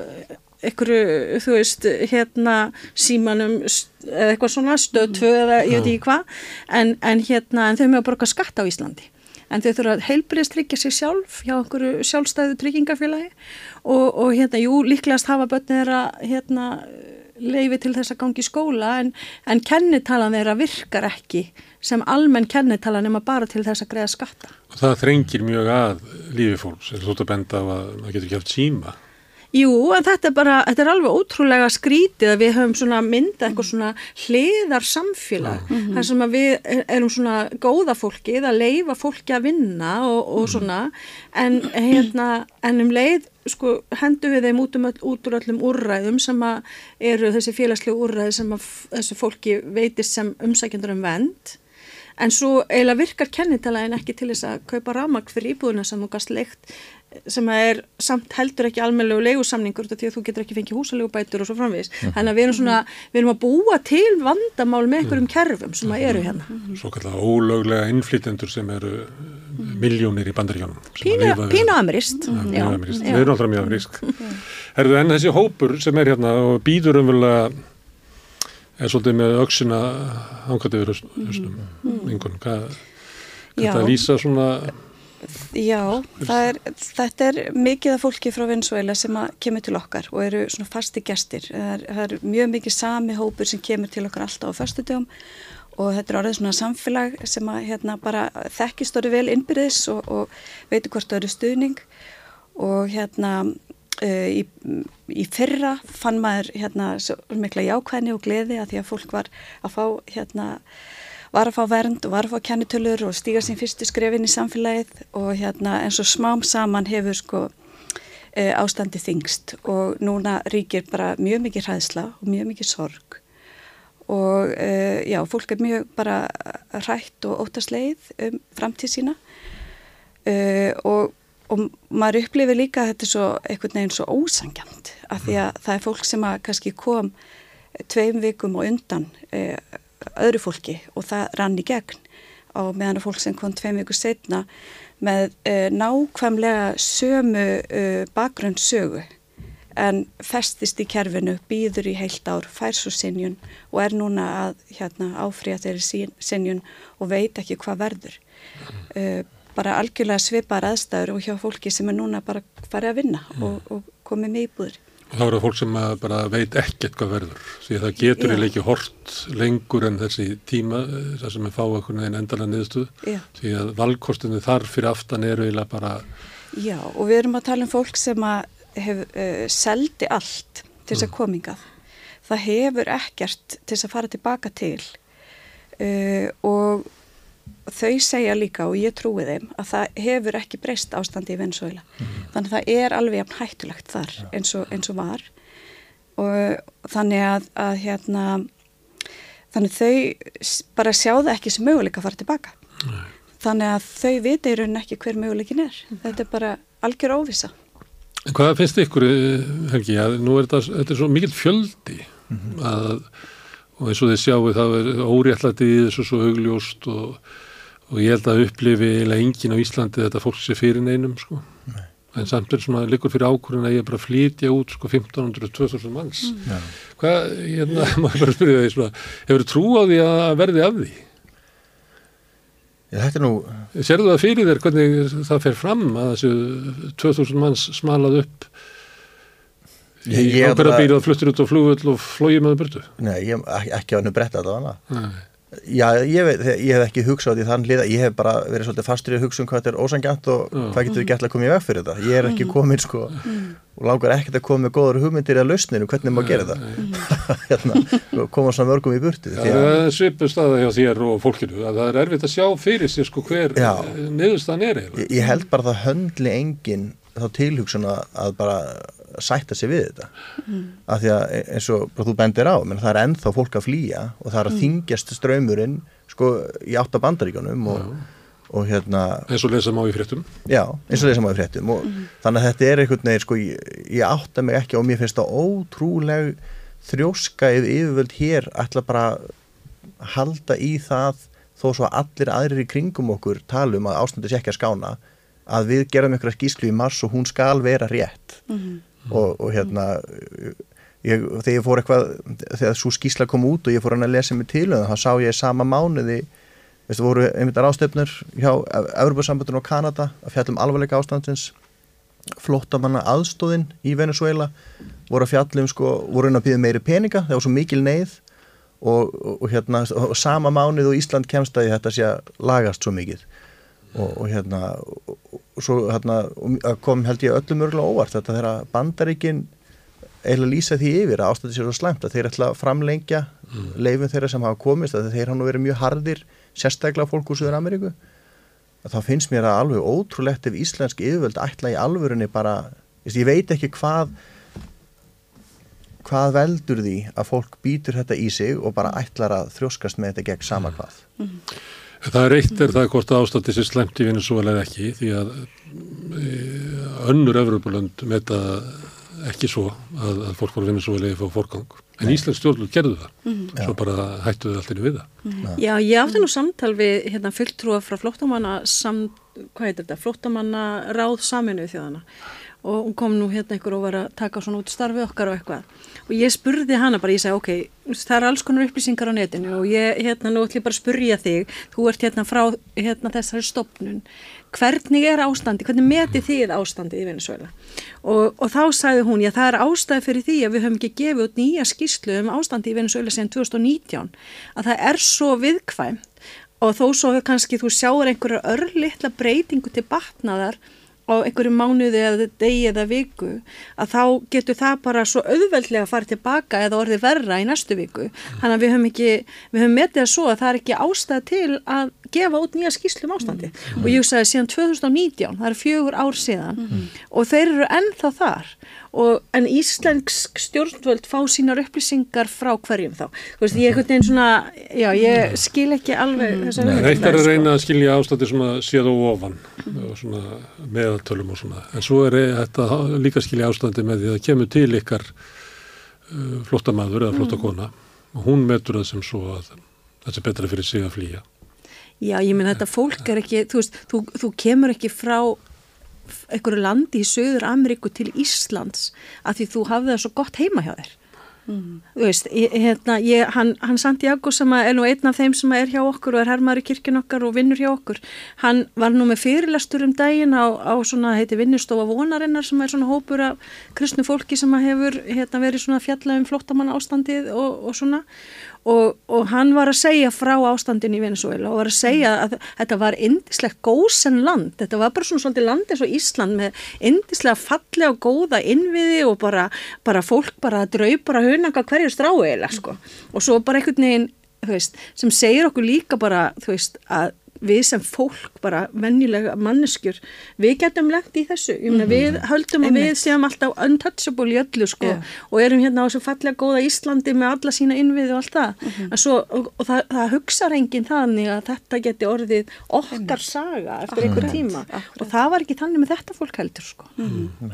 einhverju, þú veist, hérna símanum eða eitthvað svona stöðtöð eða ég veit ekki hvað. En, en hérna, en þau með að borga skatt á Íslandi en þau þurfa að heilbriðst tryggja sig sjálf hjá einhverju sjálfstæðu tryggingafélagi og, og hérna, jú, líklegast hafa börnir þeirra hérna leifi til þess að gangi í skóla en, en kennitalan þeirra virkar ekki sem almenn kennitalan nema bara til þess að greiða skatta. Og það þrengir mjög að lífi fólks, er að benda á að maður getur ekki haft síma? Jú, en þetta er bara, þetta er alveg ótrúlega skrítið að við höfum svona myndað eitthvað svona hliðar samfélag mm -hmm. þar sem að við erum svona góða fólkið að leifa fólki að vinna og, og mhm. svona. En hérna, en um leið sko hendur við þeim út, um út úr öllum úrræðum sem að eru þessi félagslegu úrræði sem að þessu fólki veitist sem umsækjandur um vend en svo eiginlega virkar kennitalægin ekki til þess að kaupa ramag fyrir íbúðuna sem þú gast leikt sem er samt heldur ekki almennilegu leigusamningur því að þú getur ekki fengið húsalegubætur og svo framvís. Mm. Þannig að við erum svona, við erum að búa til vandamál með einhverjum mhm. kerfum sem að eru hérna. Mhm. Svo kallar ólöglega innflytendur sem eru miljónir í bandaríkjónum. Pínu amirist. Við erum alltaf mjög amirist. Herðu en þessi hópur sem er hérna og býður umvöldlega er svolítið með auksina ánkvæmdið við höstum. Mm. Hvað, hvað það lýsa svona Já, er, þetta er mikið af fólki frá Venezuela sem kemur til okkar og eru svona fasti gestir. Það er, það er mjög mikið sami hópur sem kemur til okkar alltaf á förstudöfum og þetta er orðið svona samfélag sem að hérna bara þekkist orðið vel innbyrðis og, og veitur hvort það eru stuðning og hérna uh, í, í fyrra fann maður hérna mikla jákvæðni og gleði að því að fólk var að fá hérna var að fá vernd og var að fá kennitölur og stíga sín fyrstu skrefin í samfélagið og hérna eins og smám saman hefur sko e, ástandi þingst og núna ríkir bara mjög mikið hræðsla og mjög mikið sorg og uh, já, fólk er mjög bara rætt og óttasleið um framtíð sína uh, og, og maður upplifir líka að þetta er svo einhvern veginn svo ósangjant af því að það er fólk sem að kannski kom tveim vikum og undan öðru fólki og það rann í gegn á meðan að fólk sem kom tveim viku setna með nákvæmlega sömu bakgrunnsögu en festist í kerfinu, býður í heilt ár, fær svo sinjun og er núna að hérna, áfrýja þeirri sinjun og veit ekki hvað verður. Uh, bara algjörlega svipar aðstæður og hjá fólki sem er núna bara farið að vinna mm. og, og komið með íbúður. Þá er það fólk sem bara veit ekkert hvað verður, því að það getur eða ekki hort lengur en þessi tíma, það sem er fáið okkur en endalega niðurstuð, því að valkostinu þar fyrir aftan eru eiginlega bara... Já, og við erum að tala um fólk sem að hef, uh, seldi allt til þess að mm. komingað. Það hefur ekkert til þess að fara tilbaka til uh, og þau segja líka og ég trúi þeim að það hefur ekki breyst ástandi í Venezuela. Mm. Þannig að það er alveg jafn hættulegt þar ja. eins, og, eins og var og þannig að, að hérna þannig þau bara sjá það ekki sem möguleika að fara tilbaka. Nei. Þannig að þau vita í rauninni ekki hver möguleikin er. Þetta er bara algjör óvisa. Hvað finnst ykkur, eh, Helgi, að nú er þetta, þetta er svo mikil fjöldi mm -hmm. að, og eins og þið sjáu það er óréttlætið í þessu svo augljóst og, og ég held að upplifi eiginlega engin á Íslandi þetta fólk sé fyrir neinum sko. Nei. En samt er svona líkur fyrir ákvörðin að ég bara flytja út sko 1500-2000 manns. Mm. Hvað, ég hérna, maður bara spyrja því svona, hefur þú trú á því að verði af því? Já, þetta er nú... Serðu það fyrir þér hvernig það fer fram að þessu 2000 manns smalað upp í bíl og fluttir út á flugvöld og flóið með börtu? Nei, ég, ekki á hennu bretta allavega. Nei. Já, ég, veit, ég hef ekki hugsað í þann liða, ég hef bara verið svolítið fastur í að hugsa um hvað þetta er ósangjant og mm. hvað getur við gert að koma í veg fyrir þetta. Ég er ekki mm. komin sko mm. og langar ekkert að koma með góður hugmyndir að lausninu hvernig maður gerir þetta. hérna, koma svona mörgum í burti. Það er svipust aða hjá þér og fólkinu að það er erfitt að sjá fyrir sér sko hver niðurstaðan er. Ég, ég held bara að það höndli enginn þá tilhugsun að bara sætta sig við þetta mm. af því að eins og þú bendir á menn, það er ennþá fólk að flýja og það er að mm. þingjast ströymurinn sko í áttabandaríkanum og, og hérna eins og lesa má í fréttum já, eins og lesa má í fréttum og mm. þannig að þetta er einhvern veginn sko ég, ég átta mig ekki og mér finnst það ótrúleg þrjóska yfir yfirvöld hér ætla bara að halda í það þó svo að allir aðrir í kringum okkur talum að ástandi sé ekki að skána að við gerum einhverja skíslu í mars og hún skal vera rétt mm -hmm og, og hérna ég, þegar ég fór eitthvað þegar svo skísla kom út og ég fór hann að lesa mig til þá sá ég sama mánuði veistu, voru einmitt rástefnur hjá Európa-sambandun og Kanada að fjallum alvarleika ástandins flottamanna aðstóðin í Venezuela voru að fjallum sko, voru hann að býða meiri peninga, það var svo mikil neyð og, og, og hérna og sama mánuð og Ísland kemst að þetta sé að lagast svo mikið og, og hérna og svo hérna kom held ég öllum örgulega óvart þetta þegar bandaríkin eiginlega lýsa því yfir að ástæði sér svo slemt að þeir ætla að framlengja mm. leifin þeirra sem hafa komist að þeir hafa nú verið mjög hardir sérstaklega fólk úr Suður Ameríku að þá finnst mér að alveg ótrúlegt ef íslenski yfirvöld ætla í alvörunni bara, ég veit ekki hvað hvað veldur því að fólk býtur þetta í sig og bara ætlar að þrjóskast með þetta gegn sama hvað mm. Það er eitt er það hvort ástandi sér slemt í Venezuela eða ekki því að e, önnur Evropalönd meta ekki svo að, að fólk voru Venezuela eða fá forgang. En Nei. Íslands stjórnul gerðu það, mm -hmm. svo bara hættuðu allt inn í við það. Mm -hmm. Já, ég átti nú samtal við hérna, fulltrúa frá flóttamanna, sam, hvað heitir þetta, flóttamanna ráð saminuð þjóðana og hún kom nú hérna einhver og var að taka svona út starfið okkar og eitthvað og ég spurði hana bara, ég sagði ok, það er alls konar upplýsingar á netinu og ég hérna nú ætlum bara að spurja þig. Þú ert hérna frá hérna þessari stopnun hvernig er ástandi, hvernig meti þið ástandi í Venezuela og, og þá sagði hún, já það er ástæði fyrir því að við höfum ekki gefið út nýja skýrslu um ástandi í Venezuela sen 2019 að það er svo viðkvæm og þó svo kannski þú sjáur einhverja örlittla breytingu til batnaðar á einhverju mánuði eða degi eða viku að þá getur það bara svo auðveldlega að fara tilbaka eða orði verra í næstu viku. Þannig að við höfum ekki, við höfum metið að svo að það er ekki ástæð til að gefa út nýja skýslum ástandi mm. og ég sagði síðan 2019, það eru fjögur ár síðan mm. og þeir eru ennþá þar og, en íslensk stjórnvöld fá sínar upplýsingar frá hverjum þá? Þú veist, ég svona já, ég skil ekki alveg mm. þess að Eitt er að reyna að skilja svona séð og ofan meðaltölum og svona, en svo er þetta líka skilja ástandi með því að kemur til ykkar uh, flottamæður eða flottakona og hún metur það sem svo að þetta er betra fyrir sig að flýja. Já, ég minn þetta fólk er ekki, þú veist, þú, þú kemur ekki frá einhverju landi í Söður Ameríku til Íslands að því þú hafði það svo gott heima hjá þér mm. þú veist, ég, hérna, ég, hann, hann Santiago sem er nú einn af þeim sem er hjá okkur og er hermaður í kirkun okkar og vinnur hjá okkur hann var nú með fyrirlastur um daginn á, á svona, heiti vinnustofa vonarinnar sem er svona hópur af kristnu fólki sem hefur hérna, verið svona fjalla um flottamann ástandið og, og svona og, og hann var að segja frá ástandin í Venezuela og var að segja að þetta var indislegt góðsenn land, þetta var bara svona svolítið land eins og Ísland með indislega fallega og góða innviði og bara, bara fólk bara drau bara hunanga hverju stráiðilega sko. Og svo bara einhvern veginn Veist, sem segir okkur líka bara veist, að við sem fólk bara vennilega manneskjur við getum lengt í þessu mena, mm. við höldum að við séum alltaf untouchable í öllu sko yeah. og erum hérna á þessu fallega góða Íslandi með alla sína innvið og allt það mm -hmm. Svo, og, og það, það hugsa reyngin þannig að þetta geti orðið okkar saga eftir einhver tíma Akkurat. og það var ekki þannig með þetta fólk heldur sko mm.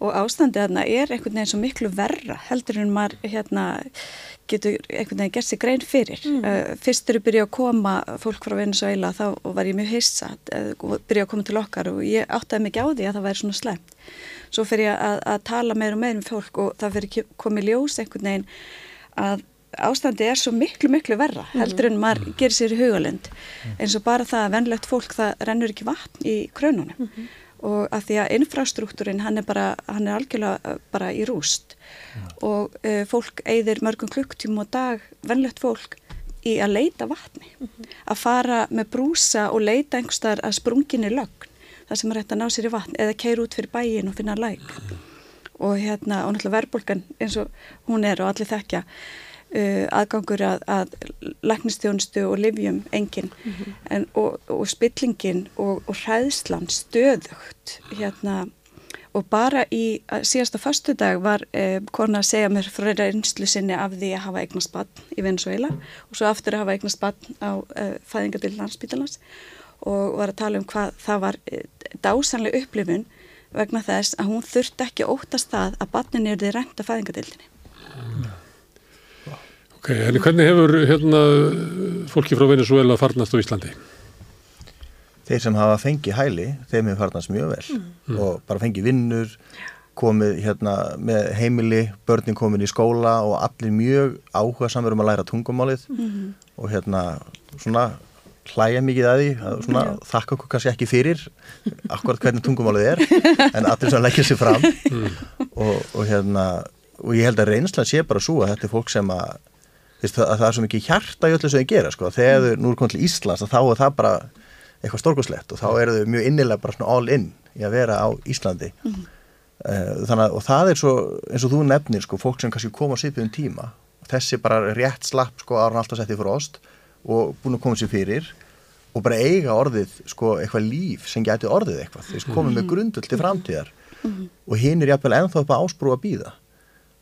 og ástandið þarna er einhvern veginn svo miklu verra heldur en maður hérna getur einhvern veginn gert sér grein fyrir. Mm. Uh, fyrst þegar ég byrja að koma fólk frá Venezuela þá var ég mjög heissat uh, og byrja að koma til okkar og ég áttaði mikið á því að það væri svona slemt. Svo fyrir ég að, að tala meir og meir um fólk og það fyrir komið ljós einhvern veginn að ástandi er svo miklu miklu verra mm. heldur en maður gerir sér í hugalund mm. eins og bara það að vennlegt fólk það rennur ekki vatn í krönunum -hmm. og að því að infrastruktúrin hann er bara, hann er algjörlega bara í rúst og uh, fólk eigðir mörgum klukktíma og dag, vennlegt fólk í að leita vatni mm -hmm. að fara með brúsa og leita einhverstaðar að sprunginni lögn það sem er hægt að ná sér í vatn eða keira út fyrir bæin og finna læk og hérna og náttúrulega verðbólgan eins og hún er og allir þekkja uh, aðgangur að, að læknistjónustu og livjum engin mm -hmm. en, og, og spillingin og, og hræðslan stöðugt hérna og bara í síðasta fastu dag var eh, kona að segja mér frá reynslu sinni af því að hafa eignast bann í Venezuela og svo aftur að hafa eignast bann á eh, fæðingadil landsbytalans og var að tala um hvað það var eh, dásanlega upplifun vegna þess að hún þurfti ekki óttast það að bannin er því reynd af fæðingadildinni. Ok, en hvernig hefur hérna, fólki frá Venezuela farnast á Íslandi? Þeir sem hafa fengið hæli, þeim hefur farnast mjög vel mm. og bara fengið vinnur komið hérna með heimili börnin komin í skóla og allir mjög áhuga samverðum um að læra tungumálið mm. og hérna svona hlæja mikið að því, að svona Já. þakka okkur kannski ekki fyrir akkurat hvernig tungumálið er, en allir sem leggja sér fram mm. og, og hérna og ég held að reynslan sé bara svo að þetta er fólk sem að, að það er svo mikið hjarta í öllu sem þau gera sko, þegar þau nú er komið til Íslands þá er það bara eitthvað stórkoslegt og þá eru þau mjög innilega bara svona all in í að vera á Íslandi mm -hmm. þannig að og það er svo eins og þú nefnir sko fólk sem kannski koma sér um tíma þessi bara rétt slapp sko hann alltaf setti fyrir ost og búin að koma sér fyrir og bara eiga orðið sko eitthvað líf sem gæti orðið eitthvað þess komið með grundull til framtíðar mm -hmm. og hinn er jæfnvel ennþá upp að ásprú að býða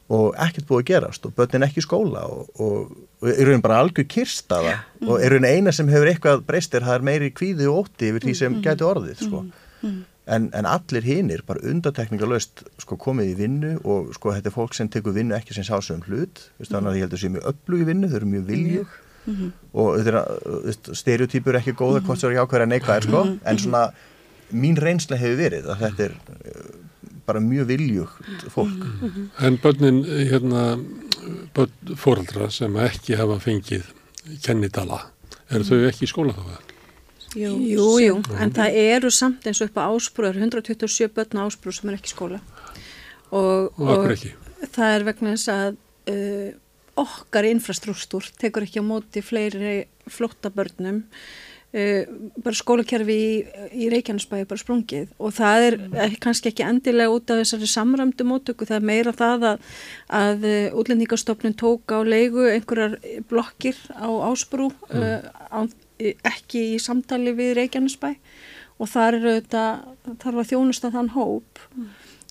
og ekkert búið að gerast og börnin ekki í skóla og, og og er raun bara algjör kirstaða mm. og er raun eina sem hefur eitthvað breystir það er meiri kvíði og ótti yfir því sem mm. gæti orðið sko. mm. en, en allir hinnir bara undatekningalöst sko, komið í vinnu og sko þetta er fólk sem tekur vinnu ekki sem sásum hlut þannig að ég held að það sé mjög öllu í vinnu þau eru mjög viljug -hmm. og þetta stereotýpur er ekki góða hvort það er ekki ákveðið að neika er sko en svona mín reynsla hefur verið að þetta er bara mjög viljugt fólk. En börnin hérna fóraldra sem ekki hafa fengið kennitala, eru þau ekki í skóla þá? Jú, jú, jú. en það eru samt eins og upp á ásprúður, 127 börn á ásprúð sem er ekki í skóla. Og, og, og það er vegna þess að uh, okkar infrastruktúr tekur ekki á móti fleiri flottabörnum Uh, bara skólakerfi í, í Reykjanesbæði bara sprungið og það er kannski ekki endilega út af þessari samramdu mótöku, það er meira það að, að útlendingastofnun tók á leigu einhverjar blokkir á ásbrú mm. uh, á, ekki í samtali við Reykjanesbæ og þar eru þetta, þar var þjónusta þann hóp mm.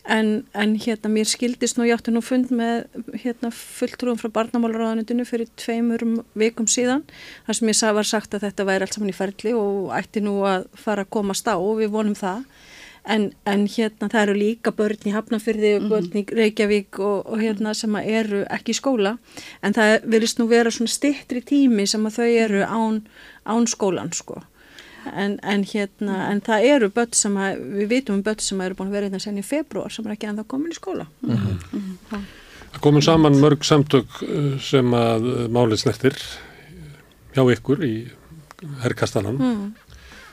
En, en hérna mér skildist nú, ég átti nú fund með hérna fulltrúum frá barnamálaráðanitinu fyrir tveimur vikum síðan þar sem ég var sagt að þetta væri allt saman í ferli og ætti nú að fara að komast á og við vonum það En, en hérna það eru líka börn í Hafnafyrði, mm -hmm. börn í Reykjavík og, og hérna sem eru ekki í skóla en það verist nú vera svona stittri tími sem að þau eru án, án skólan sko. En, en hérna, en það eru börn sem að, við vitum um börn sem eru búin að vera hérna sen í februar sem er ekki ennþá komin í skóla. Mm -hmm. Mm -hmm. Það komin saman mörg samtök uh, sem að uh, málið snertir hjá ykkur í herrkastanam. Mm.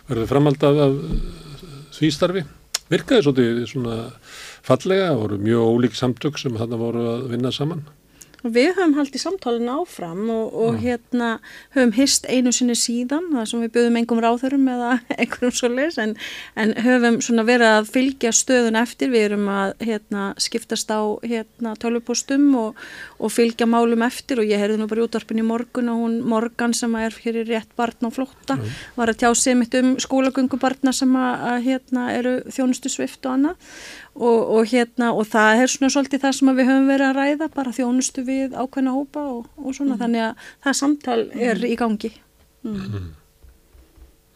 Verður framhald af, af því starfi? virkaði svolítið svona fallega, voru mjög ólík samtök sem þarna voru að vinna saman. Við höfum haldið samtalin áfram og, og hérna höfum hist einu sinni síðan, það sem við byggðum engum ráðurum eða einhverjum svo leis, en, en höfum svona verið að fylgja stöðun eftir, við erum að hérna, skiptast á hérna, tölvupostum og, og fylgja málum eftir og ég heyrði nú bara í útvarpin í morgun og hún Morgan sem er hér í rétt barn á flótta, mm. var að tjá sig mitt um skólagöngubarna sem að, að hérna, eru þjónustu svift og annað og, og hérna og það er svona svolítið það sem við höfum verið að ræða bara þjónustu við ákveðna hópa og, og svona mm. þannig að það samtal er mm. í gangi mm.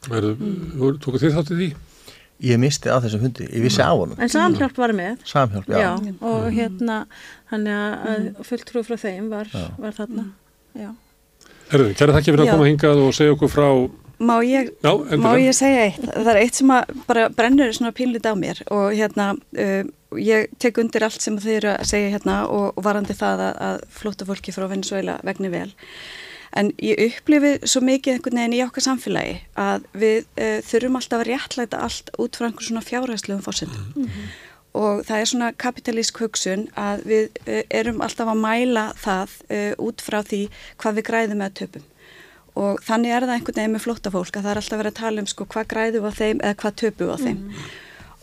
Tóku þið þáttið því? Ég misti að þessum hundi, ég vissi á hann En samhjálp var með Samhjálp, já, já og mm. hérna þannig að mm. fulltrúið frá þeim var, var þarna Herðu, kæra þakki fyrir að koma hingað og segja okkur frá Má ég, Já, má ég segja eitt? Það er eitt sem bara brennur svona pínlít á mér og hérna uh, ég tek undir allt sem þið eru að segja hérna og, og varandi það að, að flóta fólki frá Venezuela vegni vel. En ég upplifi svo mikið einhvern veginn í okkar samfélagi að við uh, þurfum alltaf að réttlæta allt út frá einhvern svona fjárhæslegum fórsendum. Mm -hmm. Og það er svona kapitalísk hugsun að við uh, erum alltaf að mæla það uh, út frá því hvað við græðum með töpum og þannig er það einhvern veginn með flótta fólk að það er alltaf verið að tala um sko hvað græðu á þeim eða hvað töpu á þeim. Mm.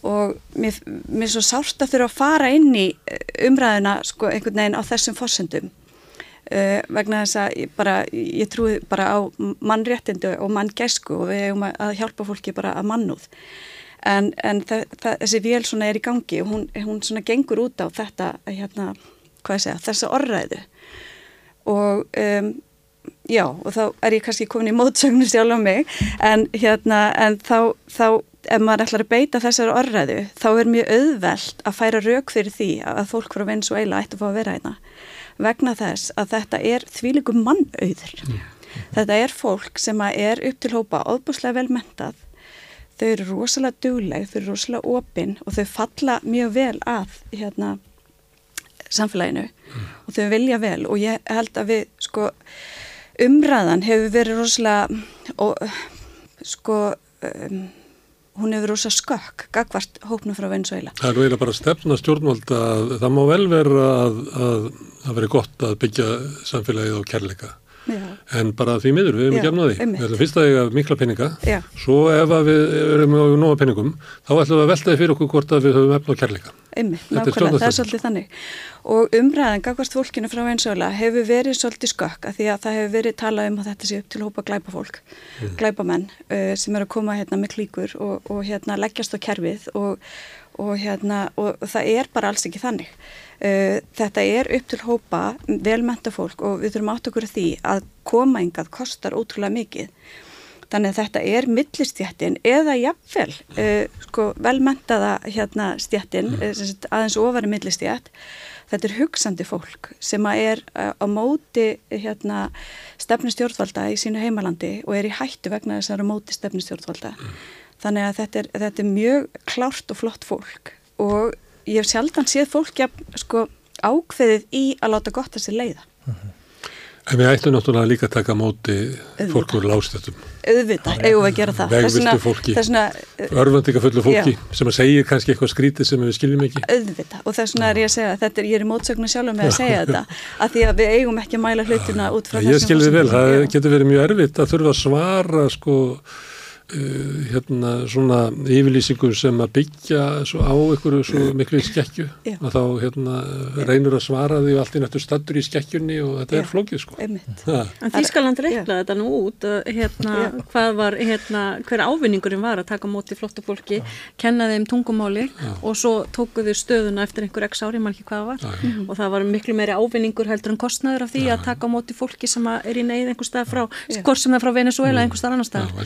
og mér, mér er svo sárt að þurfa að fara inn í eh, umræðina sko einhvern veginn á þessum fórsendum uh, vegna þess að ég, bara, ég trúi bara á mannréttindu og manngæsku og við hefum að hjálpa fólki bara að mannúð. En, en það, það, þessi vél svona er í gangi og hún, hún svona gengur út á þetta hérna, hvað ég segja, þessa orðræðu. Og um, já og þá er ég kannski komin í mótsögnu sjálf á mig en hérna en þá, þá ef maður ætlar að beita þessar orðræðu þá er mjög auðvelt að færa rauk fyrir því að fólk frá Venezuela ætti að fá að vera hérna vegna þess að þetta er þvílikum mannauður mm. þetta er fólk sem er upp til hópa óbúslega vel mentað þau eru rosalega dugleg, þau eru rosalega opinn og þau falla mjög vel að hérna samfélaginu mm. og þau vilja vel og ég held að við sko umræðan hefur verið rosalega og sko um, hún hefur verið rosalega skökk gagvart hóknum frá Venezuela Það er eiginlega bara stefna stjórnvald að það má vel vera að það veri gott að byggja samfélagið á kærleika. En bara því miður, við erum ekki efnaði við ætlum fyrst að eiga mikla peninga. Já. svo ef við erum á nóga peningum þá ætlum við að veltaði fyrir okkur hvort að við höfum efna á kærleika. Það er svolítið þannig. Og umræðan gagvart fólkinu frá einsöla hefur verið svolítið skökk að því að það hefur verið talað um að þetta sé upp til hópa glæpa fólk, mm. glæpamenn sem eru að koma hérna með klíkur og, og hérna leggjast á kerfið og, og hérna og það er bara alls ekki þannig þetta er upp til hópa velmenta fólk og við þurfum átt okkur því að koma yngað kostar ótrúlega mikið Þannig að þetta er millistjættin eða jafnvel uh, sko, velmentaða hérna, stjættin, mm. aðeins ofari millistjætt þetta er hugsandi fólk sem er á móti hérna, stefnustjórnvalda í sínu heimalandi og er í hættu vegna þess að það eru móti stefnustjórnvalda. Mm. Þannig að þetta er, þetta er mjög klárt og flott fólk og ég hef sjaldan séð fólk sko, ákveðið í að láta gott að sér leiða. Mm -hmm. En við ættum náttúrulega líka að taka móti fólk úr lástöldum. Auðvitað, eigum við að gera það. Vegviltu fólki, örfandikafullu fólki já. sem að segja kannski eitthvað skrítið sem við skiljum ekki. Auðvitað, og þess vegna er ég að segja þetta er, ég er í mótsögnu sjálfum með að segja þetta að því að við eigum ekki að mæla hlutuna út frá þessum. Ég skilði vel, það getur verið mjög erfitt að þurfa að svara sko hérna svona yfirlýsingu sem að byggja á einhverju svo miklu í skekkju Já. og þá hérna reynur að svara því allt í nættu stattur í skekkjunni og þetta Já. er flókið sko. En Þískaland reiknaði þetta nú út að, hérna, Já. hvað var, hérna, hver ávinningurinn var að taka móti flottu fólki, kenna þeim tungumáli og svo tóku þau stöðuna eftir einhver x ári, ekki hvað það var Já, já. og það var miklu meiri ávinningur heldur en kostnaður af því að taka móti fólki sem að er í neyð einhver stað frá, Já. hvort sem það frá Venezuela einhver stað annar Já, stað.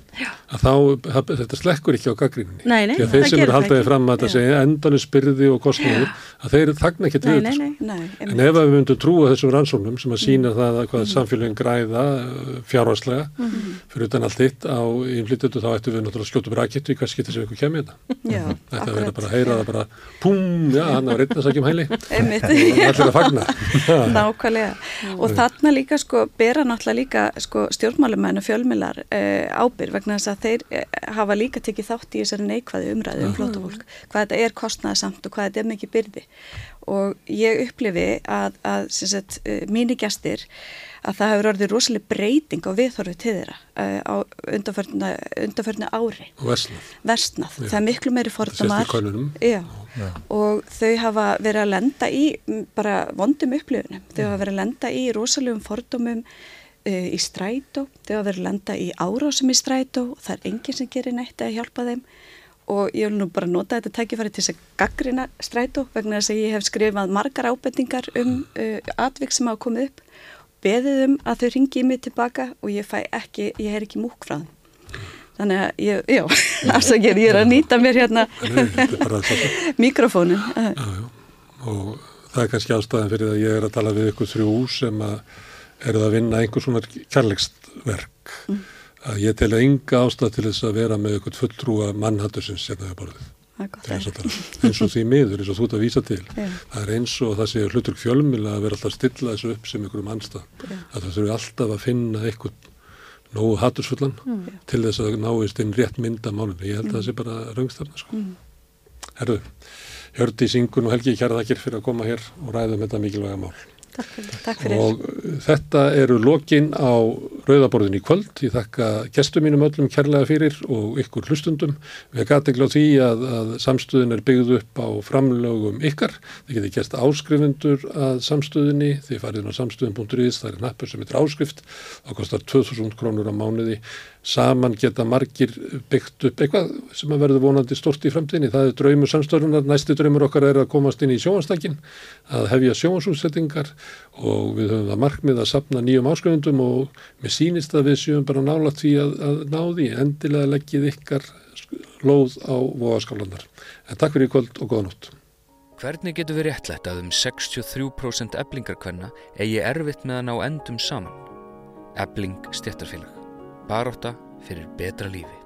að þá, þetta slekkur ekki á nei, því að þeir sem eru haldaði fram að þetta sé endanum spyrði og kostnaður að þeir þagna ekki nei, þetta sko. En ef við myndum trúa þessum rannsóknum sem að sína það að hvað samfélagin græða uh, fjárvarslega fyrir utan allt hitt á innflytjötu þá ættum við náttúrulega upp rakettu í hvað skiptir sem ykkur kemur þetta. Já, Þetta verður bara að heyra það bara púm, já, hann var einn að sækja um hæli allir að fagna. Nákvæmlega. Og þarna líka sko bera náttúrulega líka sko vegna þess að þeir uh, hafa líka tekið þátt í þessari neikvæðu umræðu um flótafólk. Hvað þetta er kostnaðasamt og hvað þetta er mikið byrði. Og ég upplifi að, að sagt, uh, mínir gestir að það hefur orðið rosalega breyting á viðhorfið til þeirra uh, á undarförnu ári og versnað. Já. Það er miklu meiri. Já. og þau hafa verið að lenda í bara vondum upplifunum. Þau hafa verið að lenda í rosalegum fordómum uh, í strætó, þau hafa verið að lenda í árásum í strætó og það er enginn sem gerir neitt að hjálpa þeim og ég vil nú bara nota þetta tækifæri til þess að gaggrina strætó vegna þess að ég hef skrifað margar ábendingar um uh, atvik sem hafa komið upp beðið um að þau ringi í mig tilbaka og ég fæ ekki, ég er ekki múk frá þeim. Þannig að ég, já, afsakir, ég er að nýta mér hérna mikrofónin. Og það er kannski ástæðan fyrir að ég er að tala við ykkur þrjú sem að eruð að vinna einhver svona kærleiksverk. Að ég tel að enga ástæð til þess að vera með ykkur fulltrúa mannhattusins hérna við borðið. Er Eins og, því miður, eins og þú ert að vísa til. Já. Það er eins og það sé hlutur fjölmila að vera alltaf að stilla þessu upp sem ykkur um anstað. Já. Að það þurfi alltaf að finna eitthvað nógu hattursfullan til þess að náist inn rétt mynda málunni. Ég held að það sé bara raungstarna sko. Herðu, Hördi Singun og Helgi Kjærðakir fyrir að koma hér og ræða um þetta mikilvæga mál. Takk fyrir. Takk fyrir. Og uh, þetta eru lokin á rauðaborðin í kvöld. Ég þakka gestum mínum öllum kærlega fyrir og ykkur hlustundum. Við gæti ekki á því að, að samstöðin er byggð upp á framlögum ykkar. Þið getið gert áskrifundur að samstöðinni. Þið farið inn á samstöðin.is, það er nappur sem heitir áskrift. Það kostar 2000 krónur á mánuði. Saman geta margir byggt upp eitthvað sem að verður vonandi stort í framtíðinni. Það er draumur samstöðunar. Næsti draumur okkar er að komast inn í sjónastækin, að hefja sjónasúsettingar og við höfum það markmið að sapna nýjum áskrifundum og mér sýnist að við séum bara nála því að, að ná því endilega leggið ykkar lóð á voðaskálanar. En takk fyrir í kvöld og góða nótt. Hvernig getur við réttlætt að um 63% eblingarkvenna eigi erfitt með að ná endum saman? Ebling stjættarfélag. Baróta fyrir betra lífi.